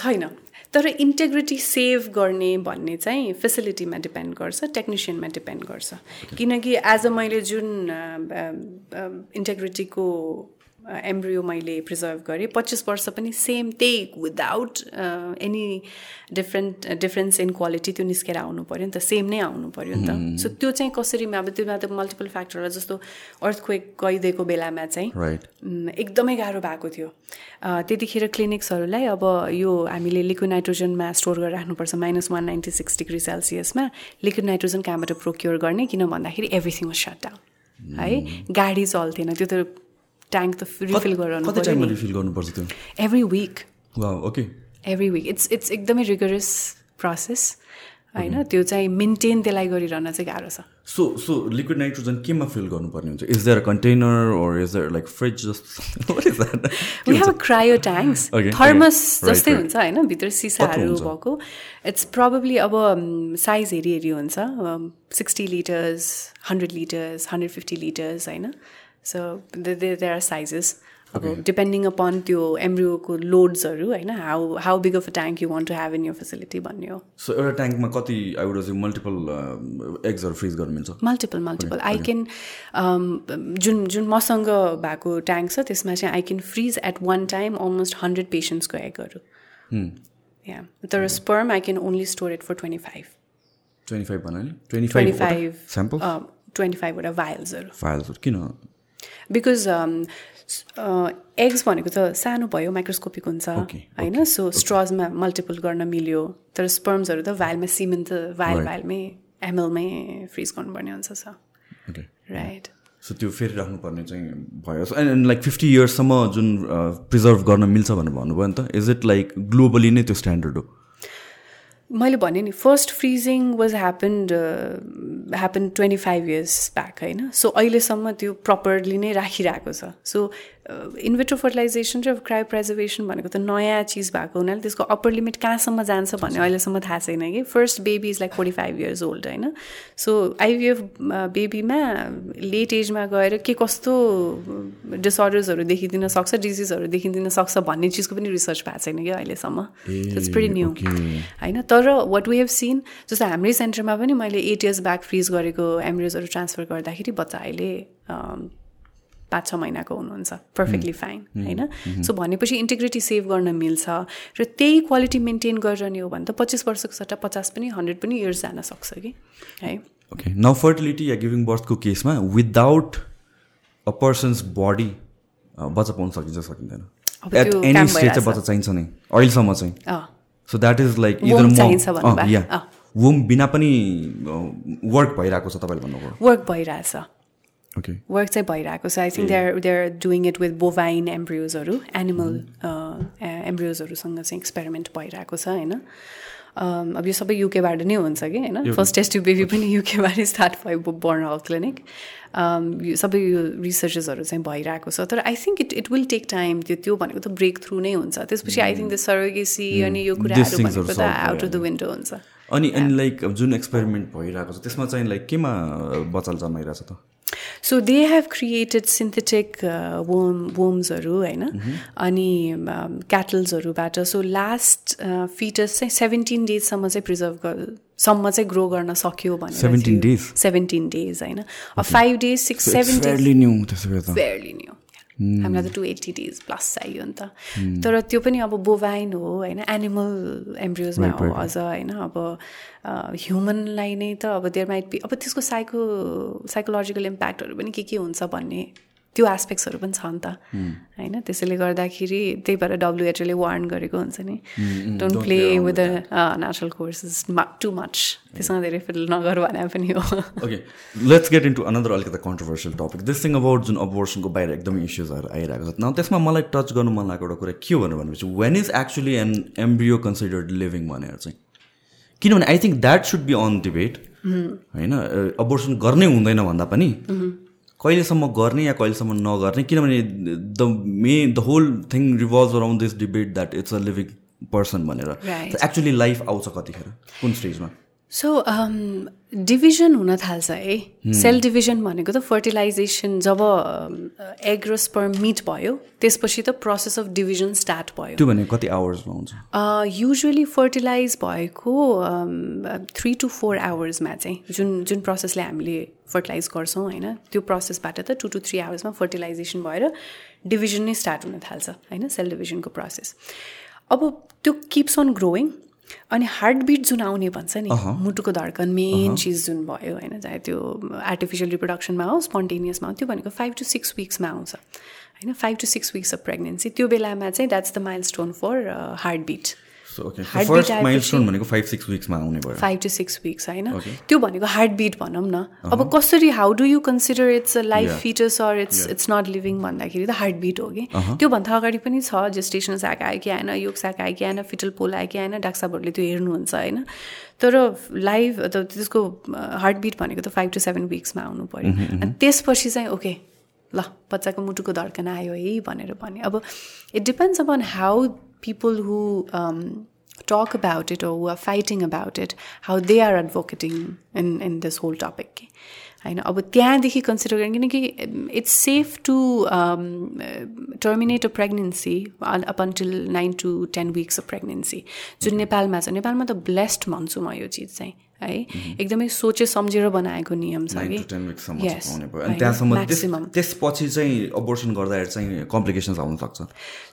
छैन। तर इन्टेग्रिटी सेभ गर्ने भन्ने चाहिँ फेसिलिटीमा डिपेन्ड गर्छ टेक्निसियनमा डिपेन्ड गर्छ। किनकि एज अ मैले जुन इन्टेग्रिटीको एम्ब्रियो मैले प्रिजर्भ गरेँ। पच्चिस वर्ष पनि सेम त्यही without any different difference in quality त्यो निस्केर आउनु पऱ्यो नि त। सेम नै आउनु पऱ्यो नि त। सो त्यो चाहिँ कसरी अब त्योमा त मल्टिपल फ्याक्टरहरू जस्तो अर्थक्वेक गइदिएको बेलामा चाहिँ एकदमै गाह्रो भएको थियो। त्यतिखेर क्लिनिक्सहरूलाई अब यो हामीले लिक्विड नाइट्रोजनमा स्टोर गरेर राख्नुपर्छ minus one ninety six degree सेल्सियसमा liquid nitrogen कहाँबाट प्रोक्योर गर्ने? किन भन्दाखेरि एभ्रिथिङ वाज सट डाउन है? गाडी चल्थेन। त्यो त ट्याङ्क त रिफिल रिफिल गर्नुपर्छ त्यो? Every week okay every week it's it's एकदमै रिगरस प्रोसेस होइन? त्यो चाहिँ मेन्टेन त्यसलाई गरिरहन चाहिँ गाह्रो छ। सो सो लिक्विड नाइट्रोजन केमा फिल गर्नुपर्ने हुन्छ? Is there container or is there like fridge जस्तो we have cryo tanks thermos जस्तै हुन्छ होइन? भित्र सिसाहरू भएको। इट्स प्रब्लली अब साइज हेरी हेरी हुन्छ। Sixty litres hundred litres hundred fifty litres होइन? सो देयर आर साइजेस अब डिपेन्डिङ अपन त्यो एम्ब्रियोको लोड्सहरू होइन how how big of a tank you want to have in your facility भन्ने हो सो एउटा ट्याङ्कमा कति आई वुड मल्टिपल एग्सहरू फ्रिज गर्नु मिल्छ मल्टिपल मल्टिपल आई क्यान जुन जुन मसँग भएको ट्याङ्क छ त्यसमा चाहिँ I can freeze at one time almost hundred पेसेन्ट्सको एगहरू या तर sperm I can only store it for twenty five twenty five twenty five twenty फाइभवटा भाइल्सहरू भाइल्सहरू किन? बिकज एग्स um, uh, भनेको त सानो भयो माइक्रोस्कोपिक हुन्छ होइन? सो स्ट्रजमा मल्टिपल गर्न मिल्यो तर स्पर्म्सहरू त भाइलमा सिमेन्ट त भाइल भाइलमै एमएलमै फ्रिज गर्नुपर्ने हुन्छ छ राइट सो त्यो फेरि राख्नुपर्ने चाहिँ भयो। एन्ड लाइक फिफ्टी इयर्ससम्म जुन प्रिजर्भ uh, गर्न मिल्छ भनेर भन्नुभयो नि त इज इट लाइक ग्लोबली नै त्यो स्ट्यान्डर्ड हो? मैले भने नि first freezing was happened happen twenty five years back होइन? सो अहिलेसम्म त्यो प्रपरली नै राखिरहेको छ। सो इन्भेट्रो फर्टिलाइजेसन र क्रायो प्रेजर्भेसन भनेको त नयाँ चिज भएको हुनाले त्यसको अप्पर लिमिट कहाँसम्म जान्छ भन्ने अहिलेसम्म थाहा छैन कि। First baby is like forty five years old होइन सो आइभिएफ बेबीमा लेट एजमा गएर के कस्तो डिसअर्डर्सहरू देखिदिन सक्छ डिजिजहरू देखिदिन सक्छ भन्ने चिजको पनि रिसर्च भएको छैन कि अहिलेसम्म। इट्स प्रिटी न्यू होइन? तर वाट वी हेभ सिन जस्तो हाम्रै सेन्टरमा पनि मैले एट इयर्स ब्याक फ्रिज गरेको एम्ब्रियोजहरू ट्रान्सफर गर्दाखेरि बच्चा अहिले पाँच छ महिनाको हुनुहुन्छ। पर्फेक्टली फाइन होइन? सो भनेपछि इन्टिग्रिटी सेभ गर्न मिल्छ र त्यही क्वालिटी मेन्टेन गरिरहने हो भने त पच्चिस वर्षको सट्टा पचास पनि हन्ड्रेड पनि इयर्स जान सक्छ कि? है? ओके न फर्टिलिटी या गिभिङ बर्थको केसमा विदाउट अ पर्सन्स बडी बच्चा पाउन सकिन्छ सकिँदैन। एट एनी स्टेज चाहिँ बच्चा चाहिन्छ नै। अहिलेसम्म चाहिँ। So that is like yeah womb बिना पनि वर्क भइरहेको छ तपाईँले भन्नुभयो। वर्क भइरहेछ। वर्क चाहिँ भइरहेको छ. I think there they're doing it with bovine एम्ब्रियोजहरू animal एम्ब्रियोजहरूसँग चाहिँ एक्सपेरिमेन्ट भइरहेको छ होइन? अब यो सबै युकेबाट नै हुन्छ कि होइन? फर्स्ट टेस्ट बेबी पनि युकेबाट स्टार्ट भयो बर्न हल क्लिनिक यो सबै यो रिसर्चेसहरू चाहिँ भइरहेको छ तर I think it it will take time त्यो त्यो भनेको त ब्रेक थ्रु नै हुन्छ. त्यसपछि आई थिङ्क द सर्गेसी अनि यो कुराहरू भनेको त आउट अफ द विन्डो हुन्छ। अनि अनि लाइक जुन एक्सपेरिमेन्ट भइरहेको छ त्यसमा चाहिँ लाइक केमा बचाल जमाइरहेछ त? So they have created synthetic womb वोम्सहरू होइन? अनि क्याटल्सहरूबाट सो लास्ट फिटर्स चाहिँ सेभेन्टिन डेजसम्म चाहिँ प्रिजर्भ गर सम्म चाहिँ ग्रो गर्न सक्यो भने सेभेन्टिन डेज सेभेन्टिन डेज होइन? Five days six seven fairly new हामीलाई त टु एट्टी डेज प्लस चाहियो नि त। तर त्यो पनि अब बोभाइन हो होइन? एनिमल एम्ब्रियोजमा हो अझ होइन? अब ह्युमनलाई नै त अब देयर माइट बी अब त्यसको साइको साइकोलोजिकल इम्प्याक्टहरू पनि के के हुन्छ भन्ने त्यो एस्पेक्ट्सहरू पनि छ नि त। होइन? त्यसैले गर्दाखेरि त्यही भएर डब्लुएचओले वार्न गरेको हुन्छ नि। Don't play with the natural courses too much त्यसमा धेरै फिल नगर भने पनि हो। Okay let's get into another अलिकति controversial topic this thing about जुन अबोर्सनको बाहिर एकदमै इस्युजहरू आइरहेको छ। न त्यसमा मलाई टच गर्नु मन लागेको एउटा कुरा के भनेर भनेपछि when is actually an embryo considered living भनेर चाहिँ। किनभने I think that should be on debate होइन? अबोर्सन गर्नै हुँदैन भन्दा पनि कहिलेसम्म गर्ने या कहिलेसम्म नगर्ने किनभने the may the whole thing revolve around this debate that it's a living person भनेर। एक्चुली लाइफ आउँछ कतिखेर कुन स्टेजमा सो डिभिजन हुन थाल्छ है। सेल डिभिजन भनेको त फर्टिलाइजेसन जब एग र स्पर्म मिट भयो त्यसपछि त प्रोसेस अफ डिभिजन स्टार्ट भयो। त्यो भनेको कति आवर्समा हुन्छ? युजली फर्टिलाइज भएको थ्री टु फोर आवर्समा चाहिँ जुन जुन प्रोसेसले हामीले फर्टिलाइज गर्छौँ होइन? त्यो प्रोसेसबाट त टु टु थ्री आवर्समा फर्टिलाइजेसन भएर डिभिजन नै स्टार्ट हुन थाल्छ होइन? सेल डिभिजनको प्रोसेस अब त्यो किप्स अन ग्रोइङ अनि हार्टबिट जुन आउने भन्छ नि। मुटुको धड्कन मेन चिज जुन भयो होइन चाहे त्यो आर्टिफिसियल रिप्रोडक्सनमा होस् स्पोन्टेनियसमा हो त्यो भनेको फाइभ टु सिक्स विक्समा आउँछ। होइन five to six weeks of pregnancy त्यो बेलामा चाहिँ that's the milestone for heartbeat five six विक्समा आउने भयो। फाइभ टु सिक्स विक्स होइन? त्यो भनेको हार्ट बिट भनौँ न। अब कसरी how do you consider it's a life fetus or it's it's not living भन्दाखेरि त हार्ट बिट हो कि? त्योभन्दा अगाडि पनि छ जेस्टेसन स्याक आयो कि आएन योग स्याक आयो कि आएन फिटल पोल आयो कि आएन डाक्साबहरूले त्यो हेर्नुहुन्छ होइन? तर लाइभ त्यसको हार्ट बिट भनेको त फाइभ टु सेभेन विक्समा आउनु पऱ्यो। अनि त्यसपछि चाहिँ ओके ल बच्चाको मुटुको धड्कन आयो है भनेर भने अब it depends upon how people who um, talk about it or who are fighting about it, how they are advocating in, in this whole topic. होइन अब त्यहाँदेखि कन्सिडर गरेँ किनकि it's safe to terminate a pregnancy up until nine to ten weeks of pregnancy जुन नेपालमा छ नेपालमा त ब्लेस्ड भन्छु म यो चिज चाहिँ है। एकदमै सोचे सम्झेर बनाएको नियम छ कि? त्यसपछि चाहिँ अबोर्सन गर्दाखेरि चाहिँ कम्प्लिकेसन्स आउन सक्छ?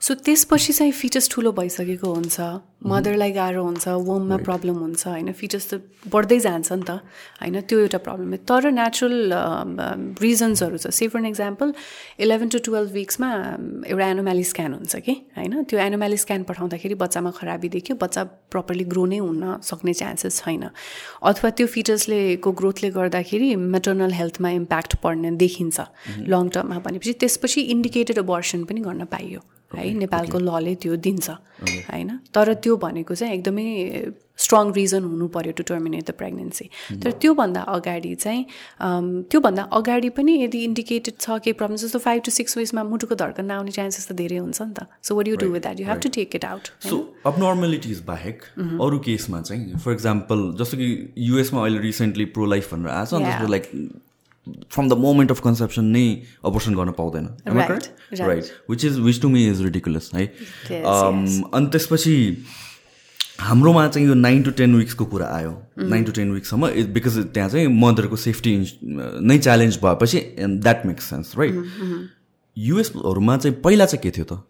सो त्यसपछि चाहिँ फिटस ठुलो भइसकेको हुन्छ। मदरलाई गाह्रो हुन्छ वोममा प्रब्लम हुन्छ होइन। फिटस त बढ्दै जान्छ नि त होइन। त्यो एउटा प्रब्लम तर नेचुरल रिजन्सहरू छ। Say for example eleven to twelve विक्समा एउटा एनोम्याली स्क्यान हुन्छ कि होइन। त्यो एनोम्याली स्क्यान पठाउँदाखेरि बच्चामा खराबी देख्यो। बच्चा प्रपरली ग्रो नै हुन सक्ने चान्सेस छैन। अथवा त्यो फिटर्सले को ग्रोथले गर्दाखेरि मेटर्नल हेल्थमा इम्प्याक्ट पर्ने देखिन्छ। लङ टर्ममा भनेपछि त्यसपछि इन्डिकेटेड अबर्सन पनि गर्न पाइयो। है नेपालको लले त्यो दिन्छ होइन? तर त्यो भनेको चाहिँ एकदमै स्ट्रङ रिजन हुनु पऱ्यो टु टर्मिनेट द प्रेग्नेन्सी तर त्योभन्दा अगाडि चाहिँ त्योभन्दा अगाडि पनि यदि इन्डिकेटेड छ केही प्रब्लम जस्तो फाइभ टु सिक्स विक्समा मुटुको धड्कन नआउने चान्सेस त धेरै हुन्छ नि त। So what you do with that you have to take it out so abnormalities बाहेक अरू केसमा चाहिँ फर इक्जाम्पल जस्तो कि युएसमा अहिले रिसेन्टली प्रो लाइफ भनेर आएको छ like from the moment of conception नै अपर्सन गर्न पाउँदैन right which is which to me is ridiculous है अनि त्यसपछि हाम्रोमा चाहिँ यो नाइन टु टेन विक्सको कुरा आयो नाइन टु टेन विक्ससम्म बिकज त्यहाँ चाहिँ मदरको सेफ्टी नै च्यालेन्ज भएपछि द्याट मेक्स सेन्स राइट युएसहरूमा चाहिँ पहिला चाहिँ के थियो त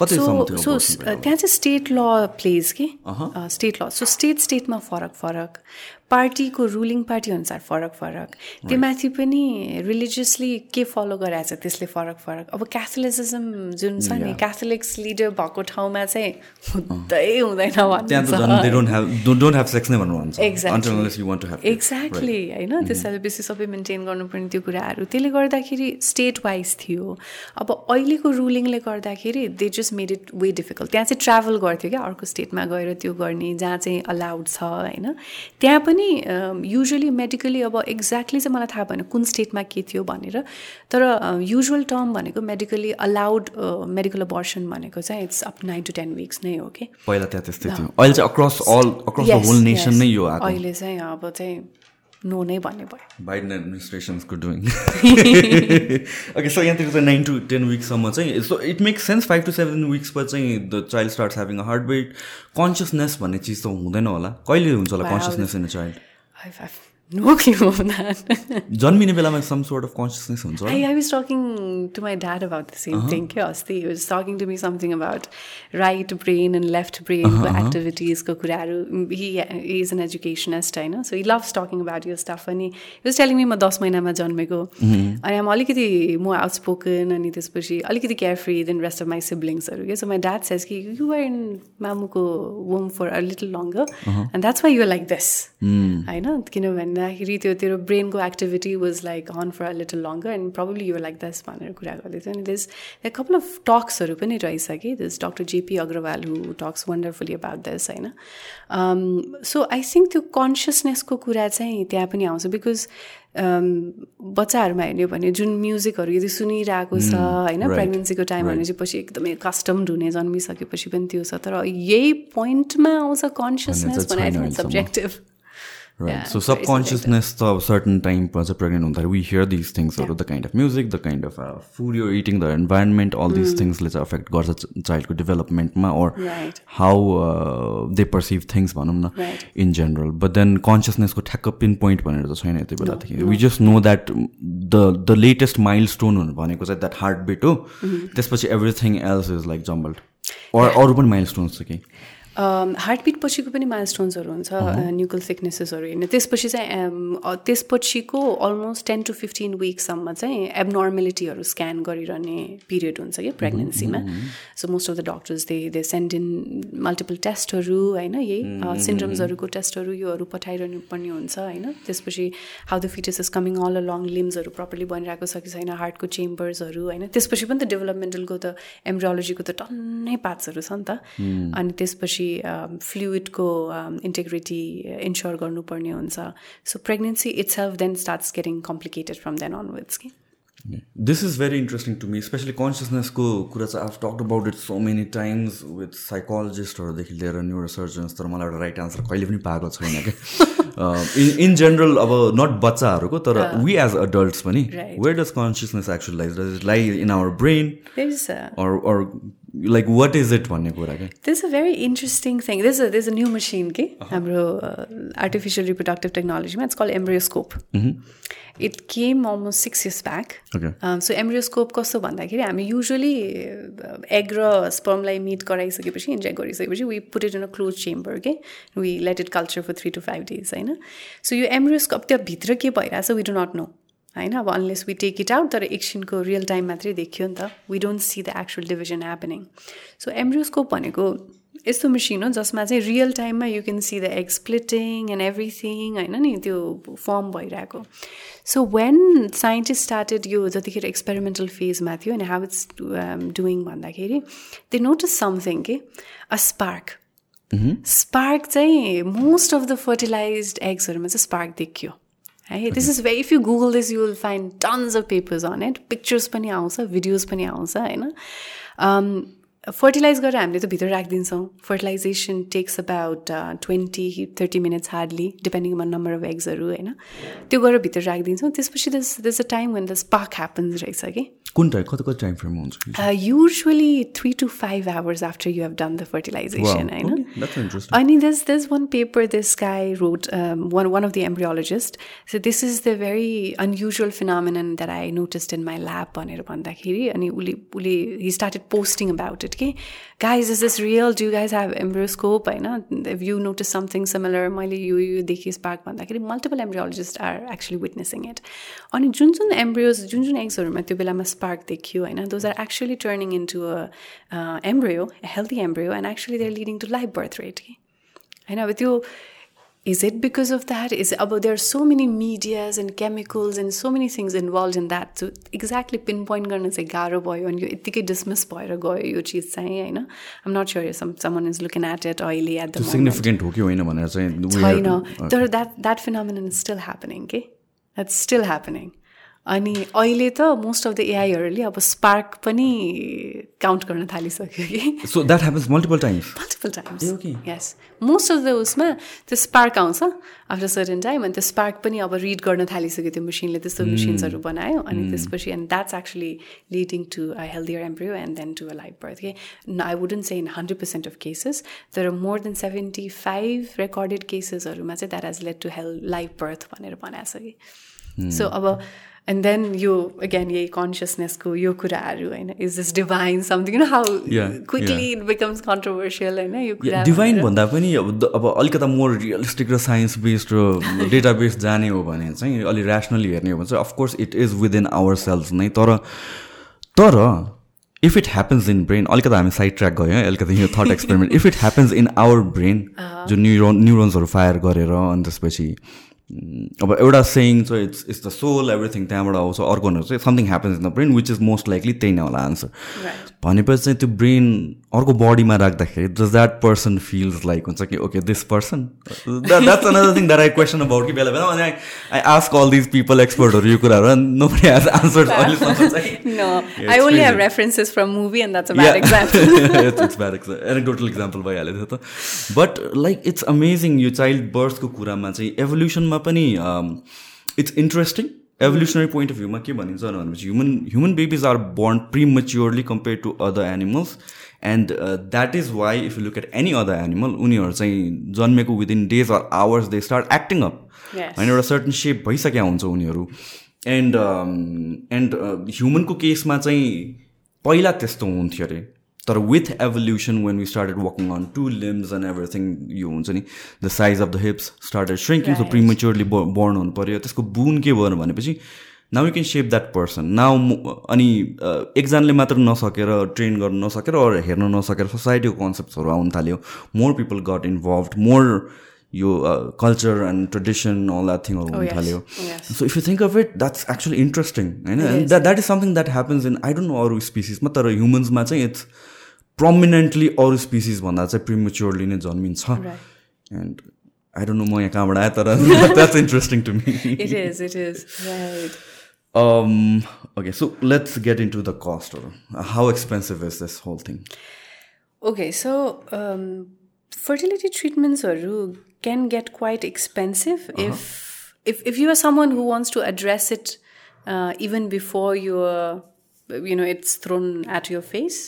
सो त्यहाँ चाहिँ स्टेट ल प्लेज कि स्टेट ल सो स्टेट स्टेटमा फरक फरक पार्टीको रुलिङ पार्टी अनुसार फरक फरक। त्यो माथि पनि रिलिजियसली के फलो गराएको छ त्यसले फरक फरक? अब क्याथोलिसिजम जुन छ नि क्याथोलिक्स लिडर भएको ठाउँमा चाहिँ हुँदै हुँदैन एक्ज्याक्टली होइन? त्यसैले बेसी सबै मेन्टेन गर्नुपर्ने त्यो कुराहरू। त्यसले गर्दाखेरि स्टेट वाइज थियो। अब अहिलेको रुलिङले गर्दाखेरि they just made it way difficult त्यहाँ चाहिँ ट्राभल गर्थ्यो क्या अर्को स्टेटमा गएर त्यो गर्ने जहाँ चाहिँ अलाउड छ होइन? त्यहाँ पनि पनि युजली मेडिकली अब एक्ज्याक्टली चाहिँ मलाई थाहा भएन कुन स्टेटमा के थियो भनेर तर युजुअल टर्म भनेको मेडिकली अलाउड मेडिकल अबर्सन भनेको चाहिँ it's up nine to ten weeks नै हो कि पहिला त्यहाँ त्यस्तै थियो। अहिले चाहिँ across all across whole nation नै यो अहिले चाहिँ अब चाहिँ नो नै भन्ने भयो। बाइडन एडमिनिस्ट्रेसन्सको डुइङ ओके सो यहाँतिर चाहिँ नाइन टु टेन विक्ससम्म चाहिँ so it makes sense five to seven विक्समा चाहिँ the child start having a heartbeat consciousness भन्ने चिज त हुँदैन होला। कहिले हुन्छ होला consciousness in a child no clue of that. जन्मिने बेलामा some sort of consciousness हुन्छ I, I was talking to my dad about the same uh-huh. thing के अस्ति he was talking to me something about right brain and left brain uh-huh, uh-huh. activities को कुराहरू he, he is an educationist होइन so he loves talking about your stuff अनि he was telling me म दस महिनामा जन्मेको अनि म अलिकति म आउटस्पोकन अनि त्यसपछि अलिकति carefree then rest of my सिब्लिङ्सहरू के सो माई ड्याड सेज कि you are in मामुको womb for a little longer and that's why you like this होइन किनभने भन्दाखेरि त्यो तेरो ब्रेनको activity was like on for a little longer and probably you're like this भनेर कुरा गर्दै थियो। अनि दिस द कपाल अफ टक्सहरू पनि रहेछ कि this doctor JP Agrawal who talks wonderfully about this होइन। सो आई थिङ्क त्यो कन्सियसनेसको कुरा चाहिँ त्यहाँ पनि आउँछ बिकज बच्चाहरूमा हेर्ने भने जुन म्युजिकहरू यदि सुनिरहेको छ होइन प्रेग्नेन्सीको टाइम भने चाहिँ पछि एकदमै कस्टम्ड हुने जन्मिसकेपछि पनि त्यो छ। तर यही पोइन्टमा आउँछ कन्सियसनेस भने subjective Right. So subconsciousness of certain time as a pregnant we hear these things yeah. the kind of music, the kind of uh, food you're eating, the environment, all these mm. things let's affect God's child development ma, or right. how uh, they perceive things right. in general. But then consciousness ko thak pinpoint no, we just know that the the latest milestone because that heartbeat oh mm-hmm. everything else is like jumbled. Or yeah. or milestones okay. Heartbeat पछिको पनि माइलस्टोन्सहरू हुन्छ न्युकल सिकनेसेसहरू होइन त्यसपछि चाहिँ त्यसपछिको almost ten to fifteen विकसम्म चाहिँ एबनर्मेलिटीहरू स्क्यान गरिरहने पिरियड हुन्छ कि प्रेग्नेन्सीमा so most of the doctors they they send in multiple टेस्टहरू होइन यही सिन्ड्रम्सहरूको टेस्टहरू योहरू पठाइरहनु पर्ने हुन्छ होइन। त्यसपछि how the fetus is coming all along लिम्सहरू properly बनिरहेको छ कि छैन हार्टको चेम्बर्सहरू होइन। त्यसपछि पनि त डेभलपमेन्टलको त एम्ब्रोलोजीको त टन्नै पार्ट्सहरू छ नि त। अनि त्यसपछि फ्लुइडको इन्टेग्रिटी इन्स्योर गर्नुपर्ने हुन्छ. So pregnancy itself then starts getting complicated from then onwards कि this is very interesting to me especially कन्सियसनेसको कुरा चाहिँ of talk about it so many times with साइकोलोजिस्टहरूदेखि लिएर न्युरो सर्जन्स तर मलाई एउटा राइट आन्सर कहिले पनि पाएको छैन क्या इन इन जेनरल अब नट बच्चाहरूको तर वी एज अडल्ट्स पनि where does consciousness actual lies lie in our brain or like what is it भन्ने कुरा क्या? This a very interesting thing this this a new machine के हाम्रो artificial reproductive टेक्नोलोजीमा it's call embryoscope it came almost six years back so embryoscope कस्तो भन्दाखेरि हामी usually egg र स्पर्मलाई मिट गराइसकेपछि इन्जेक्ट गरिसकेपछि we put it in a close chamber के we let it culture for three to five days होइन? So यो एम्ब्रियोस्कोप त्यहाँभित्र के भइरहेछ वी डु नट नो होइन? अब unless we take it out तर एकछिनको रियल टाइम मात्रै देखियो नि त। We don't see the actual division happening so embryoscope भनेको यस्तो मेसिन हो जसमा चाहिँ रियल टाइममा you can see the egg splitting and everything होइन नि? त्यो फर्म भइरहेको। सो वेन साइन्टिस्ट स्टार्टेड यो जतिखेर एक्सपेरिमेन्टल फेजमा थियो अनि हाउ इट्स डुइङ भन्दाखेरि दे नोटिस समथिङ के अ स्पार्क स्पार्क चाहिँ मोस्ट अफ द फर्टिलाइज एग्सहरूमा चाहिँ स्पार्क देखियो। है this is very if you google this you will find tons of papers on it pictures पनि आउँछ भिडियोज पनि आउँछ होइन फर्टिलाइज गरेर हामीले त भित्र राखिदिन्छौँ fertilization takes about twenty thirty minutes hardly depending on number of एग्सहरू होइन त्यो गरेर भित्र राखिदिन्छौँ त्यसपछि this this a time when the spark happens रहेछ कि कुन टाइम कति कति टाइम फ्रेम हुन्छ? Usually three to five hours after you have done the fertilization होइन अनि this this one paper this guy wrote one one of the embryologist so this is the very unusual phenomenon that I noticed in my lab भनेर भन्दाखेरि अनि उसले उसले he started posting about it कि guys is this real do guys have embryoscope होइन you notice something similar मैले यो यो देखिस पार्क भन्दाखेरि multiple embryologist are actually witnessing it अनि जुन जुन एम्ब्रियोज जुन जुन एग्सहरूमा त्यो बेलामा स्पार्क देखियो होइन those are actually turning in to a embryo healthy embryo and actually they're leading to life birth rate कि होइन अब त्यो is it because of that is about there are so many medias and chemicals and so many things involved in that so exactly pinpoint गर्न चाहिँ गाह्रो भयो अनि यो यत्तिकै डिसमिस भएर गयो यो चिज चाहिँ होइन I'm not sure some someone is looking at it अहिले एट द सिग्निफिकेन्ट हो कि होइन भनेर चाहिँ छैन तर that that phenomenon is still happening के द्याट्स स्टिल ह्यापनिङ अनि अहिले त मोस्ट अफ द एआईहरूले अब स्पार्क पनि काउन्ट गर्न थालिसक्यो कि। So that happens multiple times multiple times yes most of the उसमा त्यो स्पार्क आउँछ आफ्टर सर्टन टाइम अनि त्यो स्पार्क पनि अब रिड गर्न थालिसक्यो त्यो मेसिनले त्यस्तो मेसिन्सहरू hmm. बनायो अनि hmm. त्यसपछि and that's actually leading to a healthier embryo and then to a life birth के I wouldn't say in hundred percent of cases तर more than seventy five recorded केसेसहरूमा चाहिँ that has led to health life birth भनेर बनाएको छ कि so hmm. अब and then यो again यही कन्सियसनेसको यो कुराहरू होइन is this divine something no how quickly it becomes controversial होइन यो कुरा डिभाइन भन्दा पनि अब अब अलिकता मोर रियलिस्टिक र साइन्स बेस्ड र डेटा बेस्ड जाने हो भने चाहिँ अलिक ऱ्यासनली हेर्ने हो भने चाहिँ of course it is within our cells नै तर तर if it happens in brain अलिकति हामी साइड ट्र्याक गयो है अलिकति यो thought experiment if it happens in our brain जुन न्युरोन न्युरोन्सहरू फायर गरेर अनि त्यसपछि अब एउटा सेङ चाहिँ it's it's the soul everything त्यहाँबाट आउँछ अर्को चाहिँ something happens in the brain which is most likely त्यही नै होला आन्सर भनेपछि चाहिँ त्यो ब्रेन अर्को बडीमा राख्दाखेरि does that person feels like हुन्छ कि okay this person that's another thing that I question about कि बेला बेला अनि I I ask all these people एक्सपर्टहरू यो कुराहरू nobody has answer anecdotal example भइहाल्यो थियो त। बट लाइक इट्स अमेजिङ यो चाइल्ड बर्थको कुरामा चाहिँ एभोल्युसनमा पनि it's interesting evolutionary point of view के भनिन्छ भनेपछि human human babies are born prematurely compare to other animals and that is why if you look at any other animal उनीहरू चाहिँ जन्मेको within days or hours they start acting up होइन एउटा certain सेप भइसकेका हुन्छ उनीहरू. एन्ड एन्ड ह्युमनको केसमा चाहिँ पहिला त्यस्तो हुन्थ्यो अरे। तर with evolution when we started walking on two limbs and everything यो हुन्छ नि the size of the hips started shrinking so prematurely born हुनु पऱ्यो त्यसको बुन के भयो भनेपछि now you can sap that person now अनि एकजनाले मात्र नसकेर ट्रेन गर्न नसकेर अरू हेर्न नसकेर सोसाइटीको कन्सेप्ट्सहरू आउनु थाल्यो। More people got involve more यो culture and tradition all that थिङहरू हुन थाल्यो। So if you think of it that's actually interesting होइन? That that is something that happens in I don't know अरू स्पिसिसमा तर ह्युमन्समा चाहिँ इट्स प्रमिनेन्टली अरू species भन्दा चाहिँ प्रिमेच्योरली नै जन्मिन्छ एन्ड आई डोन्ट नो म यहाँ कहाँबाट आएँ तर that's interesting to me Um, okay, so let's get into the cost. Or how expensive is this whole thing? Okay, so um, fertility treatments or can get quite expensive uh-huh. if if if you are someone who wants to address it uh, even before you're you know it's thrown at your face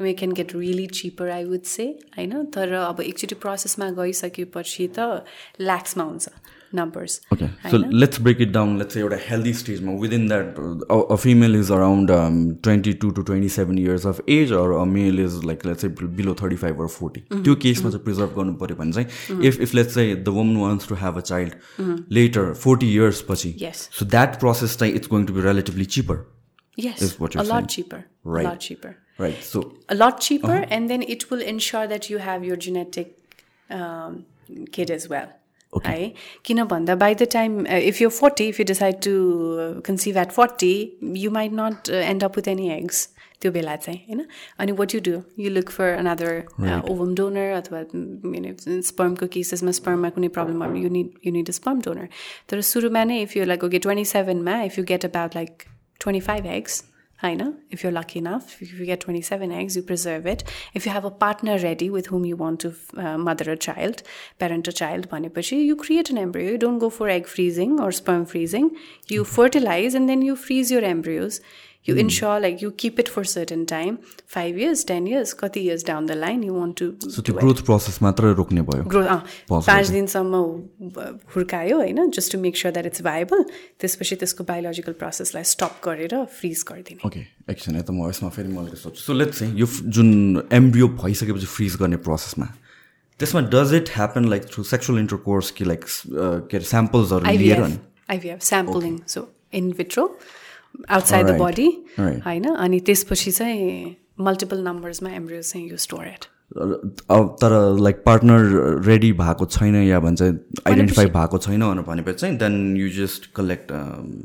I mean, can get really cheaper, I would say. होइन तर अब एकचोटि प्रोसेसमा गइसकेपछि त ल्याक्समा हुन्छ numbers. Okay, so let's break it down. Let's say you're a healthy stage. Within that, a, female is around um, 22 to 27 years of age, or a male is like let's say below 35 or 40. त्यो केसमा चाहिँ preserve गर्नु पऱ्यो भने चाहिँ if if let's चाहिँ the woman wants to have a child later forty years पछि so that process चाहिँ it's going to be relatively cheaper Yes, is what you're a saying. lot cheaper. Right. A lot cheaper. Right. So a lot cheaper, uh-huh. and then it will ensure that you have your genetic um, kid as well. Okay. Kina banda by the time uh, if you're 40, if you decide to uh, conceive at 40, you might not uh, end up with any eggs. त्यो बेला चाहिँ होइन अनि what you do you look for another ovum donor अथवा स्पर्मको केसेसमा स्पर्ममा कुनै problem भयो you need you need a sperm donor तर सुरुमा नै if you like okay twenty सेभेनमा if you get about like 25 eggs I know if you're lucky enough, if you get 27 eggs, you preserve it. If you have a partner ready with whom you want to uh, mother a child, parent a child, you create an embryo. You don't go for egg freezing or sperm freezing. You fertilize and then you freeze your embryos. You mm. ensure like you keep it for certain time. 5 years 10 years कति down the line you want to so त्यो growth process मात्र रोक्ने भयो। Growth पाँच दिनसम्म हुर्कायो होइन? Just to make sure that it's viable त्यसपछि त्यसको बायोलोजिकल प्रोसेसलाई स्टप गरेर फ्रिज गरिदिने। ओके एकछिन यता म यसमा फेरि मैले सोध्छु सो लेट्स यो जुन एम्ब्रियो भइसकेपछि फ्रिज गर्ने प्रोसेसमा त्यसमा does it happen like through sexual intercourse कि लाइक के अरे स्याम्पल्सहरू लिएर IVF sampling so in vitro outside the body होइन? अनि त्यसपछि चाहिँ मल्टिपल नम्बर्समा एम्ब्रियोज चाहिँ यु स्टोर एट तर लाइक पार्टनर रेडी भएको छैन या भन्छ आइडेन्टिफाई भएको छैन भनेपछि चाहिँ then you just collect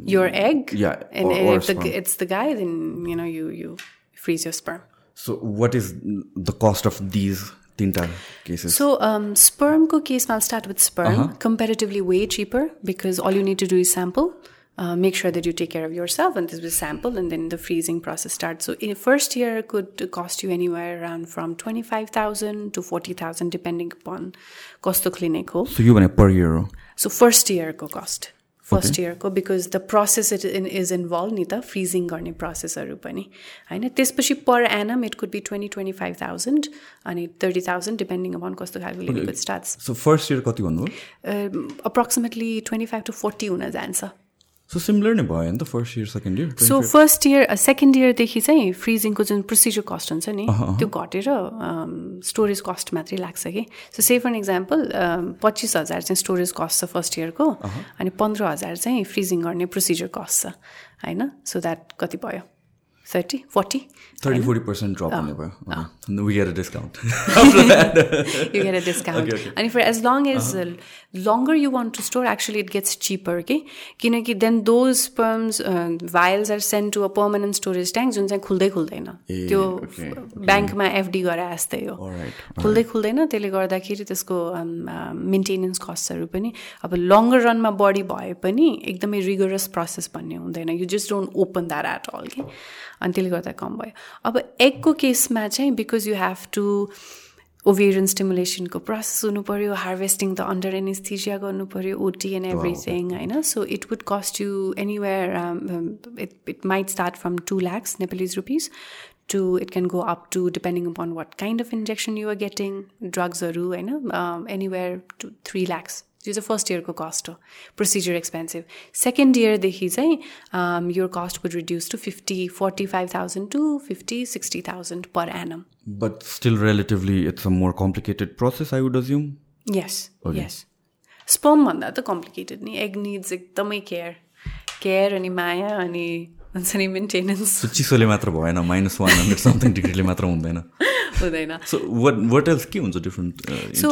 your egg it's the guy then you know you you freeze your sperm so what is the cost of these तिनवटा केसेस सो स्पर्मको केसमा start with sperm comparatively way cheaper because all you need to do is sample uh, make sure that you take care of yourself and this will sample and then the freezing process starts so in first year could cost you anywhere around from 25000 to 40000 depending upon cost of clinic so you want per year so first year co cost first इयरको because the process it in is involve नि त freezing गर्ने प्रोसेसहरू पनि होइन त्यसपछि per annum it could be twenty twenty five thousand अनि thirty thousand depending upon कस्तो खालको limit starts so first year कति भन्नुभयो approximately twenty five to forty हुन जान्छ सो सिमिलर नै भयो नि त first year second year so first year second इयरदेखि चाहिँ फ्रिजिङको जुन प्रोसिजर कस्ट हुन्छ नि त्यो घटेर स्टोरेज um, कस्ट मात्रै लाग्छ कि। सो से फर इक्जाम्पल पच्चिस हजार चाहिँ स्टोरेज कस्ट छ फर्स्ट इयरको अनि पन्ध्र हजार चाहिँ फ्रिजिङ गर्ने प्रोसिजर कस्ट छ होइन? सो द्याट कति भयो? Thirty forty thirty forty percent drop हुने भयो we get a discount discount. Okay, okay. and for as long as uh, longer you want to store actually it gets cheaper okay? किनकि those sperms uh, vials are sent to a permanent storage tank जुन चाहिँ खुल्दै खुल्दैन त्यो ब्याङ्कमा FD गरे जस्तै हो खुल्दै खुल्दैन त्यसले गर्दाखेरि त्यसको मेन्टेनेन्स कस्टहरू पनि अब लङ्गर रनमा बढी भए पनि एकदमै रिगरस प्रोसेस भन्ने हुँदैन you just don't open that at all कि अनि त्यसले गर्दा कम भयो अब एगको केसमा चाहिँ because you have to ovarian स्टिमुलेसनको process हुनु पऱ्यो हार्भेस्टिङ त अन्डर एनिस्थिजिया गर्नु पऱ्यो ओटी एन्ड एभ्रिथिङ होइन? So it would cost you anywhere it it might start from two lakhs Nepalese rupees to it can go up to depending upon what kind of injection you are getting drugs or um, anywhere to यो चाहिँ first इयरको cost हो procedure expensive second इयरदेखि चाहिँ your कस्टको reduce to fifty forty five thousand to fifty sixty thousand per annum but still रिलेटिभलीेटेड process sperm भन्दा त complicated नि egg needs एकदमै केयर केयर अनि माया अनि हुन्छ नि मेन्टेनेन्स चिसोले मात्र भएन माइनस वान हन्ड्रेड समथिङ डिग्रीले मात्र हुँदैन हुँदैन सो वाट वाट एल्स के हुन्छ डिफ्रेन्ट सो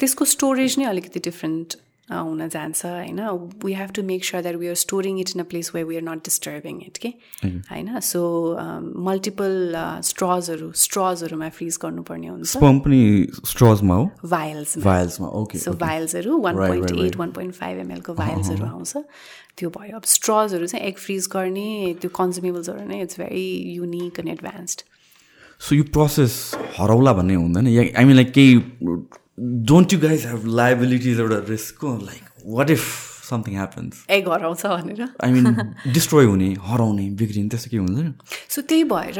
त्यसको स्टोरेज नै अलिकति डिफ्रेन्ट हुन जान्छ होइन we have to make sure that we are storing it in a place way we are not disturbing it के होइन सो मल्टिपल स्ट्रजहरू स्ट्रजहरूमा फ्रिज गर्नुपर्ने हुन्छ पनि स्ट्रजमा हो okay so भाइल्सहरू one point eight one point five एमएलको भाइल्सहरू आउँछ त्यो भयो अब स्ट्रजहरू चाहिँ एग फ्रिज गर्ने त्यो कन्जुमेबल्सहरू नै it's very unique and advanced so यो प्रोसेस हराउला भन्ने हुँदैन आई मिन लाइक केही don't you guys have liabilities एउटा रिस्कको like what if something happens egg हराउँछ भनेर। आई मिन डिस्ट्रोय हुने हराउने बिग्रिने त्यस्तो के हुँदैन। सो त्यही भएर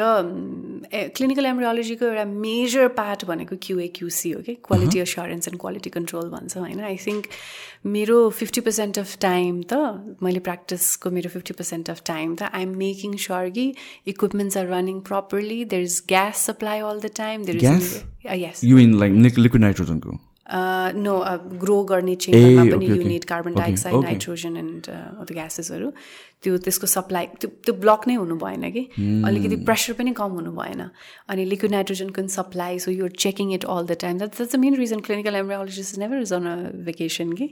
क्लिनिकल एम्ब्रोलोजीको एउटा मेजर पार्ट भनेको क्युए क्युसी हो कि quality assurance and quality control भन्छ होइन? आई थिङ्क मेरो फिफ्टी पर्सेन्ट अफ टाइम त मैले प्र्याक्टिसको मेरो फिफ्टी पर्सेन्ट अफ टाइम त आइ एम मेकिङ स्योर कि equipments are running properly there is gas supply all the time there is yes you like liquid नाइट्रोजनको no grow गर्ने चेम्बरमा पनि unit carbon dioxide nitrogen and the ग्यासेसहरू त्यो त्यसको supply त्यो त्यो block नै हुनु भएन कि? अलिकति प्रेसर पनि कम हुनु भएन। अनि liquid नाइट्रोजनको supply so you're checking it all the time that that's the main reason clinical embryologist never is on a vacation कि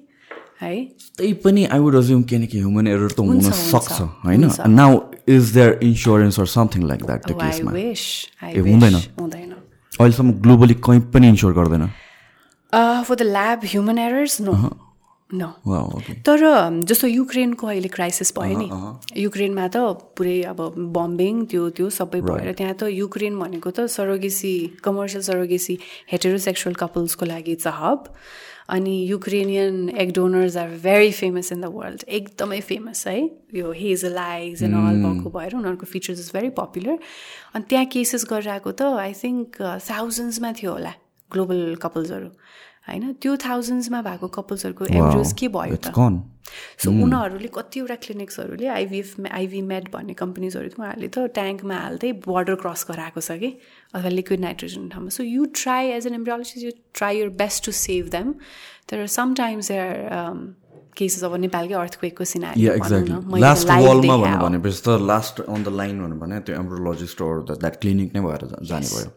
है त्यही पनि आई वुड अज्युम किनकि ह्युमन एरर त हुन सक्छ होइन? Now is there insurance or something like that हुँदैन। अहिलेसम्म ग्लोबली कहीँ पनि इन्स्योर गर्दैन। For the lab human errors no न तर जस्तो युक्रेनको अहिले क्राइसिस भयो नि युक्रेनमा त पुरै अब बम्बिङ त्यो त्यो सबै भएर त्यहाँ त युक्रेन भनेको त सरोगेसी कमर्सियल सरोगेसी हेटेरोसेक्सुअल कपल्सको लागि इट्स अ हब अनि Ukrainian egg donors are very famous in the world एकदमै फेमस है। यो हेजल आइज एन्ड अल भएको भएर उनीहरूको फिचर्स इज भेरी पपुलर अनि त्यहाँ केसेस गरिरहेको त आई थिङ्क थाउजन्ड्समा थियो होला। ग्लोबल कपल्सहरू होइन? त्यो थाउजन्ड्समा भएको कपल्सहरूको एभरेज के भयो त? So hmm. उनीहरूले कतिवटा क्लिनिक्सहरूले आइभिएफ आइभी मेड भन्ने कम्पनीजहरू उहाँहरूले त ट्याङ्कमा हाल्दै बोर्डर क्रस गराएको छ कि? अथवा लिक्विड नाइट्रोजन ठाउँमा. So you try as an embryologist you try your best to save them तर समटाइम्स देयर केसेस अब नेपालकै अर्थक्वेकको सिनारी लास्ट त अन द लाइन भन्नु भने त्यो एम्ब्रोलोजिस्ट द्याट क्लिनिक नै भएर जाने भयो।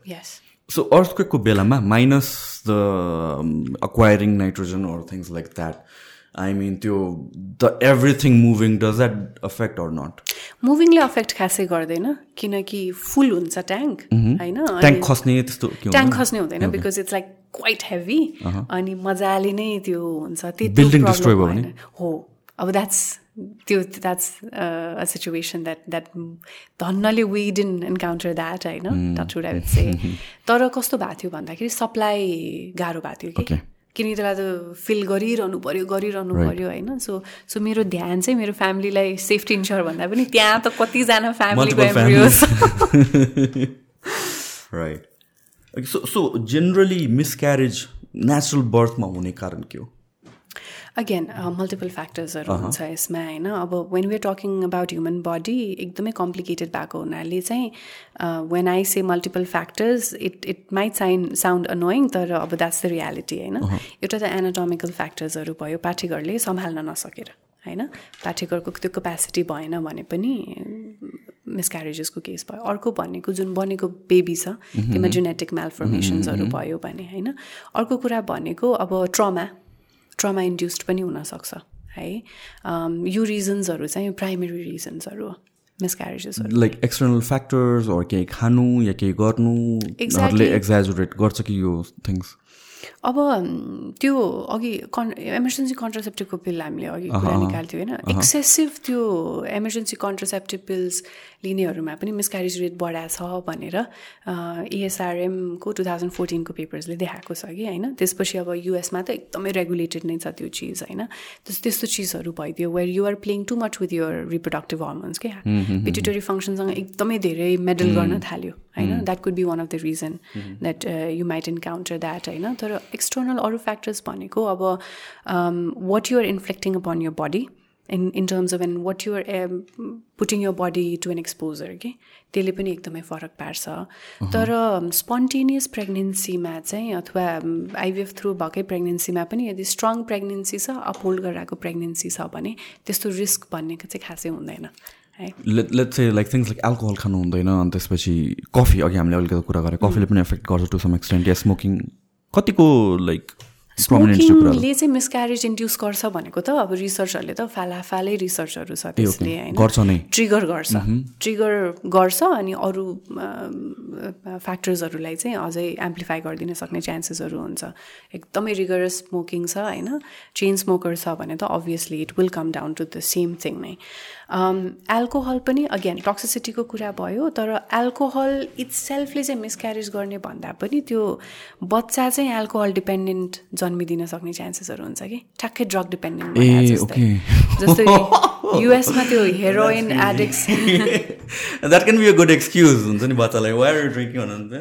सो अर्थक्वेकको बेलामा minus the acquiring nitrogen or things like that I mean त्यो the everything moving does that affect or not मुभिङले affect खासै गर्दैन किनकि फुल हुन्छ ट्याङ्क होइन? ट्याङ्क खस्ने त्यस्तो ट्याङ्क खस्ने हुँदैन because it's like quite heavy अनि मजाले नै त्यो हुन्छ भयो हो अब द्याट्स त्यो that's a situation that that धन्नले we didn't encounter that होइन? आई से तर कस्तो भएको थियो भन्दाखेरि सप्लाई गाह्रो भएको थियो कि? किनकि त्यसलाई त फिल गरिरहनु पऱ्यो गरिरहनु पऱ्यो होइन? सो सो मेरो ध्यान चाहिँ मेरो फ्यामिलीलाई सेफ्टी इन्स्योर भन्दा पनि त्यहाँ त कतिजना embryos right so so generally miscarriage natural बर्थमा हुने कारण के हो? अगेन मल्टिपल फ्याक्टर्सहरू हुन्छ यसमा होइन अब when we talking about human body एकदमै कम्प्लिकेटेड भएको हुनाले चाहिँ when I say multiple factors it it might sign sound annoying तर अब द्याट्स द रियालिटी होइन एउटा त एनाटोमिकल फ्याक्टर्सहरू भयो पाठीघरले सम्हाल्न नसकेर होइन पाठीघरको त्यो क्यापेसिटी भएन भने पनि मिसक्यारेजेसको केस भयो अर्को भनेको जुन बनेको बेबी छ त्यसमा जेनेटिक मेलफर्मेसन्सहरू भयो भने होइन अर्को कुरा भनेको अब ट्रमा ट्रमा इन्ड्युस्ड पनि हुनसक्छ है? यो रिजन्सहरू चाहिँ प्राइमेरी रिजन्सहरू हो मिसक्यारेजेसहरू लाइक एक्सटर्नल फ्याक्टर्स केही खानु या केही गर्नु एक्जाजुरेट गर्छ कि यो थिङ्स अब त्यो अघि कन् इमर्जेन्सी कन्ट्रासेप्टिभको पिल हामीले अघि कुरा निकाल्थ्यो होइन? एक्सेसिभ त्यो इमर्जेन्सी कन्ट्रासेप्टिभ पिल्स लिनेहरूमा पनि मिसक्यारेज रेट बढाएको छ भनेर इएसआरएमको टु थाउजन्ड फोर्टिनको पेपर्सले देखाएको छ कि होइन? त्यसपछि अब युएसमा त एकदमै रेगुलेटेड नै छ त्यो चिज होइन? त्यस्तो चिजहरू भइदियो where you're playing too much with your reproductive hormones क्या पिट्युटरी फङ्सनसँग एकदमै धेरै मेडल गर्न थाल्यो। होइन? That could be one of the reason that you might encounter that होइन? तर एक्सटर्नल अरू फ्याक्टर्स भनेको अब what you're inflicting upon your body in in terms of an what you're putting your body to an exposure कि त्यसले पनि एकदमै फरक पार्छ। तर स्पोन्टेनियस प्रेग्नेन्सीमा चाहिँ अथवा आइभिएफ थ्रु भएकै प्रेग्नेन्सीमा पनि यदि स्ट्रङ प्रेग्नेन्सी छ अपहोल्ड गराएको प्रेग्नेन्सी छ भने त्यस्तो रिस्क भन्नेको चाहिँ खासै हुँदैन। लेट चाहिँ लाइक थिङ्स लाइक एल्कोहल खानु हुँदैन अनि त्यसपछि कफी अघि हामीले अलिकति कुरा गरेँ कफीले पनि एफेक्ट गर्छ टु सम एक्सटेन्ट या स्मोकिङ कतिको लाइक स्मोकिङले चाहिँ मिसक्यारेज इन्ड्युस गर्छ भनेको त अब रिसर्चहरूले त फालाफालै रिसर्चहरू छ त्यसले होइन? ट्रिगर गर्छ। ट्रिगर गर्छ अनि अरू फ्याक्टर्सहरूलाई चाहिँ अझै एम्प्लिफाई गरिदिन सक्ने चान्सेसहरू हुन्छ। एकदमै रिगरस स्मोकिङ छ होइन? चेन स्मोकर छ भने त obviously it will come down to the same thing नै। एल्कोहल पनि अगेन टक्सिसिटीको कुरा भयो तर एल्कोहल इट्स सेल्फले चाहिँ मिसक्यारेज गर्ने भन्दा पनि त्यो बच्चा चाहिँ एल्कोहल डिपेन्डेन्ट जन्मिदिन सक्ने चान्सेसहरू हुन्छ कि? ठ्याक्कै ड्रग डिपेन्डेन्ट जस्तै। युएसमा त्यो heroin addicts that can be a good excuse हुन्छ नि बच्चालाई। वायर ड्रिङ्किङ भन्नुहुन्छ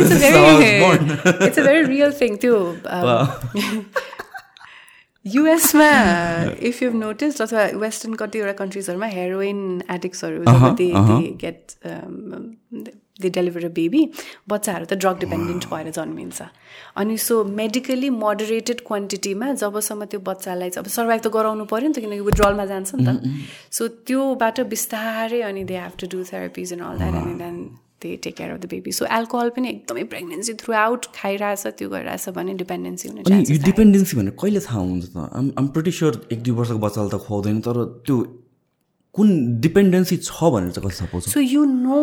it's a very it's a very real thing त्यो युएसमा इफ यु नोटिस अथवा वेस्टर्न कतिवटा कन्ट्रिजहरूमा heroin एडिक्ट्सहरू get they deliver a baby बच्चाहरू त ड्रग डिपेन्डेन्ट भएर जन्मिन्छ। अनि सो मेडिकली मोडरेटेड क्वान्टिटीमा जबसम्म त्यो बच्चालाई अब सर्भाइभ त गराउनु पऱ्यो नि त किनकि विड्रलमा जान्छ नि त। सो त्योबाट बिस्तारै अनि they have to do therapies and all that अनि then they take care of the baby so alcohol पनि एकदमै प्रेग्नेन्सी थ्रु आउट खाइरहेछ त्यो गरिरहेछ भने डिपेन्डेन्सी हुने यो डिपेन्डेन्सी भने कहिले थाहा हुन्छ त? आम आम प्रिटी स्योर एक दुई वर्षको बच्चालाई त खुवाउँदैन तर त्यो कुन डिपेन्डेन्सी छ भनेर चाहिँ कस्तो suppose so you know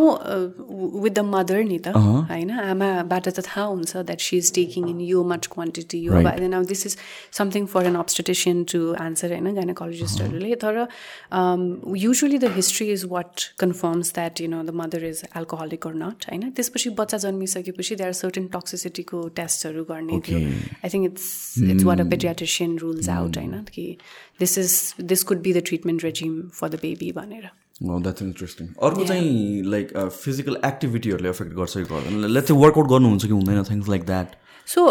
with the mother नि त होइन? आमाबाट त थाहा हुन्छ that she is taking in यो मच क्वान्टिटी यो now this is something for an obstetrician to answer होइन गाइनाकोलोजिस्टहरूले तर usually the history is what confirms that you know the mother is alcoholic or not होइन? त्यसपछि बच्चा जन्मिसकेपछि they are certain टक्सिसिटीको टेस्टहरू गर्ने थियो। I think it's it's what a paediatrician rules out होइन? कि this is this could be the treatment regime for the baby भनेर द्याट्स इन्ट्रेस्टिङ अर्को चाहिँ लाइक फिजिकल एक्टिभिटीहरूले एफेक्ट गर्छ कि गर्दैन लेट चाहिँ वर्कआउट गर्नुहुन्छ कि हुँदैन things like that so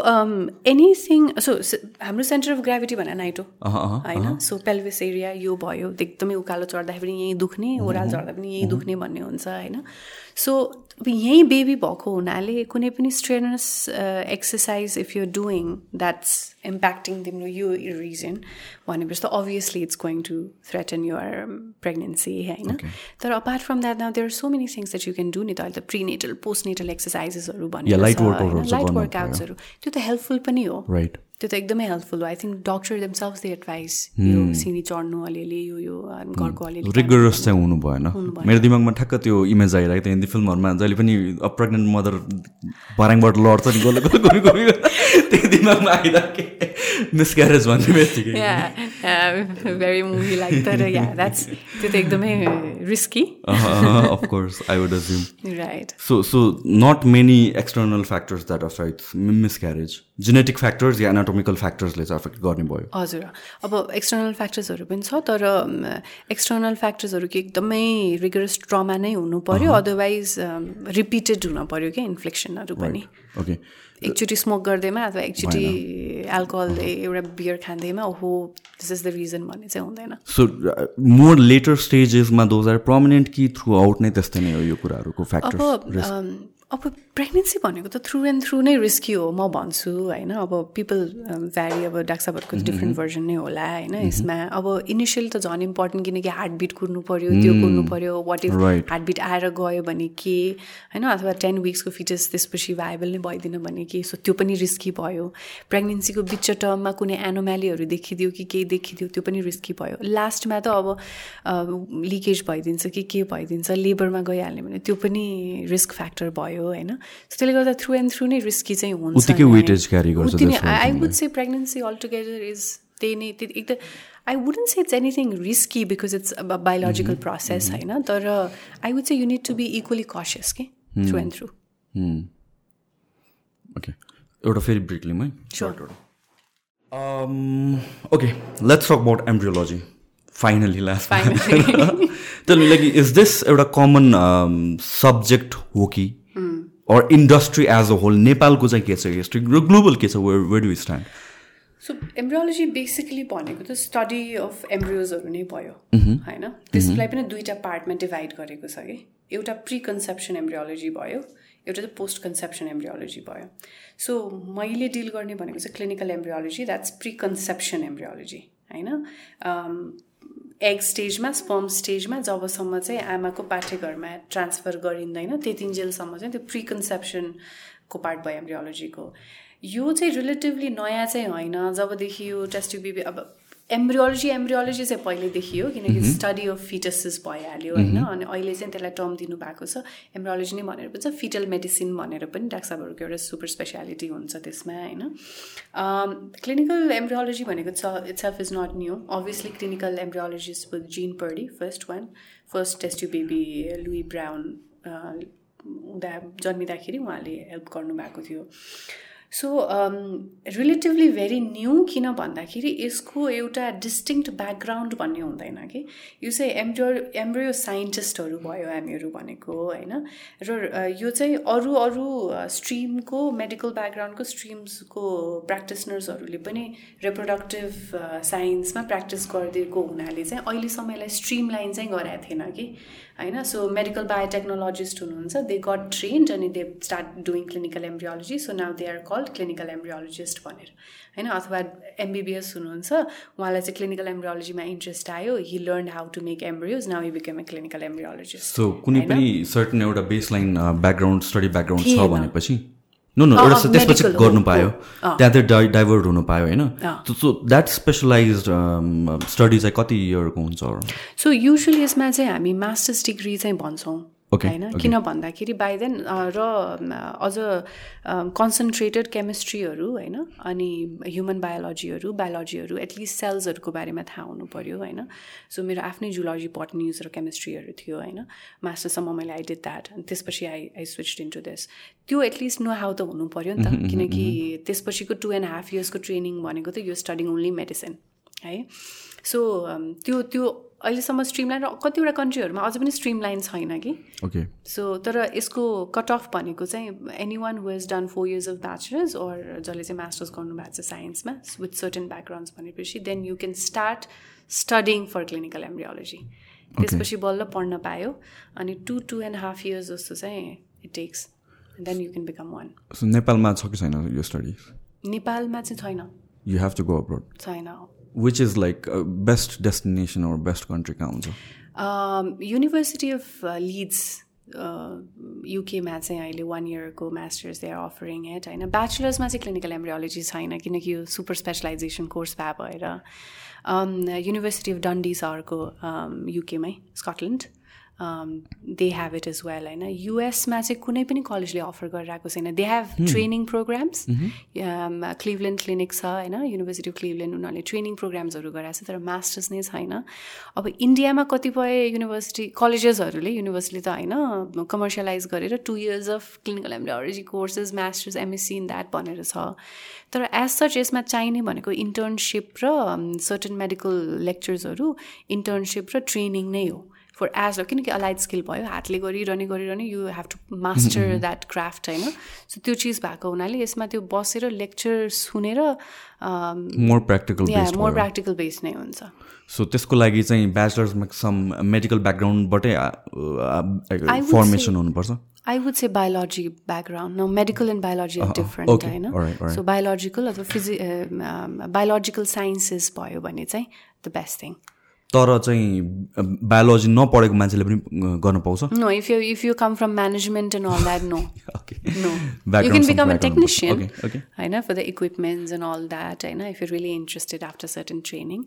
anything so हाम्रो सेन्टर अफ ग्राभिटी भने नाइटो होइन सो पेल्भिस एरिया यो भयो एकदमै उकालो चढ्दाखेरि यहीँ दुख्ने ओह्रालो चढ्दा पनि यहीँ दुख्ने भन्ने हुन्छ होइन सो अब यहीँ बेबी भएको हुनाले कुनै पनि strenuous exercise if you're doing that's impacting तिम्रो यो रिजन भनेपछि त obviously it's going to threaten your pregnancy होइन? तर apart from that now there so many things that you can do नि त अहिले त प्रिनेटल पोस्टनेटल एक्सर्साइजेसहरू भन्ने लाइट वर्कआउट्सहरू त्यो त हेल्पफुल पनि हो। राइट त्यो त एकदमै हेल्पफुल हो। I think doctor themselves they advise यो सिनी चढ्नु अलिअलि यो यो घरको अलिअलि रिगरस चाहिँ हुनु भएन। मेरो दिमागमा ठ्याक्क त्यो इमेज आइरहेको थियो हिन्दी फिल्महरूमा। जहिले पनि प्रेग्नेन्ट मदर भराङबाट लड्छ नि गोलो गोलो गोली गोली त्यही दिमागमा आइरहेको मिसक्यारेज भन्ने बित्तिकै भेरी मुभी लाइक तर या द्याट्स त्यो त एकदमै risky of course I would assume right so so not many external factors that affect miscarriage genetic factors yeah anatomical फ्याक्टर्सले चाहिँ अफेक्ट गर्ने भयो। हजुर। अब एक्सटर्नल फ्याक्टर्सहरू पनि छ तर एक्सटर्नल फ्याक्टर्सहरू कि एकदमै रिगरस ट्रमा नै हुनु पऱ्यो अदरवाइज रिपिटेड हुन पऱ्यो क्या इन्फ्लेक्सनहरू पनि। ओके एकचोटि स्मोक गर्दैमा अथवा एकचोटि एल्कोहल एउटा बियर खाँदैमा ओहो दिस इज द रिजन भन्ने चाहिँ हुँदैन। सो मोर लेटर स्टेजेसमा दोज आर पर्मानेन्ट कि थ्रु आउट नै त्यस्तै नै हो यो कुराहरूको फ्याक्टर अब प्रेग्नेन्सी भनेको त थ्रु एन्ड थ्रु नै रिस्की हो म भन्छु होइन। अब पिपल भ्यारी अब डाक्साभरको डिफ्रेन्ट भर्जन नै होला होइन यसमा। अब इनिसियल त झन् इम्पोर्टेन्ट किनकि हार्टबिट कुर्नु पऱ्यो त्यो कुर्नु पऱ्यो वाट इफ हार्टबिट आएर गयो भने के होइन अथवा टेन विक्सको फिटेस त्यसपछि भाइबल नै भइदिनु भने के सो त्यो पनि रिस्की भयो। प्रेग्नेन्सीको बिच टर्ममा कुनै एनोमेलीहरू देखिदियो कि केही देखिदियो त्यो पनि रिस्की भयो। लास्टमा त अब लिकेज भइदिन्छ कि के भइदिन्छ लेबरमा गइहाल्ने भने त्यो पनि रिस्क फ्याक्टर भयो भयो होइन त्यसले गर्दा थ्रु एन्ड थ्रु नै रिस्की चाहिँ हुन्छ I would say pregnancy all together is त्यही नै एकदम I wouldn't say it's anything risky because it's biological process होइन तर I would say you need to be equally cautious के थ्रु एन्ड थ्रु ओके एउटा फेरि ब्रेक लिउँ है okay let's talk about embryology finally last त्यसले लागि is this एउटा कमन सब्जेक्ट हो कि or industry as a whole नेपालको चाहिँ के छ हिस्ट्री र ग्लोबल के छ? Where do stand so embryology basically भनेको त स्टडी अफ एम्ब्रियोजहरू नै भयो होइन? त्यसलाई पनि दुईवटा पार्टमा डिभाइड गरेको छ कि? एउटा प्रि कन्सेप्सन एम्ब्रियोलोजी भयो एउटा चाहिँ पोस्ट कन्सेप्सन एम्ब्रियोलोजी भयो। सो मैले डिल गर्ने भनेको चाहिँ clinical embryology that's pre conception embryology होइन एग स्टेजमा स्पम स्टेजमा जबसम्म चाहिँ आमाको पाठ्यघरमा ट्रान्सफर गरिँदैन त्यतिन्जेलसम्म चाहिँ त्यो प्रिकन्सेप्सनको पार्ट भयो एम्ब्रियोलोजीको यो चाहिँ रिलेटिभली नयाँ चाहिँ होइन जबदेखि यो टेस्टिबिबी अब एम्ब्रियोलोजी एम्ब्रियोलोजी चाहिँ पहिल्यैदेखि हो किनकि स्टडी अफ फिटसेस भइहाल्यो होइन? अनि अहिले चाहिँ त्यसलाई टर्म दिनुभएको छ। एम्ब्रियोलोजी नै भनेर पनि छ फिटल मेडिसिन भनेर पनि डाक्साबहरूको एउटा सुपर स्पेसियालिटी हुन्छ त्यसमा होइन? क्लिनिकल एम्ब्रियोलोजी भनेको छ it's self is not new obviously clinical embryologist with Jean Purdy first one first test you baby Louise Brown हुँदा जन्मिँदाखेरि उहाँले हेल्प गर्नुभएको थियो। सो रिलेटिभली भेरी न्यू किन भन्दाखेरि यसको एउटा डिस्टिङ्क्ट ब्याकग्राउन्ड भन्ने हुँदैन कि? यो चाहिँ एम्ब्रियो एम्ब्रियो साइन्टिस्टहरू भयो हामीहरू भनेको होइन? र यो चाहिँ अरू अरू स्ट्रिमको मेडिकल ब्याकग्राउन्डको स्ट्रिम्सको प्र्याक्टिसनर्सहरूले पनि रिप्रोडक्टिभ साइन्समा प्र्याक्टिस गरिदिएको हुनाले चाहिँ अहिलेसम्म यसलाई स्ट्रिम लाइन चाहिँ गराएको थिएन कि? होइन? सो मेडिकल बायोटेक्नोलोजिस्ट हुनुहुन्छ. दे गट ट्रेन्ड अनि they start doing clinical embryology so now they are called clinical embryologist भनेर होइन? अथवा एमबिबिएस हुनुहुन्छ। उहाँलाई चाहिँ क्लिनिकल एम्ब्रियोलोजीमा इन्ट्रेस्ट आयो। He learn how to make embryos now he become a clinical embryologist so कुनै पनि सर्टन एउटा base line background study background छ भनेपछि नो नो एउटा त्यसपछि गर्नु पायो। त्यहाँ चाहिँ डाइ डाइभर्ट हुनु पायो होइन? सो द्याट स्पेसलाइज स्टडी चाहिँ कति इयरको हुन्छ सो युजली यसमा चाहिँ हामी मास्टर्स डिग्री चाहिँ भन्छौँ। होइन? किन भन्दाखेरि बाई देन र अझ कन्सन्ट्रेटेड केमिस्ट्रीहरू होइन? अनि ह्युमन बायोलोजीहरू बायोलोजीहरू एटलिस्ट सेल्सहरूको बारेमा थाहा हुनु पऱ्यो होइन? सो मेरो आफ्नै जुलोजी पटनिज र केमिस्ट्रीहरू थियो होइन? मास्टरसम्म मैले आई डिड द्याट अनि त्यसपछि I I switch in to this त्यो एटलिस्ट नो हाउ त हुनु पऱ्यो नि त। किनकि त्यसपछिको टु एन्ड हाफ इयर्सको ट्रेनिङ भनेको त यो स्टडिङ ओन्ली मेडिसिन है? सो त्यो त्यो अहिलेसम्म स्ट्रिमलाइन र कतिवटा कन्ट्रीहरूमा अझ पनि स्ट्रिमलाइन छैन कि? ओके सो तर यसको कट अफ भनेको चाहिँ any one who has done four years of bachelors or जसले चाहिँ मास्टर्स गर्नुभएको छ साइन्समा विथ सर्टेन ब्याकग्राउन्ड्स भनेपछि then you can start studying for clinical embryology त्यसपछि बल्ल पढ्न पायो अनि two two and half years जस्तो चाहिँ it takes then you can become one नेपालमा छ कि छैन यो स्टडी नेपालमा चाहिँ छैन। You have to go abroad छैन। Which is like best destination or best country कहाँ हुन्छ युनिभर्सिटी अफ लिड्स युकेमा चाहिँ अहिले one इयरको masters they are offering at होइन ब्याचलर्समा चाहिँ क्लिनिकल एम्ब्रियोलोजी छैन किनकि यो सुपर स्पेसलाइजेसन कोर्स भए भएर युनिभर्सिटी अफ डन्डी सरको युकेमै Scotland they have it is well होइन? युएसमा चाहिँ कुनै पनि कलेजले अफर गरिरहेको छैन. They have training programmes Cleveland clinic छ होइन? युनिभर्सिटी अफ क्लिभल्यान्ड उनीहरूले ट्रेनिङ प्रोग्राम्सहरू गराएको छ तर मास्टर्स नै छैन। अब इन्डियामा कतिपय युनिभर्सिटी कलेजेसहरूले युनिभर्सिटी त होइन कमर्सियलाइज गरेर two years of clinical embryology courses masters MSc in that भनेर छ। तर एज सच यसमा चाहिने भनेको इन्टर्नसिप र सर्टन मेडिकल लेक्चर्सहरू इन्टर्नसिप र ट्रेनिङ नै हो। फर एज किनकि अलाइड स्किल भयो हातले गरिरहने गरिरहने you have to master that craft होइन? सो त्यो चिज भएको हुनाले यसमा त्यो बसेर लेक्चर सुनेर more practical more practical base नै हुन्छ। सो त्यसको लागि चाहिँ ब्याचलर्स सम मेडिकल ब्याकग्राउन्डबाटै फर्मेसन हुनुपर्छ। I would say biology background न medical and biology are different होइन? सो बायोलोजिकल अथवा फिजि बायोलोजिकल साइन्सेस भयो भने चाहिँ द बेस्ट थिङ तर चाहिँ बायोलोजी नपढेको मान्छेले पनि गर्न पाउँछ? No if you if you come from management and all that no no you can become a technician होइन for the equipments and all that होइन if you really interested after certain training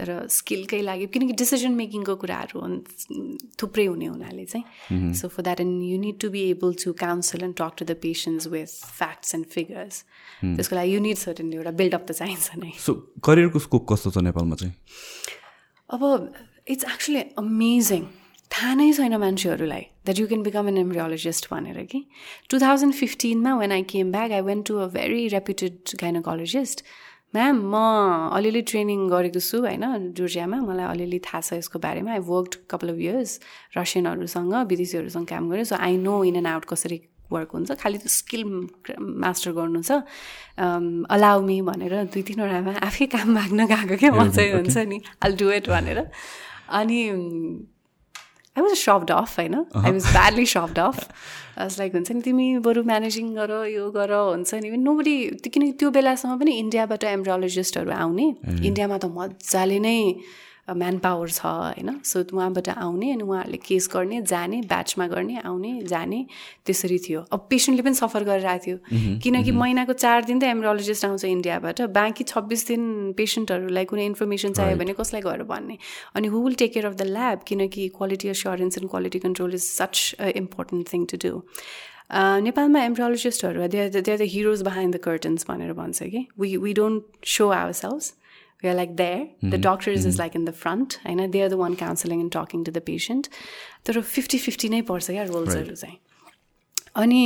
तर स्किलकै लागि किनकि decision मेकिङको कुराहरू थुप्रै हुने हुनाले चाहिँ so for that and you need to be able to counsel and talk to the patients with facts and figures त्यसको लागि यु निड सर्टन एउटा बिल्डअप त चाहिन्छ नै सो करियरको स्कोप कस्तो छ नेपालमा चाहिँ? अब इट्स एक्चुली अमेजिङ थाहा नै छैन मान्छेहरूलाई that you can become an embryologist भनेर कि। Two thousand फिफ्टिनमा when I came back I went to a very reputed gynaecologist ma'am म अलिअलि ट्रेनिङ गरेको छु होइन जोर्जियामा मलाई अलिअलि थाहा छ यसको बारेमा। I work couple of years रसियनहरूसँग विदेशीहरूसँग काम गरेँ। So I know in and out कसरी वर्क हुन्छ। खालि त्यो स्किल मास्टर गर्नु छ। अलाउ मी भनेर दुई तिनवटामा आफै काम माग्न गएको क्या म चाहिँ हुन्छ नि। आल डु इट भनेर। अनि आई वाज सफ्ट अफ होइन? I was badly sort of like हुन्छ नि तिमी बरु म्यानेजिङ गर यो गर हुन्छ नि। नोबडी किनकि त्यो बेलासम्म पनि इन्डियाबाट एम्ब्रोलोजिस्टहरू आउने। इन्डियामा त मजाले नै म्यान पावर छ होइन? सो उहाँबाट आउने अनि उहाँहरूले केस गर्ने जाने ब्याचमा गर्ने आउने जाने त्यसरी थियो। अब पेसेन्टले पनि सफर गरिरहेको थियो। किनकि महिनाको चार दिन त एम्ब्रोलोजिस्ट आउँछ इन्डियाबाट। बाँकी छब्बिस दिन पेसेन्टहरूलाई कुनै इन्फर्मेसन चाहियो भने कसलाई गएर भन्ने? अनि who will take care of the lab किनकि quality assurance and quality control is such important thing to do नेपालमा एम्ब्रोलोजिस्टहरू they are the heroes behind the curtains भनेर भन्छ कि? We we don't show ourselves we are like there. Mm-hmm. the doctors mm-hmm. is like in the front. होइन they are the one counseling and talking to the patient. तर fifty fifty नै पर्छ क्या रोल्सहरू चाहिँ। अनि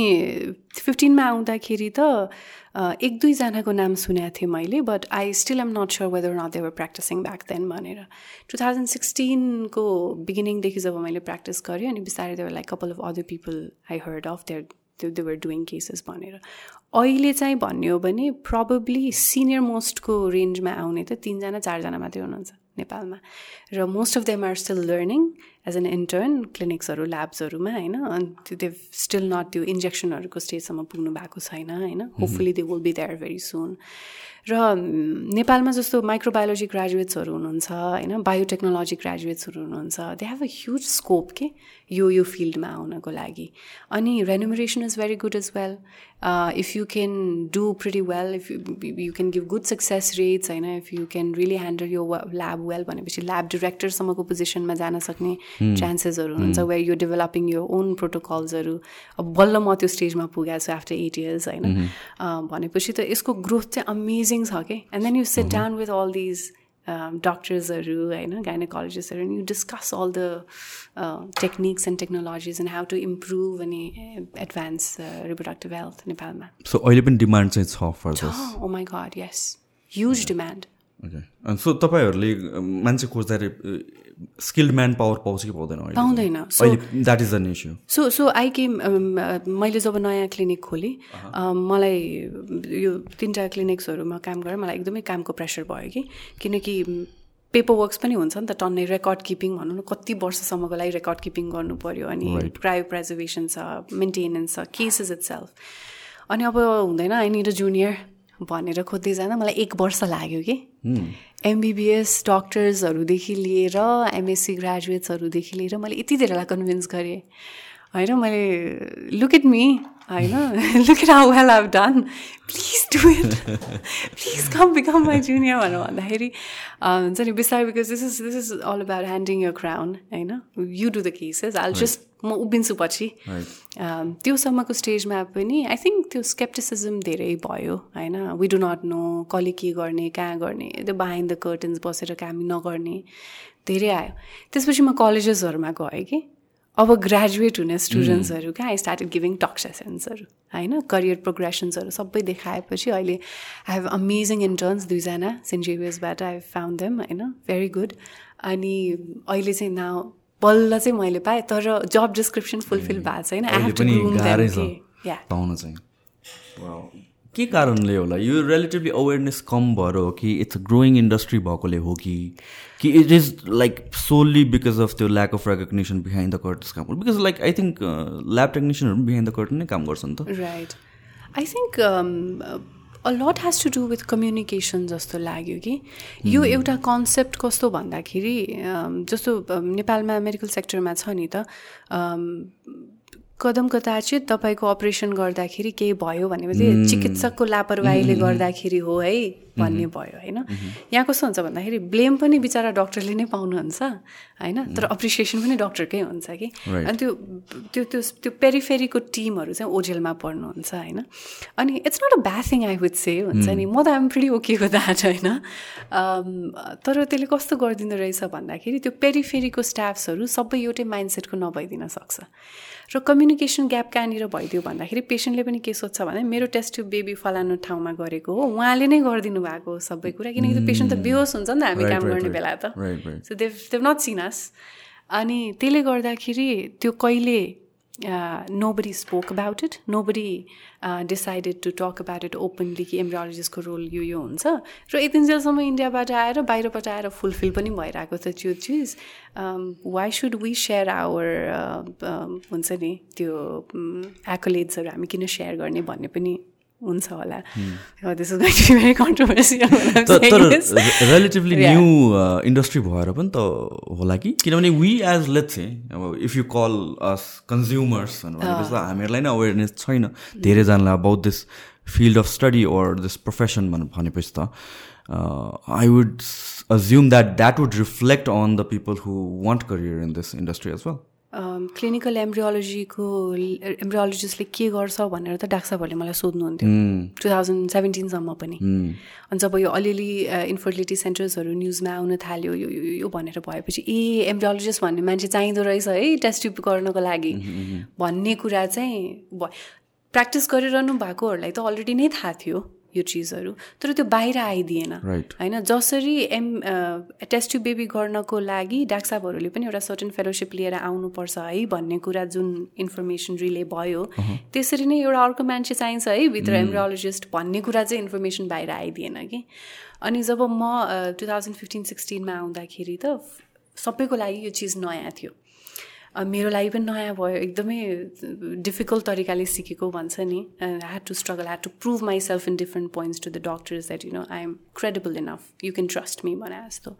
फिफ्टिनमा आउँदाखेरि त एक दुईजनाको नाम सुनेको थिएँ मैले but I still am not sure whether not they were practising back then भनेर। टु थाउजन्ड सिक्सटिनको बिगिनिङदेखि जब मैले प्र्याक्टिस गरेँ अनि बिस्तारै they were like couple of other people I heard of there त्यो देवर डुइङ केसेस भनेर। अहिले चाहिँ भन्ने हो भने प्रब्ली सिनियर मोस्टको रेन्जमा आउने त तिनजना चारजना मात्रै हुनुहुन्छ नेपालमा। र most of them are still learning as an intern क्लिनिक्सहरू ल्याब्सहरूमा होइन? अनि त्यो स्टिल नट त्यो इन्जेक्सनहरूको स्टेजसम्म पुग्नु भएको छैन होइन? Hopefully they will be there very soon र नेपालमा जस्तो माइक्रोबायोलोजी ग्रेजुएट्सहरू हुनुहुन्छ होइन? बायोटेक्नोलोजी ग्रेजुएट्सहरू हुनुहुन्छ। They have a huge scope के? यो यो फिल्डमा आउनको लागि। अनि remuneration is very good is well if you can do pretty well if you can give good success rates होइन if you can really handle यो ल्याब वेल भनेपछि ल्याब डिरेक्टरसम्मको पोजिसनमा जान सक्ने चान्सेसहरू हुनुहुन्छ वेयर यु डेभलपिङ यो ओन प्रोटोकल्सहरू अब बल्ल म त्यो स्टेजमा पुगेको छु आफ्टर एट इयर्स होइन। भनेपछि त यसको ग्रोथ चाहिँ अमेजिङ छ कि and then you sit down with all these डक्टर्सहरू होइन गाइनोकोलोजिस्टहरू you discuss all the techniques and technologies and how to improve अनि एडभान्स रिप्रोडक्टिभ हेल्थ नेपालमा सो अहिले पनि डिमान्ड चाहिँ छ for my God yes huge demand so तपाईँहरूले मान्छे खोज्दाखेरि स्किल्ड म्यान पावर पाउँछ कि पाउँदैन पाउँदैन. That is an issue so so I came मैले जब नयाँ क्लिनिक खोलेँ मलाई यो तिनवटा क्लिनिक्सहरूमा काम गरेर मलाई एकदमै कामको प्रेसर भयो कि। किनकि पेपर वर्क्स पनि हुन्छ नि त टन्नै रेकर्ड किपिङ भनौँ न कति वर्षसम्मको लागि रेकर्ड किपिङ गर्नु पऱ्यो अनि क्रायो प्रेजर्भेसन छ मेन्टेनेन्स छ केसेस इट सेल्फ अनि अब हुँदैन आई निड अ जुनियर भनेर खोज्दै जाँदा मलाई एक वर्ष लाग्यो कि। एमबिबिएस डक्टर्सहरूदेखि लिएर एमएससी ग्रेजुएट्सहरूदेखि लिएर मैले यति धेरैलाई कन्भिन्स गरेँ। होइन मैले लुक इट मी होइन look it how well I've done please do it please come become my junior भनेर भन्दाखेरि हुन्छ नि बिस्तारै because this is this is all about handing your crown होइन you do the cases all just म उभिन्छु पछि त्योसम्मको स्टेजमा पनि आई थिङ्क त्यो स्केप्टिसिजम धेरै भयो होइन वी डु नट नो कसले के गर्ने कहाँ गर्ने त्यो बाहिन्ड द कर्टन्स बसेर काम नगर्ने धेरै आयो त्यसपछि म कलेजेसहरूमा गएँ कि अब ग्रेजुएट हुने स्टुडेन्ट्सहरू क्या? आई स्टार्टेड गिभिङ टक सेसन्सहरू होइन? करियर प्रोग्रेसन्सहरू सबै देखाएपछि अहिले आई हेभ अमेजिङ इन्टर्न्स दुईजना सेन्ट जेभियर्सबाट आई फाउन्ड देम होइन? भेरी गुड अनि अहिले चाहिँ नाउ बल्ल चाहिँ मैले पाएँ तर जब डिस्क्रिप्सन फुलफिल भएको छैन. के कारणले होला? यो रिलेटिभली अवेरनेस कम भएर हो कि इट्स ग्रोइङ इन्डस्ट्री भएकोले हो कि? कि it is like solely because of त्यो lack of recognition behind the curtains काम because like I think lab टेक्निसियनहरू behind the curtain नै काम गर्छ नि त right I think a lot has to do with communication जस्तो लाग्यो कि। यो hmm. एउटा कन्सेप्ट कस्तो भन्दाखेरि um, जस्तो um, नेपालमा मेडिकल सेक्टरमा छ नि त um, कदम कदाचित तपाईँको अपरेसन गर्दाखेरि केही भयो भनेपछि चिकित्सकको लापरवाहीले गर्दाखेरि हो है भन्ने भयो होइन? यहाँ कस्तो हुन्छ भन्दाखेरि ब्लेम पनि बिचरा डक्टरले नै पाउनुहुन्छ होइन? तर अप्रिसिएसन पनि डक्टरकै हुन्छ कि? अनि त्यो त्यो त्यो त्यो पेरिफेरीको टिमहरू चाहिँ ओझेलमा पढ्नुहुन्छ होइन? अनि it's not a bad thing I would say हुन्छ नि? म त आम प्रिटी ओकेको द्याट होइन? तर त्यसले कस्तो गरिदिँदो रहेछ भन्दाखेरि त्यो पेरिफेरीको स्टाफ्सहरू सबै एउटै माइन्डसेटको नभइदिन सक्छ। र कम्युनिकेसन ग्याप कहाँनिर भइदियो भन्दाखेरि पेसेन्टले पनि के सोध्छ भने मेरो टेस्ट ट्युब बेबी फलानु ठाउँमा गरेको हो। उहाँले नै गरिदिनु भएको सबै कुरा। किनकि पेसेन्ट त बेहोस हुन्छ नि त हामी काम गर्ने बेला त। So they've they've not seen अनि त्यसले गर्दाखेरि त्यो कहिले nobody spoke about it nobody decided to talk about it openly कि एम्ब्रोलोजिस्टको रोल यो यो हुन्छ. र यतिन्जेलसम्म इन्डियाबाट आएर बाहिरबाट आएर फुलफिल पनि भइरहेको छ त्यो चिज. Why should we share our हुन्छ नि त्यो एकोलेड्सहरू हामी किन सेयर गर्ने भन्ने पनि हुन्छ होला। तर रिलेटिभली न्यू इन्डस्ट्री भएर पनि त होला कि? किनभने वी एज लेट्स अब if you call us consumers भनेपछि हामीहरूलाई नै अवेरनेस छैन। धेरैजनालाई about this field of study or this profession भनेपछि त I would assume that that would reflect on the people who want career in this industry as well clinical एम्ब्रियोलोजीको एम्ब्रियोलोजिस्टले के गर्छ भनेर त डाक्टर साहबहरूले मलाई सोध्नुहुन्थ्यो। टु थाउजन्ड सेभेन्टिनसम्म पनि। अनि जब यो अलिअलि इन्फर्टिलिटी सेन्टर्सहरू न्युजमा आउन थाल्यो यो यो भनेर भएपछि ए एम्ब्रियोलोजिस्ट भन्ने मान्छे चाहिँदो रहेछ है टेस्ट गर्नको लागि। भन्ने कुरा चाहिँ प्र्याक्टिस गरिरहनु भएकोहरूलाई त अलरेडी नै थाहा थियो। यो चिजहरू। तर त्यो बाहिर आइदिएन। होइन जसरी एम टेस्ट बेबी गर्नको लागि डाक्साबहरूले पनि एउटा सर्टन फेलोसिप लिएर आउनुपर्छ है भन्ने कुरा जुन इन्फर्मेसन रिले भयो। त्यसरी नै एउटा अर्को मान्छे चाहिन्छ है भित्र एम्ब्रोलोजिस्ट भन्ने कुरा चाहिँ इन्फर्मेसन बाहिर आइदिएन कि। अनि जब म टु थाउजन्ड फिफ्टिन सिक्सटिनमा आउँदाखेरि त सबैको लागि यो चिज नयाँ थियो। मेरो लागि पनि नयाँ भयो एकदमै डिफिकल्ट तरिकाले सिकेको भन्छ नि। Had to struggle had to prove myself in different points to the doctors that you know I am credible enough you can trust me भने जस्तो।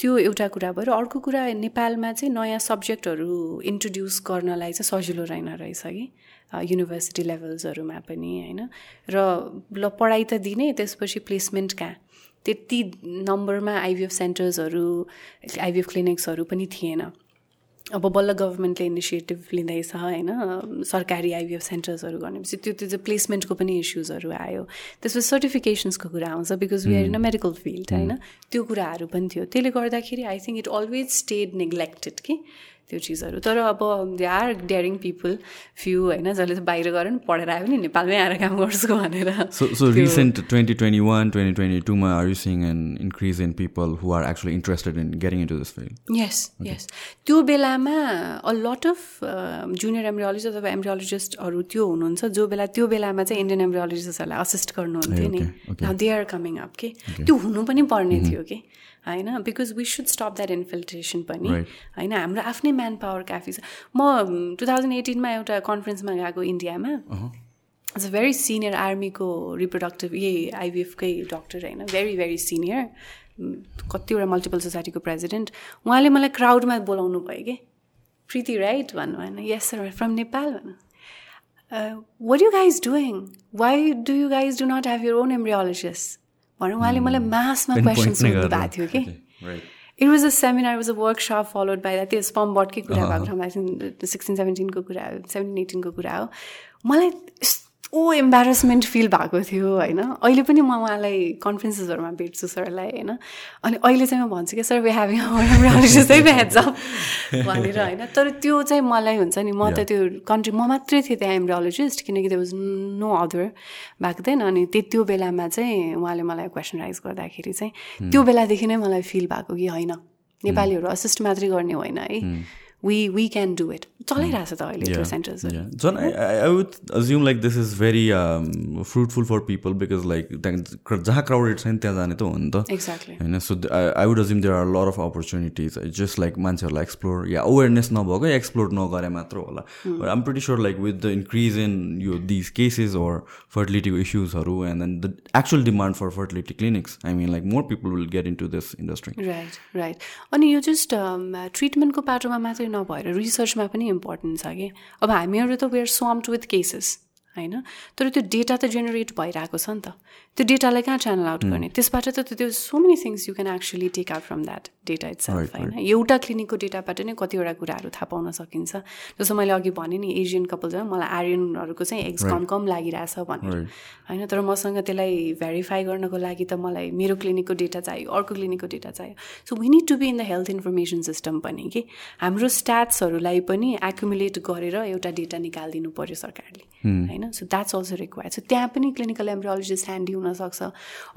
त्यो एउटा कुरा भयो र अर्को कुरा नेपालमा चाहिँ नयाँ सब्जेक्टहरू इन्ट्रोड्युस गर्नलाई चाहिँ सजिलो रहेन रहेछ कि। युनिभर्सिटी लेभल्सहरूमा पनि होइन। र ल पढाइ त दिने त्यसपछि प्लेसमेन्ट कहाँ? त्यति नम्बरमा आइभिएफ सेन्टर्सहरू आइभिएफ क्लिनिक्सहरू पनि थिएन। अब बल्ल गभर्मेन्टले इनिसिएटिभ लिँदैछ होइन? सरकारी आइभिएफ सेन्टर्सहरू गर्नेपछि त्यो त्यो चाहिँ प्लेसमेन्टको पनि इस्युजहरू आयो। त्यसपछि सर्टिफिकेसन्सको कुरा आउँछ because we are in a medical field होइन? त्यो कुराहरू पनि थियो। त्यसले गर्दाखेरि I think it always stayed neglected कि? त्यो चिजहरू। तर अब they are daring people few होइन जसले चाहिँ बाहिर गएर पनि पढेर आयो भने नेपालमै आएर काम गर्छु भनेर। So so recent twenty twenty one twenty twenty टूमा are you seeing an increase in people who are actually interested in getting this field yes yes त्यो बेलामा a lot of junior embryologist अथवा एम्ब्रियोलोजिस्टहरू त्यो हुनुहुन्छ। जो बेला त्यो बेलामा चाहिँ इन्डियन एम्ब्रियोलोजिस्टहरूलाई असिस्ट गर्नुहुन्थ्यो नि। दे आर कमिङ अप के त्यो हुनु पनि पर्ने mm-hmm. थियो कि होइन? Because we should stop that infiltration पनि होइन? हाम्रो आफ्नै म्यान पावर काफी छ। म टु थाउजन्ड एटिनमा एउटा कन्फरेन्समा गएको इन्डियामा इट्स अ भेरी सिनियर आर्मीको रिप्रोडक्टिभ यही आइबिएफकै डक्टर होइन? भेरी भेरी सिनियर कतिवटा मल्टिपल सोसाइटीको प्रेसिडेन्ट उहाँले मलाई क्राउडमा बोलाउनु भयो कि? प्रीति राइट भन्नु भएन। यस सर फ्रम नेपाल भन्नु। What you guys doing why do you guys do not have your own embryologist भनेर उहाँले मलाई मासमा क्वेसन्स सोध्नु भएको थियो कि? It was a seminar was a workshop followed by that त्यो स्पम बटकै कुरा भएको ठाउँमा सिक्सटिन सेभेन्टिनको कुरा सेभेन्टिन एटिनको कुरा हो। मलाई ओ इम्बारेसमेन्ट फिल भएको थियो होइन? अहिले पनि म उहाँलाई कन्फरेन्सेसहरूमा भेट्छु सरलाई होइन? अनि अहिले चाहिँ म भन्छु कि सर वी हेभिङ हेड्सअप भनेर होइन? तर त्यो चाहिँ मलाई हुन्छ नि म त त्यो कन्ट्री म मात्रै थिएँ त्यहाँ एम्ब्रोलोजिस्ट किनकि त्यो वाज नो अदर भएको थिएन अनि त्यो बेलामा चाहिँ उहाँले मलाई क्वेसन राइज गर्दाखेरि चाहिँ hmm. त्यो बेलादेखि नै मलाई फिल भएको कि होइन। नेपालीहरू असिस्ट मात्रै गर्ने होइन है। We we can do it. चलाइरहेछ त अहिले त्यो सेन्टर्सहरू झन् I would assume like this is very fruitful for people because like जहाँ क्राउडेड छ नि त्यहाँ जाने त हो नि त एक्ज्याक्टली होइन so I would assume there are lot of opportunities just like मान्छेहरूलाई एक्सप्लोर या अवेरनेस नभएको एक्सप्लोर नगरे मात्र होला I'm pretty sure like with the increase in यो दिज केसेस अर फर्टिलिटीको इस्युजहरू and then the actual demand for fertility clinics I mean like more people will get into this industry right right अनि यो just ट्रिटमेन्टको पाटोमा मात्रै नभएर रिसर्चमा पनि important छ कि? अब हामीहरू त वेयर स्वाम्ड विथ केसेस होइन? तर त्यो डेटा त जेनेरेट भइरहेको छ नि त। त्यो डेटालाई कहाँ च्यानल आउट गर्ने त्यसबाट त त्यो so many things you can actually take out from that data it's होइन? एउटा क्लिनिकको डेटाबाट नै कतिवटा कुराहरू थाहा पाउन सकिन्छ। जस्तो मैले अघि भनेँ नि एजियन कपल मलाई आर्यनहरूको चाहिँ एक्स कम कम लागिरहेछ भनेर। होइन तर मसँग त्यसलाई भेरिफाई गर्नको लागि त मलाई मेरो क्लिनिकको डेटा चाहियो अर्को क्लिनिकको डेटा चाहियो। So we need to be in the health information system पनि कि हाम्रो स्ट्याट्सहरूलाई पनि एकुमुलेट गरेर एउटा डेटा निकालिदिनु पऱ्यो सरकारले। होइन? So that's also required so त्यहाँ पनि क्लिनिकल एम्ब्रोलोजिस्ट ह्यान्डी हुनसक्छ।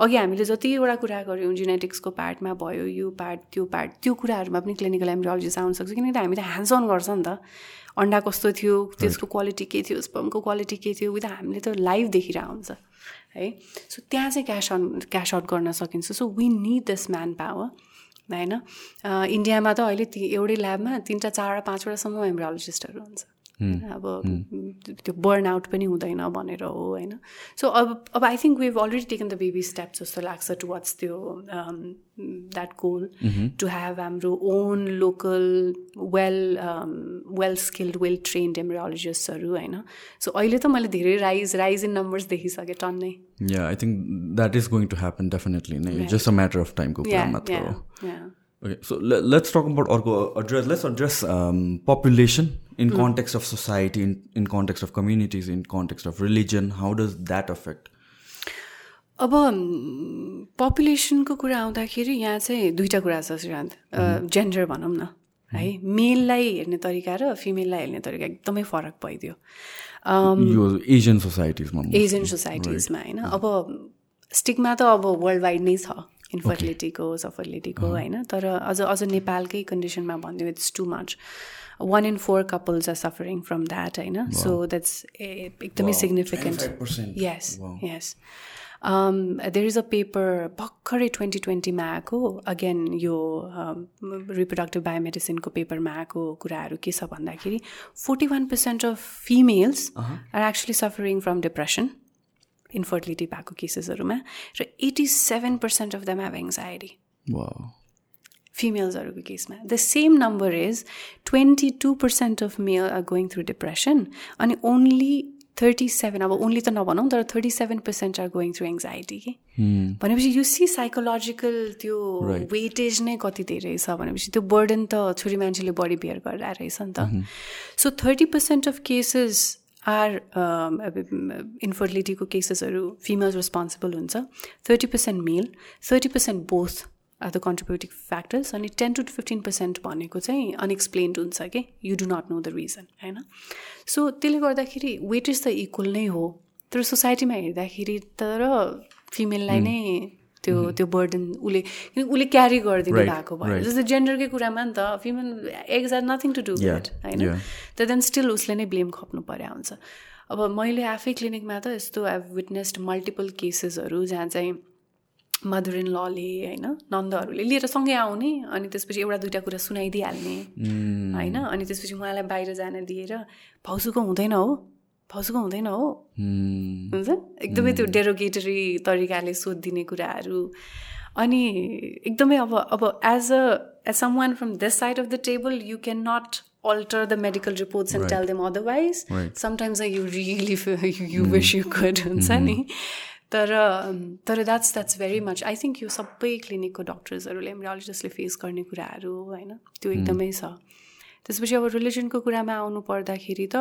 अघि हामीले जतिवटा कुरा गऱ्यौँ जेनेटिक्सको पार्टमा भयो यो पार्ट त्यो पार्ट त्यो कुराहरूमा पनि क्लिनिकल एम्ब्रोलोजिस्ट आउनसक्छ किनकि हामी त ह्यान्ड्स अन गर्छ नि त। अन्डा कस्तो थियो त्यसको क्वालिटी के थियो स्पमको क्वालिटी के थियो विथ हामीले त लाइभ देखिरहेको हुन्छ है? सो त्यहाँ चाहिँ क्यास अन क्यास आउट गर्न सकिन्छ। So we need this manpower होइन इन्डियामा त अहिले एउटै ल्याबमा तिनवटा चारवटा पाँचवटासम्म एम्ब्रोलोजिस्टहरू हुन्छ। अब त्यो बर्न आउट पनि हुँदैन भनेर हो होइन। सो अब अब I think we already taken the baby step जस्तो लाग्छ टु वाट्स त्यो द्याट गोल टु हेभ हाम्रो own local well well skilled well trained एम्ब्रोलोजिस्टहरू होइन। सो अहिले त मैले धेरै राइज राइज इन नम्बर्स देखिसकेँ टन्नै। Yeah I think that is going to happen definitely नै। जस्ट अ म्याटर अफ टाइमको कुरा मात्र हो। so let's talk about or address. Let's address um, population. In mm. context of society, in, in context of communities, in context of religion. How does that affect? अब पपुलेसनको कुरा आउँदाखेरि यहाँ चाहिँ दुईवटा कुरा छ श्रीकान्त जेन्डर भनौँ न है? मेललाई हेर्ने तरिका र फिमेललाई हेर्ने तरिका एकदमै फरक भइदियो। एजियन सोसाइटिजमा एजियन सोसाइटिजमा होइन? अब स्टिकमा त अब वर्ल्ड वाइड नै छ। इन्फर्टिलिटीको सफर्टिलिटीको होइन? तर अझ अझ नेपालकै कन्डिसनमा भनिदियो it's too much one in four couples are suffering from that होइन सो द्याट्स एकदमै significant yes yes there is a paper भर्खरै ट्वेन्टी ट्वेन्टीमा आएको अगेन यो रिप्रोडक्टिभ बायोमेडिसिनको पेपरमा आएको कुराहरू के छ भन्दाखेरि forty one percent of females are actually suffering from depression infertility भएको केसेसहरूमा र eighty seven percent of them have anxiety फिमेल्सहरूको केसमा the same number is twenty two percent of male are going through depression अनि only thirty seven अब only त नभनौँ तर thirty seven percent are going through anxiety कि भनेपछि you see psychological त्यो weightage नै कति धेरै छ भनेपछि त्यो बर्डन त छोरी मान्छेले बढी बियर गरेर रहेछ नि त। So thirty percent of cases are इन्फर्टिलिटीको केसेसहरू फिमेल रेस्पोन्सिबल हुन्छ। Thirty percent male thirty percent both are the contributive factors अनि टेन टु फिफ्टिन पर्सेन्ट भनेको चाहिँ अनएक्सप्लेन्ड हुन्छ कि? You do not know the reason होइन सो त्यसले गर्दाखेरि वेटेज त इक्वल नै हो। तर सोसाइटीमा हेर्दाखेरि तर फिमेललाई नै त्यो त्यो बर्डन उसले किन उसले क्यारी गरिदिनु भएको भयो। जस्तै जेन्डरकै कुरामा नि त female eggs are nothing to do with होइन? तर देन स्टिल उसले नै ब्लेम खप्नु पर्या हुन्छ। अब मैले आफै क्लिनिकमा त यस्तो आई विटनेस्ड मल्टिपल केसेसहरू जहाँ चाहिँ मदर इन लले होइन नन्दहरूले लिएर सँगै आउने अनि त्यसपछि एउटा दुइटा कुरा सुनाइदिइहाल्ने mm. होइन अनि त्यसपछि उहाँलाई बाहिर जान दिएर भाउजूको हुँदैन हो भाउजूको हुँदैन हो हुन्छ एकदमै त्यो डेरोगेटरी तरिकाले सोधिदिने कुराहरू अनि एकदमै अब अब as a as someone from this side of the table you can not alter the medical reports and tell them otherwise. Sometimes you really feel you mm. wish you could. Mm-hmm. तर तर that's that's very much I think यो सबै क्लिनिकको डक्टर्सहरूले एम्ब्रियोलोजिस्टले face गर्ने कुराहरू होइन? त्यो एकदमै छ। त्यसपछि अब रिलिजनको कुरामा आउनु पर्दाखेरि त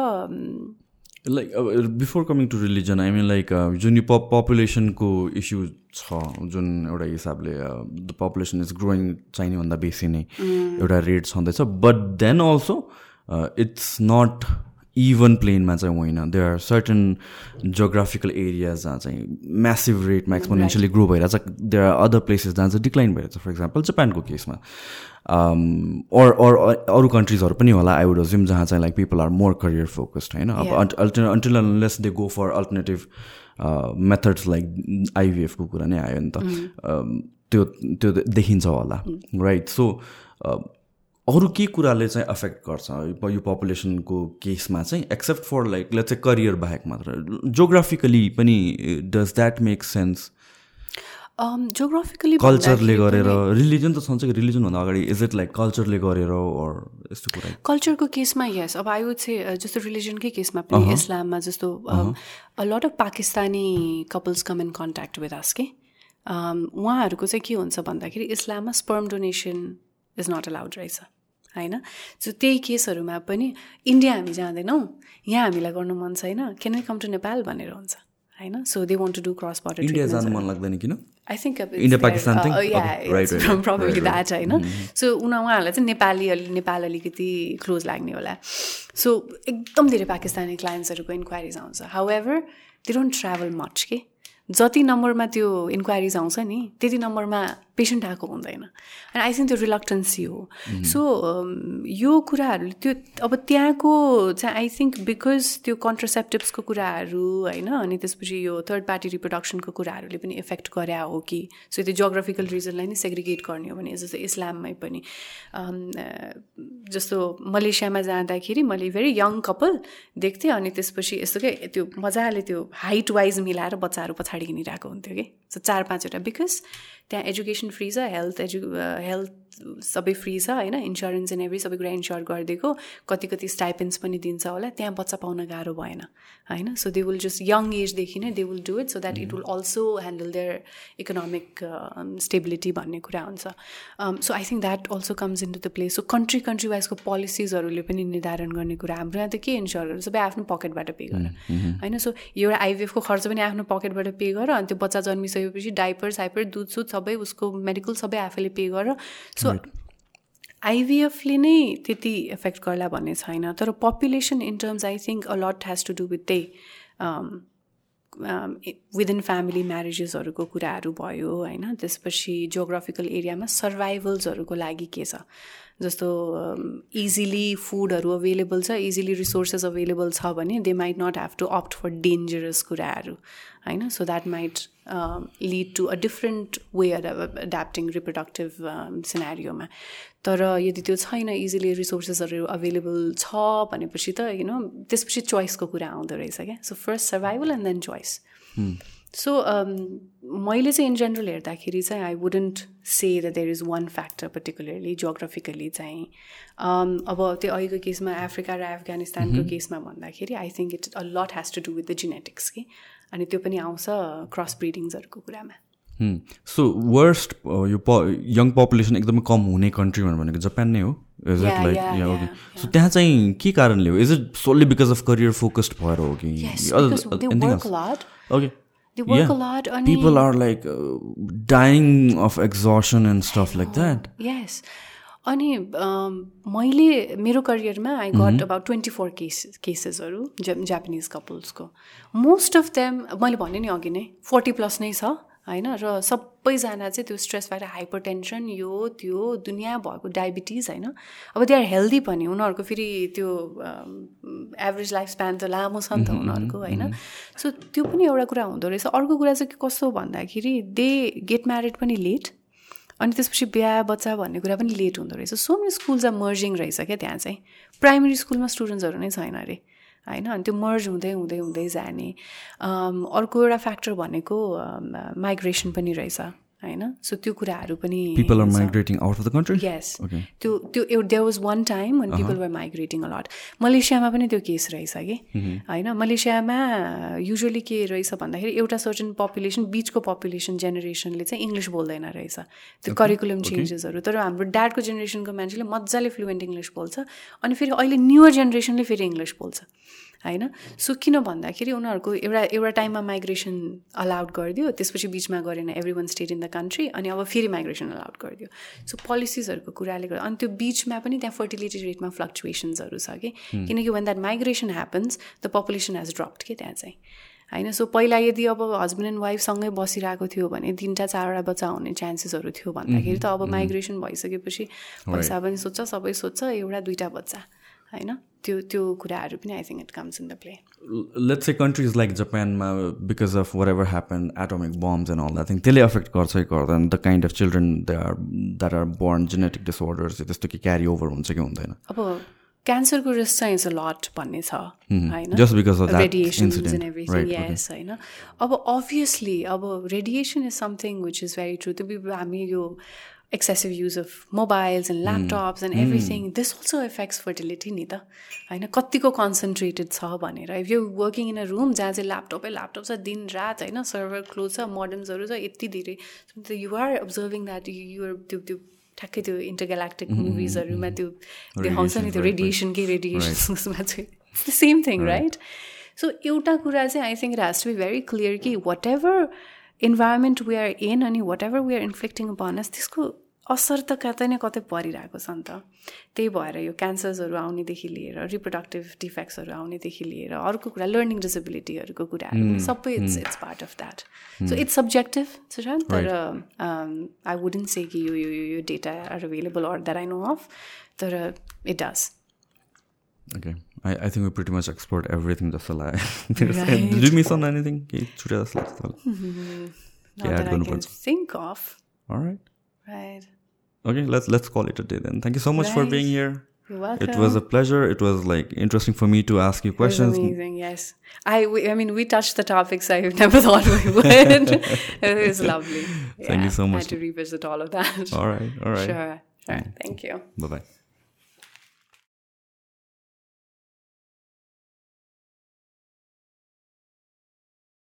like before coming to religion I mean like जुन यो पप पपुलेसनको इस्यु छ जुन एउटा हिसाबले द पपुलेसन इज ग्रोइङ चाहिने भन्दा बेसी नै एउटा रेट छँदैछ but then also it's not even प्लेनमा चाहिँ होइन. They are certain geographical areas जहाँ चाहिँ म्यासिभ रेटमा एक्सपोनेन्सियली ग्रो भइरहेछ. देयर आर अदर प्लेसेस जहाँ चाहिँ डिक्लाइन भइरहेछ. फर इक्जाम्पल जापानको केसमा अर अर अरू कन्ट्रिजहरू पनि होला आई वुड अज्युम जहाँ चाहिँ like people are more career focused होइन? अब alternate until unless they go for alternative methods like आइभिएफको कुरा नै आयो नि त. Mm-hmm. um, त्यो त्यो देखिन्छ होला. राइट सो अरू के कुराले चाहिँ एफेक्ट गर्छ? यो पपुलेसनको केसमा चाहिँ एक्सेप्ट फर लाइक लेट्स चाहिँ करियर बाहेक मात्र। जोग्राफिकली पनि does that make sense geographically कल्चरले गरेर रिलिजन त कि रिलिजनभन्दा अगाडि इज इट लाइक कल्चरले गरेर यस्तो कुरा? कल्चरको केसमा यस अब आयो चाहिँ जस्तो रिलिजनकै केसमा पनि इस्लाममा जस्तो lot of Pakistani couples come in contact with us के उहाँहरूको चाहिँ के हुन्छ भन्दाखेरि इस्लाममा sperm donation is not allowed रहेछ होइन? सो त्यही केसहरूमा पनि इन्डिया हामी जाँदैनौँ। यहाँ हामीलाई गर्नु मन छैन। Can we come to Nepal भनेर हुन्छ। होइन? So they want to do cross border India जानु मन लाग्दैन किन? आई थिङ्क प्रब्लली द्याट होइन? सो उनी उहाँहरूलाई चाहिँ नेपाली अलि नेपाल अलिकति क्लोज लाग्ने होला। सो एकदम धेरै पाकिस्तानी क्लाइन्ट्सहरूको इन्क्वायरिज आउँछ। However they don't travel much के? जति नम्बरमा त्यो इन्क्वायरिज आउँछ नि त्यति नम्बरमा पेसेन्ट आएको हुँदैन अनि आई थिङ्क त्यो रिलक्टेन्सी हो सो यो कुराहरूले त्यो अब त्यहाँको चाहिँ आई थिङ्क बिकज त्यो कन्ट्रासेप्टिभ्सको कुराहरू होइन अनि त्यसपछि यो थर्ड पार्टी रिप्रोडक्सनको कुराहरूले पनि इफेक्ट गरे हो कि? सो त्यो जोग्राफिकल रिजनलाई नै सेग्रिगेट गर्ने हो भने जस्तो इस्लाममै पनि. जस्तो मलेसियामा जाँदाखेरि मैले भेरी यङ कपाल देख्थेँ अनि त्यसपछि यस्तो के त्यो मजाले त्यो हाइट वाइज मिलाएर बच्चाहरू पछाडि हिँडिरहेको हुन्थ्यो कि? सो चार पाँचवटा बिकज त्यहाँ एजुकेसन फ्री छ हेल्थ एजु हेल्थ सबै फ्री छ होइन? इन्सुरेन्स एन्ड एभ्री सबै कुरा इन्स्योर गरिदिएको। कति कति स्टाइपेन्स पनि दिन्छ होला। त्यहाँ बच्चा पाउन गाह्रो भएन होइन? So they will just young एजदेखि नै they will do it so that it will also handle their economic stability भन्ने कुरा हुन्छ। So I think that also comes into the place so country country वाइजको पोलिसिजहरूले पनि निर्धारण गर्ने कुरा। हाम्रो यहाँ त के इन्स्योर गर्छ सबै आफ्नो पकेटबाट पे गर। होइन? सो एउटा आइभिएफको खर्च पनि आफ्नो पकेटबाट पे गर। अनि त्यो बच्चा जन्मिसकेपछि डाइपर साइपर दुध सुध सबै उसको मेडिकल सबै आफैले पे गर। सो आइभिएफले नै त्यति इफेक्ट गर्ला भन्ने छैन तर population in terms I think a lot has to do with त्यही विदिन फ्यामिली म्यारेजेसहरूको कुराहरू भयो होइन? त्यसपछि जोग्राफिकल एरियामा सर्भाइभल्सहरूको लागि के छ? जस्तो इजिली फुडहरू अभाइलेबल छ इजिली रिसोर्सेस अभाइलेबल छ भने they might not have to opt for dangerous कुराहरू होइन? So that might lead to a different way adapting reproductive सिनेरियोमा तर यदि त्यो छैन इजिली रिसोर्सेसहरू अभाइलेबल छ भनेपछि त यु नो त्यसपछि चोइसको कुरा आउँदो रहेछ क्या? So first survival and then choice so मैले चाहिँ इन जेनरल हेर्दाखेरि चाहिँ I wouldn't say the there is one factor particularly geographically चाहिँ um, अब त्यो अहिलेको केसमा अफ्रिका र अफगानिस्तानको केसमा भन्दाखेरि I think it a lot has to do with the genetics कि? अनि त्यो पनि आउँछ क्रस ब्रिडिङ्सहरूको कुरामा। सो वर्स्ट यो प यङ पपुलेसन एकदमै कम हुने कन्ट्री भनेको जापान नै हो। Is it like okay so त्यहाँ चाहिँ के कारणले हो? Is it solely because of career focused भएर हो कि? Okay They work yeah. a lot on People are like uh, dying of exhaustion and stuff like that. Yes. अनि मैले मेरो करियरमा I got about twenty four case केसेसहरू Japanese कपल्सको most of them मैले भने नि अघि नै फोर्टी प्लस नै छ होइन? र सबैजना चाहिँ त्यो स्ट्रेस भएर हाइपर टेन्सन यो त्यो दुनियाँ भएको डायबिटिज होइन? अब दे आर हेल्दी पनि। उनीहरूको फेरि त्यो एभरेज लाइफ स्प्यान त लामो छ नि त उनीहरूको होइन? सो त्यो पनि एउटा कुरा हुँदो रहेछ। अर्को कुरा चाहिँ कस्तो भन्दाखेरि दे गेट म्यारिड पनि लेट अनि त्यसपछि बिहा बच्चा भन्ने कुरा पनि लेट हुँदो रहेछ। So many schools are merging रहेछ क्या त्यहाँ चाहिँ। प्राइमेरी स्कुलमा स्टुडेन्ट्सहरू नै छैन अरे। होइन अनि त्यो मर्ज हुँदै हुँदै हुँदै जाने। अर्को एउटा फ्याक्टर भनेको माइग्रेसन पनि रहेछ। होइन? सो त्यो कुराहरू पनि people are migrating out of the country? Yes. त्यो त्यो there was one time when people were migrating a lot मलेसियामा पनि त्यो केस रहेछ कि? होइन? मलेसियामा युजली के रहेछ भन्दाखेरि एउटा सर्टन पपुलेसन बिचको पपुलेसन जेनेरेसनले चाहिँ इङ्ग्लिस बोल्दैन रहेछ। त्यो करिकुलम चेन्जेसहरू तर हाम्रो ड्याडको जेनेरेसनको मान्छेले मजाले फ्लुएन्ट इङ्ग्लिस बोल्छ। अनि फेरि अहिले न्युवर जेनेरेसनले फेरि इङ्ग्लिस बोल्छ। होइन? सो किन भन्दाखेरि उनीहरूको एउटा एउटा टाइममा माइग्रेसन अलाउड गरिदियो त्यसपछि बिचमा गरेन every one state in the country अनि अब फेरि माइग्रेसन अलाउड गरिदियो। सो पोलिसिजहरूको कुराले गर्दा अनि त्यो बिचमा पनि त्यहाँ फर्टिलिटी रेटमा फ्लक्चुएसन्सहरू छ कि? किनकि when that migration happens the population has dropped के त्यहाँ चाहिँ। होइन? सो पहिला यदि अब हस्बेन्ड एन्ड वाइफसँगै बसिरहेको थियो भने तिनवटा चारवटा बच्चा हुने चान्सेसहरू थियो भन्दाखेरि त अब माइग्रेसन भइसकेपछि पैसा पनि सोध्छ सबै सोध्छ एउटा दुइटा बच्चा। होइन? त्यो त्यो कुराहरू पनि I think it comes in the play let's a countries like जापानमा because of whatever happen atomic bombs and all that thing त्यसले एफेक्ट गर्छ कि गर्दैन। The kind of children they are that are born genetic disorders त्यस्तो कि क्यारी over हुन्छ कि हुँदैन। अब क्यान्सरको रिस्क चाहिँ इज अ लट भन्ने छ होइन? रेडिएसन्स एन्ड एभ्रिथिङ यस होइन? अब अभियसली अब radiation is something which is very true त्यो हामी यो excessive use of mobiles and laptops and everything. This also affects fertility नि त होइन कतिको कन्सन्ट्रेटेड छ भनेर if you working in a room जहाँ चाहिँ ल्यापटपै ल्यापटप छ दिन रात होइन सर्भर क्लोज छ मोडर्न्सहरू छ यति धेरै युआर अब्जर्भिङ द्याट युआर त्यो त्यो ठ्याक्कै त्यो इन्टरग्यालेक्टिक मुभिजहरूमा त्यो देखाउँछ नि त्यो रेडिएसनकै रेडिएसन उसमा चाहिँ सेम थिङ राइट सो एउटा कुरा चाहिँ I think it has to be very clear कि whatever environment we are in अनि whatever we are inflicting बनस त्यसको असर त कतै न कतै परिरहेको छ नि त। त्यही भएर यो क्यान्सर्सहरू आउनेदेखि लिएर रिप्रोडक्टिभ डिफेक्ट्सहरू आउनेदेखि लिएर अर्को कुरा लर्निङ डिसेबिलिटीहरूको कुराहरू सबै it's it's part of that so it's subjective छ तर आई वुडन्ट से कि यो यो यो data are available or that I know of तर it does Okay. I, I think we pretty much explored everything just like right. Did you miss on anything? Mm-hmm. Not that I can think of. All right. Right. Okay, let's let's call it a day then. Thank you so much right. for being here. You're welcome. It was a pleasure. It was like interesting for me to ask you questions. amazing, yes. I, we, I mean, we touched the topics I never thought we would. it was lovely. Thank yeah, you so much. I had to revisit all of that. All right, all right. Sure. Sure. Thank you. Bye bye.